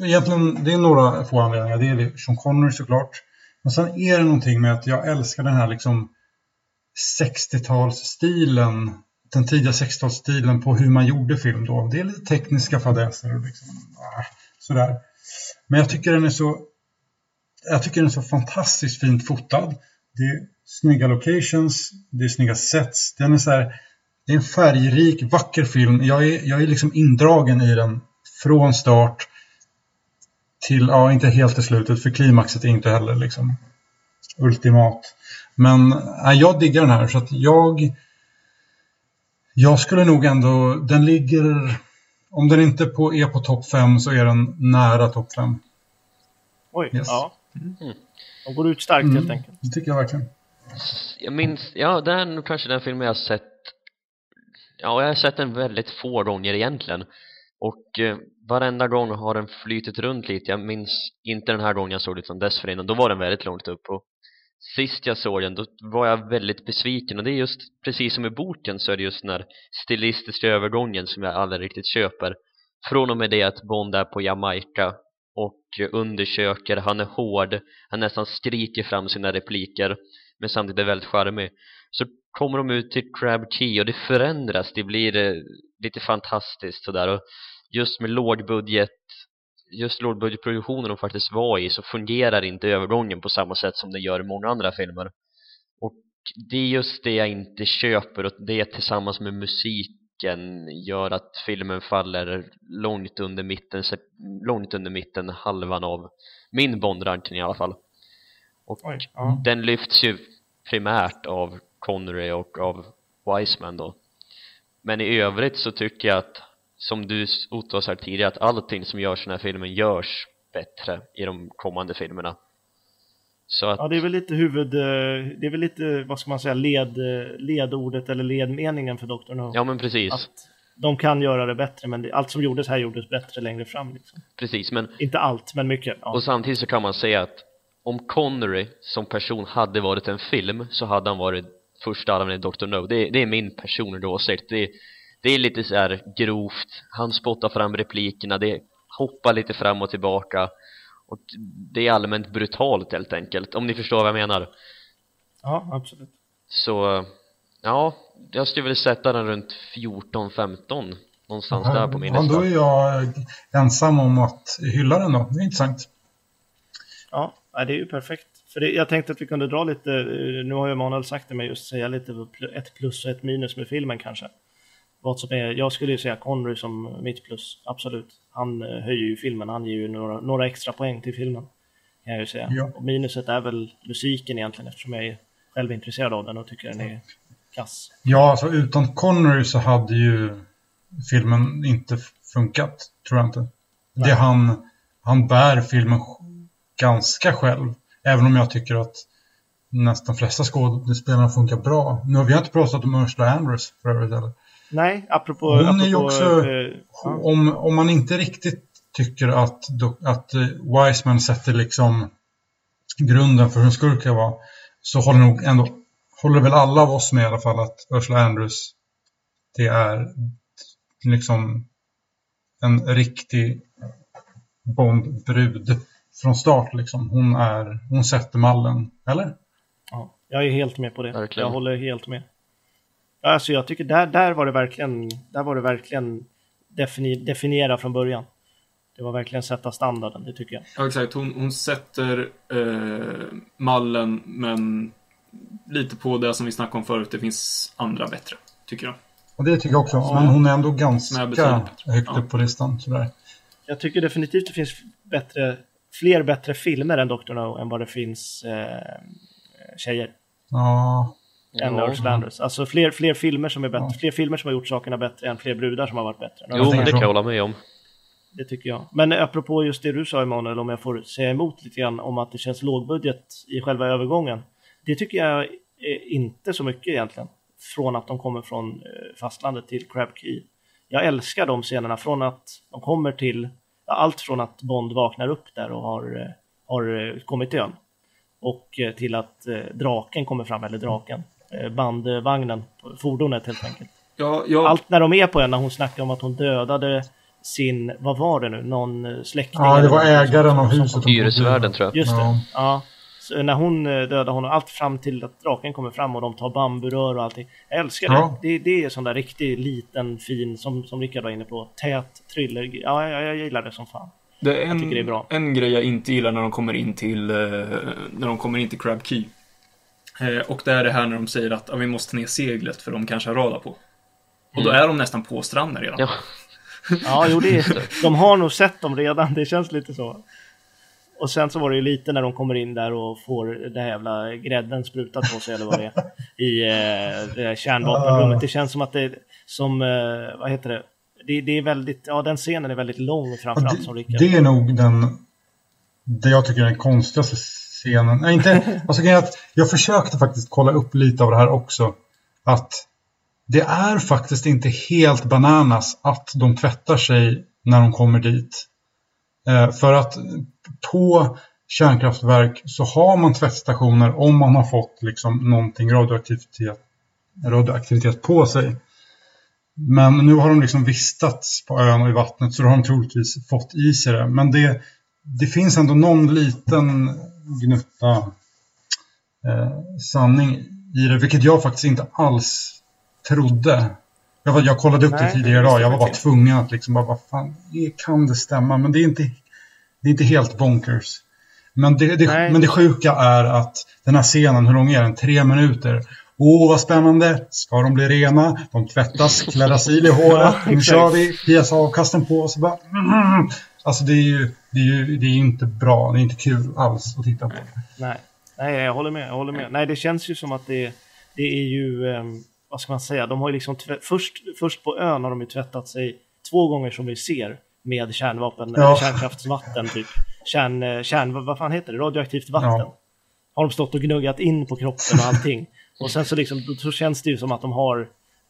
egentligen, det är några få anledningar. Det är Sean Connery såklart. Men sen är det någonting med att jag älskar den här liksom 60-talsstilen. Den tidiga 60-talsstilen på hur man gjorde film då. Det är lite tekniska fadäser och liksom, äh, sådär. Men jag tycker den är så jag tycker den är så fantastiskt fint fotad. Det är snygga locations, det är snygga sets. Den är så här, det är en färgrik, vacker film. Jag är, jag är liksom indragen i den från start till, ja inte helt till slutet för klimaxet är inte heller liksom ultimat. Men nej, jag diggar den här så att jag jag skulle nog ändå, den ligger, om den inte på, är på topp 5 så är den nära topp 5. Oj, Yes. ja. De går ut starkt helt enkelt. Det tycker jag verkligen. Jag minns, ja det är nog kanske den filmen jag har sett Ja, jag har sett den väldigt få gånger egentligen Och eh, varenda gång har den flytit runt lite Jag minns inte den här gången jag såg det utan dessförinnan Då var den väldigt långt upp och Sist jag såg den, då var jag väldigt besviken. Och det är just, precis som i boken så är det just den här stilistiska övergången som jag aldrig riktigt köper. Från och med det att Bond är på Jamaica och undersöker, han är hård Han nästan skriker fram sina repliker men samtidigt är väldigt charmig. Så kommer de ut till Crab Key och det förändras, det blir eh, lite fantastiskt sådär. Och just med lågbudget just lågbudgetproduktionen de faktiskt var i så fungerar inte övergången på samma sätt som det gör i många andra filmer. Och det är just det jag inte köper och det tillsammans med musiken gör att filmen faller långt under mitten långt under mitten halvan av min Bond-ranking i alla fall. Och Oj, ja. den lyfts ju primärt av Connery och av Wiseman då. Men i övrigt så tycker jag att som du Otto sa tidigare att allting som görs i den här filmen görs bättre i de kommande filmerna så att Ja, det är väl lite huvud... eh, Det är väl lite, vad ska man säga, led, eh, ledordet eller ledmeningen för Dr. No. ja men precis Att de kan göra det bättre, men det, allt som gjordes här gjordes bättre längre fram. Liksom. precis men Inte allt, men mycket. Ja. Och samtidigt så kan man säga att om Connery som person hade varit en film så hade han varit första i Dr. No. Det, det är min personliga åsikt. Det, det är lite så här grovt. Han spottar fram replikerna, det hoppar lite fram och tillbaka. Och det är allmänt brutalt helt enkelt, om ni förstår vad jag menar. ja, absolut. Så, ja, jag skulle vilja sätta den runt 14-15 någonstans där på min ja, då lista. är jag ensam om att hylla den då. Det är intressant. Ja, det är ju perfekt. För det, jag tänkte att vi kunde dra lite, eh, nu har ju Emanuel sagt det, men just säga lite ett plus och ett minus med filmen kanske. Vad som är, jag skulle ju säga Connery som mitt plus, absolut. Han eh, höjer ju filmen, han ger ju några, några extra poäng till filmen. Kan jag ju säga. Ja. Och minuset är väl musiken egentligen eftersom jag är själv intresserad av den och tycker den är kass. Ja, alltså utan Connery så hade ju filmen inte funkat, tror jag inte. Det han, han bär filmen ganska själv. Även om jag tycker att nästan flesta skådespelarna funkar bra. Nu har vi inte pratat om Ursula Andress för övrigt heller. Nej, apropå... Hon är apropå, ju också- eh. Om, om man inte riktigt tycker att, att eh, Wiseman sätter liksom grunden för hur en skurk ska vara så håller nog ändå håller väl alla av oss med i alla fall att Ursula Andrews det är liksom en riktig Bond-brud från start liksom. Hon är, hon sätter mallen, eller? Ja, jag är helt med på det. Verkligen. Jag håller helt med. Alltså jag tycker där, där var det verkligen, där var det verkligen defini, definiera från början. Det var verkligen sätta standarden, det tycker jag. Ja, exakt. Hon, hon sätter eh, mallen, men lite på det som vi snackade om förut. Det finns andra bättre, tycker jag. Och det tycker jag också. Men hon är ändå är ganska bättre. högt Ja. upp på listan. Sådär. Jag tycker definitivt det finns bättre, fler bättre filmer än Dr. No än vad det finns eh, tjejer. Ja, Än Ja. Andress. Alltså fler, fler filmer som är bättre, fler filmer som har gjort sakerna bättre än fler brudar som har varit bättre. Jo, men det kan jag hålla med om. Det tycker jag. Men apropå just det du sa Emanuel, om jag får säga emot lite grann om att det känns lågbudget i själva övergången. Det tycker jag inte så mycket egentligen. Från att de kommer från eh, fastlandet till Crab Key. Jag älskar de scenerna från att de kommer till, ja, allt från att Bond vaknar upp där och har, eh, har eh, kommit till ön. Och till att draken kommer fram, eller draken. Eh, Bandvagnen, fordonet helt enkelt. Ja, jag, Allt när de är på ön, när hon snackar om att hon dödade sin, vad var det nu, någon eh, släkting? ja det var ägaren av huset. Hyresvärden tror jag. Just det, Ja. ja. Så när hon eh, dödar honom, allt fram till att draken kommer fram och de tar bamburör och allting. Jag älskar Ja. det. det. Det är sån där riktig liten fin, som, som Rickard var inne på, tät thriller. Ja, jag, jag gillar det som fan. det är en, tycker det är bra. en grej jag inte gillar när de kommer in till, när de kommer in till Crab Key. Eh, och det är det här när de säger att ja, vi måste ner seglet för de kanske har radar på. Och då är de nästan på stranden redan. Ja, Ja, jo, det är, de har nog sett dem redan, det känns lite så. Och sen så var det ju lite när de kommer in där och får det här jävla grädden sprutat på sig eller vad det är. I eh, det här kärnvapenrummet. Det känns som att det är som, eh, vad heter det? det? Det är väldigt, ja den scenen är väldigt lång framförallt som Rickard. Det är nog den, det jag tycker är den konstigaste scenen. Nej, inte, [LAUGHS] alltså, att jag försökte faktiskt kolla upp lite av det här också. Att det är faktiskt inte helt bananas att de tvättar sig när de kommer dit. Eh, för att på kärnkraftverk så har man tvättstationer om man har fått liksom någonting radioaktivitet, radioaktivitet på sig. Men nu har de liksom vistats på ön och i vattnet så då har de troligtvis fått i sig det. Men det, det finns ändå någon liten gnutta eh, sanning i det, vilket jag faktiskt inte alls trodde. Jag, jag kollade upp Nej, det tidigare idag, jag var bara tvungen att liksom bara, vad fan, kan det stämma? Men det är inte, det är inte helt bonkers. Men det, det, men det sjuka är att den här scenen, hur lång är den? Tre minuter. Åh, vad spännande! Ska de bli rena? De tvättas, klädda sil i håret. [LAUGHS] Nu kör vi! PSA-avkasten på och så bara... Mm. Alltså det är ju, det är ju det är inte bra. Det är inte kul alls att titta på. Nej. Nej, jag håller med. Jag håller med. Nej, det känns ju som att det, det är ju, eh, vad ska man säga, de har ju liksom först, först på ön har de ju tvättat sig två gånger som vi ser med kärnvapen, Ja. eller kärnkraftsvatten typ. Kärn, eh, kärn, vad fan heter det? Radioaktivt vatten. Ja. Har de stått och gnuggat in på kroppen och allting. och sen så liksom, då, så känns det ju som att de har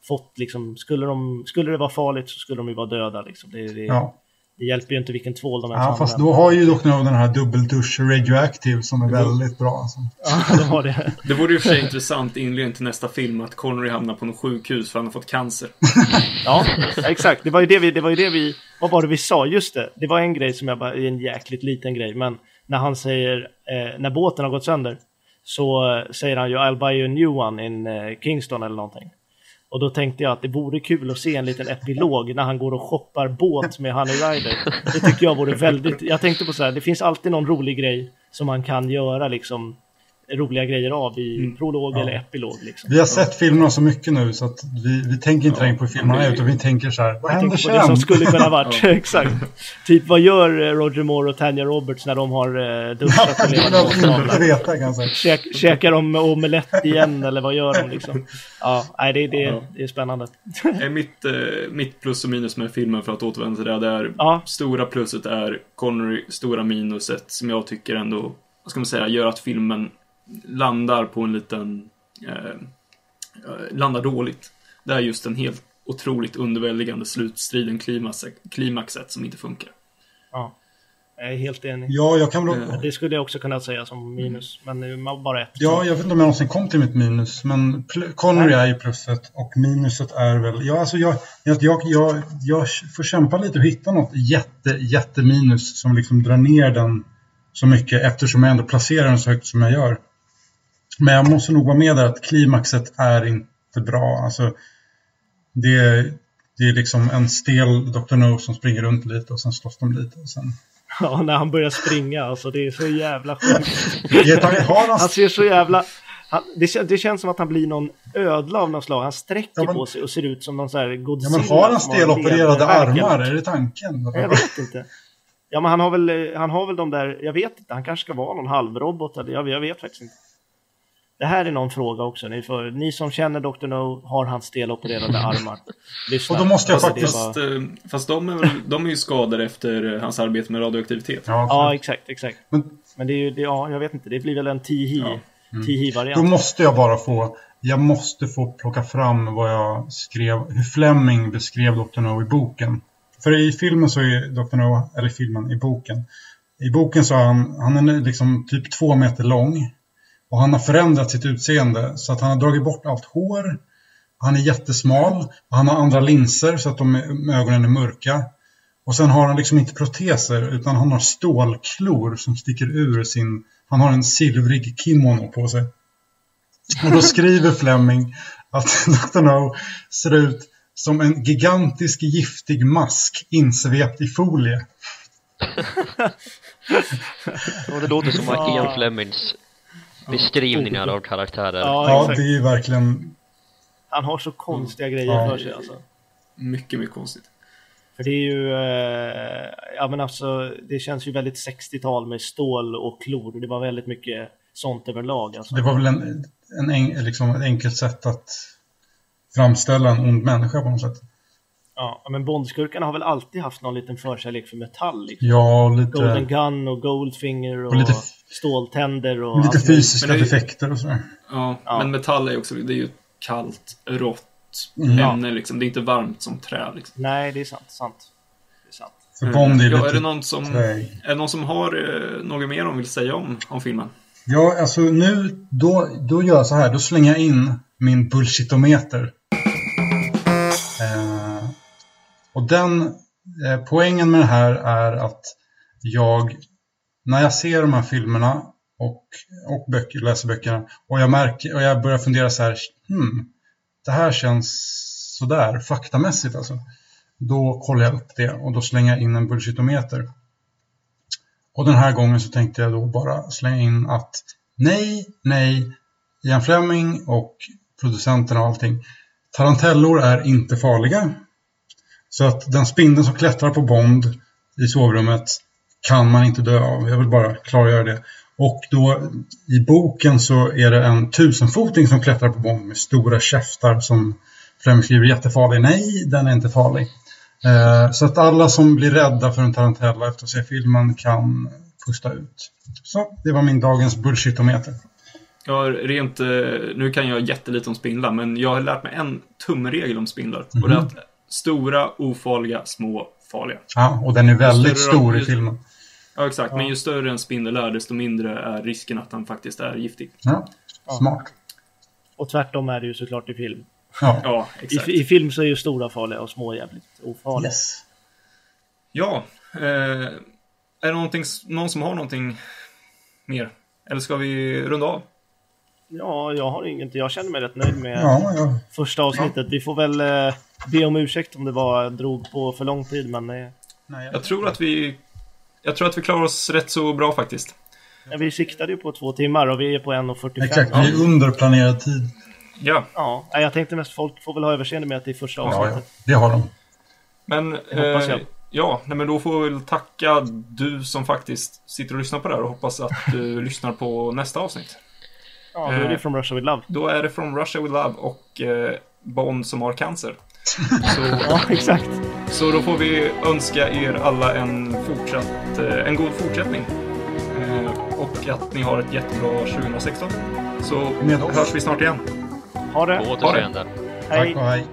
fått liksom, skulle, de, skulle det vara farligt så skulle de ju vara döda liksom. Det, det, Ja. Det hjälper ju inte vilken tvål de ens Ja, fast då har ju Dr. No den här dubbeldusch radioactive som är väldigt bra. Alltså. Ja, [LAUGHS] de har det. Det vore ju för sig intressant i inledningen till nästa film att Connery hamnar på något sjukhus för han har fått cancer. [LAUGHS] Ja, exakt. Det var ju det vi, det var ju det vi, vad var det vi sa? Just det, det var en grej som jag bara, en jäkligt liten grej, men när han säger, eh, när båten har gått sönder, så säger han ju I'll buy you a new one in eh, Kingston eller någonting. Och då tänkte jag att det vore kul att se en liten epilog när han går och shoppar båt med Honey Rider. Det tycker jag vore väldigt, jag tänkte på så här, det finns alltid någon rolig grej som man kan göra liksom roliga grejer av i prolog Ja. eller epilog liksom. Vi har sett filmerna så mycket nu så att vi, vi tänker inte Ja, längre på filmerna det är- utan vi tänker så här, vad Jag händer på det sen? som skulle kunna varit. [LAUGHS] [LAUGHS] Exakt. Typ vad gör eh, Roger Moore och Tanya Roberts när de har eh, duschat och jag säga. Käk, käkar de omelett igen eller vad gör de liksom? Ja, nej, det, det, Ja. det är spännande. [LAUGHS] Mitt, eh, mitt plus och minus med filmen, för att återvända till det, det är Ja. stora pluset är Connery, stora minuset som jag tycker ändå, vad ska man säga, gör att filmen landar på en liten, eh, eh, landar dåligt. Det är just den helt otroligt underväldigande slutstriden, klimaxet, klimaxet som inte funkar. Ja. Jag är helt enig. Ja, jag kan väl... Eh. Det skulle jag också kunna säga som minus, men det är bara ett. Ja, jag vet inte om jag någonsin kom till mitt minus, men pl- Connery är ju plusset och minuset är väl... Ja, alltså jag, jag, jag, jag, jag får kämpa lite och hitta något jätte, jätteminus som liksom drar ner den så mycket eftersom jag ändå placerar den så högt som jag gör. Men jag måste nog vara med där att klimaxet är inte bra. Alltså, det, det är liksom en stel Dr. No som springer runt lite och sen slåss de lite. Och sen... [LAUGHS] Ja, när han börjar springa, alltså det är så jävla sjukt. Han- ser så jävla... Han, det, det känns som att han blir någon ödla av något slag. Han sträcker Ja, men- på sig och ser ut som någon sån här Ja, Godzilla. men har han stelopererade armar? Är det tanken? Jag vet inte. Ja, men han har väl, han har väl de där, jag vet inte, han kanske ska vara någon halvrobot eller jag, jag vet faktiskt inte. Det här är någon fråga också. Ni, får, ni som känner Dr. No, har han stelopererade armar? Lyssna. [LAUGHS] Och då måste jag Alltså, faktiskt- var- Fast, eh, fast de, är väl, de är ju skadade efter eh, hans arbete med radioaktivitet. Ja, Ja, exakt, exakt. Men- Men det är ju, det, ja, jag vet inte, det blir väl en Tihi, Ja. Då Tihi-variant. måste jag bara få, jag måste få plocka fram vad jag skrev, hur Fleming beskrev Dr. No i boken. För i filmen så är Dr. No, eller i filmen, i boken. I boken så är han, han är liksom typ två meter lång. Och han har förändrat sitt utseende så att han har dragit bort allt hår. Han är jättesmal. Och han har andra linser så att de ögonen är mörka. Och sen har han liksom inte proteser utan han har stålklor som sticker ur sin... Han har en silvrig kimono på sig. Och då skriver Fleming att [LAUGHS] Dr. No ser ut som en gigantisk giftig mask insvept i folie. [LAUGHS] Och det låter som. Ian Flemings beskrivningar av karaktärer. Ja, Ja, det är ju verkligen... Han har så konstiga grejer Ja. för sig alltså. Mycket, mycket konstigt. För det är ju, eh, ja men alltså, det känns ju väldigt 60-tal med stål och klor. Det var väldigt mycket sånt överlag alltså. Det var väl en, en, en, liksom ett enkelt sätt att framställa en ond människa på något sätt. Ja, men Bondskurkarna har väl alltid haft någon liten förkärlek för metall liksom. Ja, och Golden lite, Gun och Goldfinger och, Och lite- ståltänder och lite fysiska det- defekter och sådär. Ja, Ja. men metall är ju också, det är ju kallt, rått Mm. ämne liksom. Det är inte varmt som trä liksom. Nej, det är sant. sant. Det är sant. För Bond är ja, lite är det någon som, är det någon som har eh, något mer de vill säga om, om filmen? Ja, alltså nu, då, då gör jag så här, då slänger jag in min bullshitometer. Och den, eh, poängen med det här är att jag, när jag ser de här filmerna och, och böcker, läser böckerna och jag märker, och jag börjar fundera så här, hmm, det här känns sådär, faktamässigt alltså. Då kollar jag upp det och då slänger jag in en bullshitometer. Och den här gången så tänkte jag då bara slänga in att nej, nej, Ian Fleming och producenterna och allting. Tarantellor är inte farliga. Så att den spindeln som klättrar på Bond i sovrummet kan man inte dö av. Jag vill bara klargöra det. Och då i boken så är det en tusenfoting som klättrar på Bond med stora käftar som Fleming skriver jättefarlig. Nej, den är inte farlig. Eh, så att alla som blir rädda för en Tarantella efter att se filmen kan pusta ut. Så, det var min dagens bullshitometer. Ja, rent, eh, nu kan jag jättelite om spindlar, men jag har lärt mig en tumregel om spindlar. Och det är att stora, ofarliga, små, farliga. Ja, och den är väldigt stor i filmen. Ja, exakt. Men ju större en spindel är, desto mindre är risken att den faktiskt är giftig. Ja, smart. Och tvärtom är det ju såklart i film. Ja, Ja, I, exakt. I film så är ju stora farliga och små jävligt ofarliga. yes. Ja, eh, är det någonting, någon som har någonting mer? Eller ska vi runda av? Ja, jag har inget. Jag känner mig rätt nöjd med Ja, ja. första avsnittet. Vi får väl eh, be om ursäkt om det var drog på för lång tid, men eh, Nej, Jag tror att vi jag tror att vi klarar oss rätt så bra faktiskt. vi siktade ju på två timmar och vi är på 1.45. Exakt, vi är under planerad tid. Ja, Ja, nej, jag tänkte mest folk får väl ha överseende med att det är första Ja, ja. avsnittet. Det har de. men... hoppas jag. Eh, ja, nej, men då får vi väl tacka du som faktiskt sitter och lyssnar på det här och hoppas att du [LAUGHS] lyssnar på nästa avsnitt. Ja, då är det från Russia with Love. Då är det från Russia with Love och eh, Bond som har cancer. Så, [LAUGHS] Ja, exakt. så då får vi önska er alla en fortsatt, eh, en god fortsättning. Eh, och att ni har ett jättebra 2016. Så Med hörs vi snart igen. Ha det. På återseende. Hej. Tack och hej.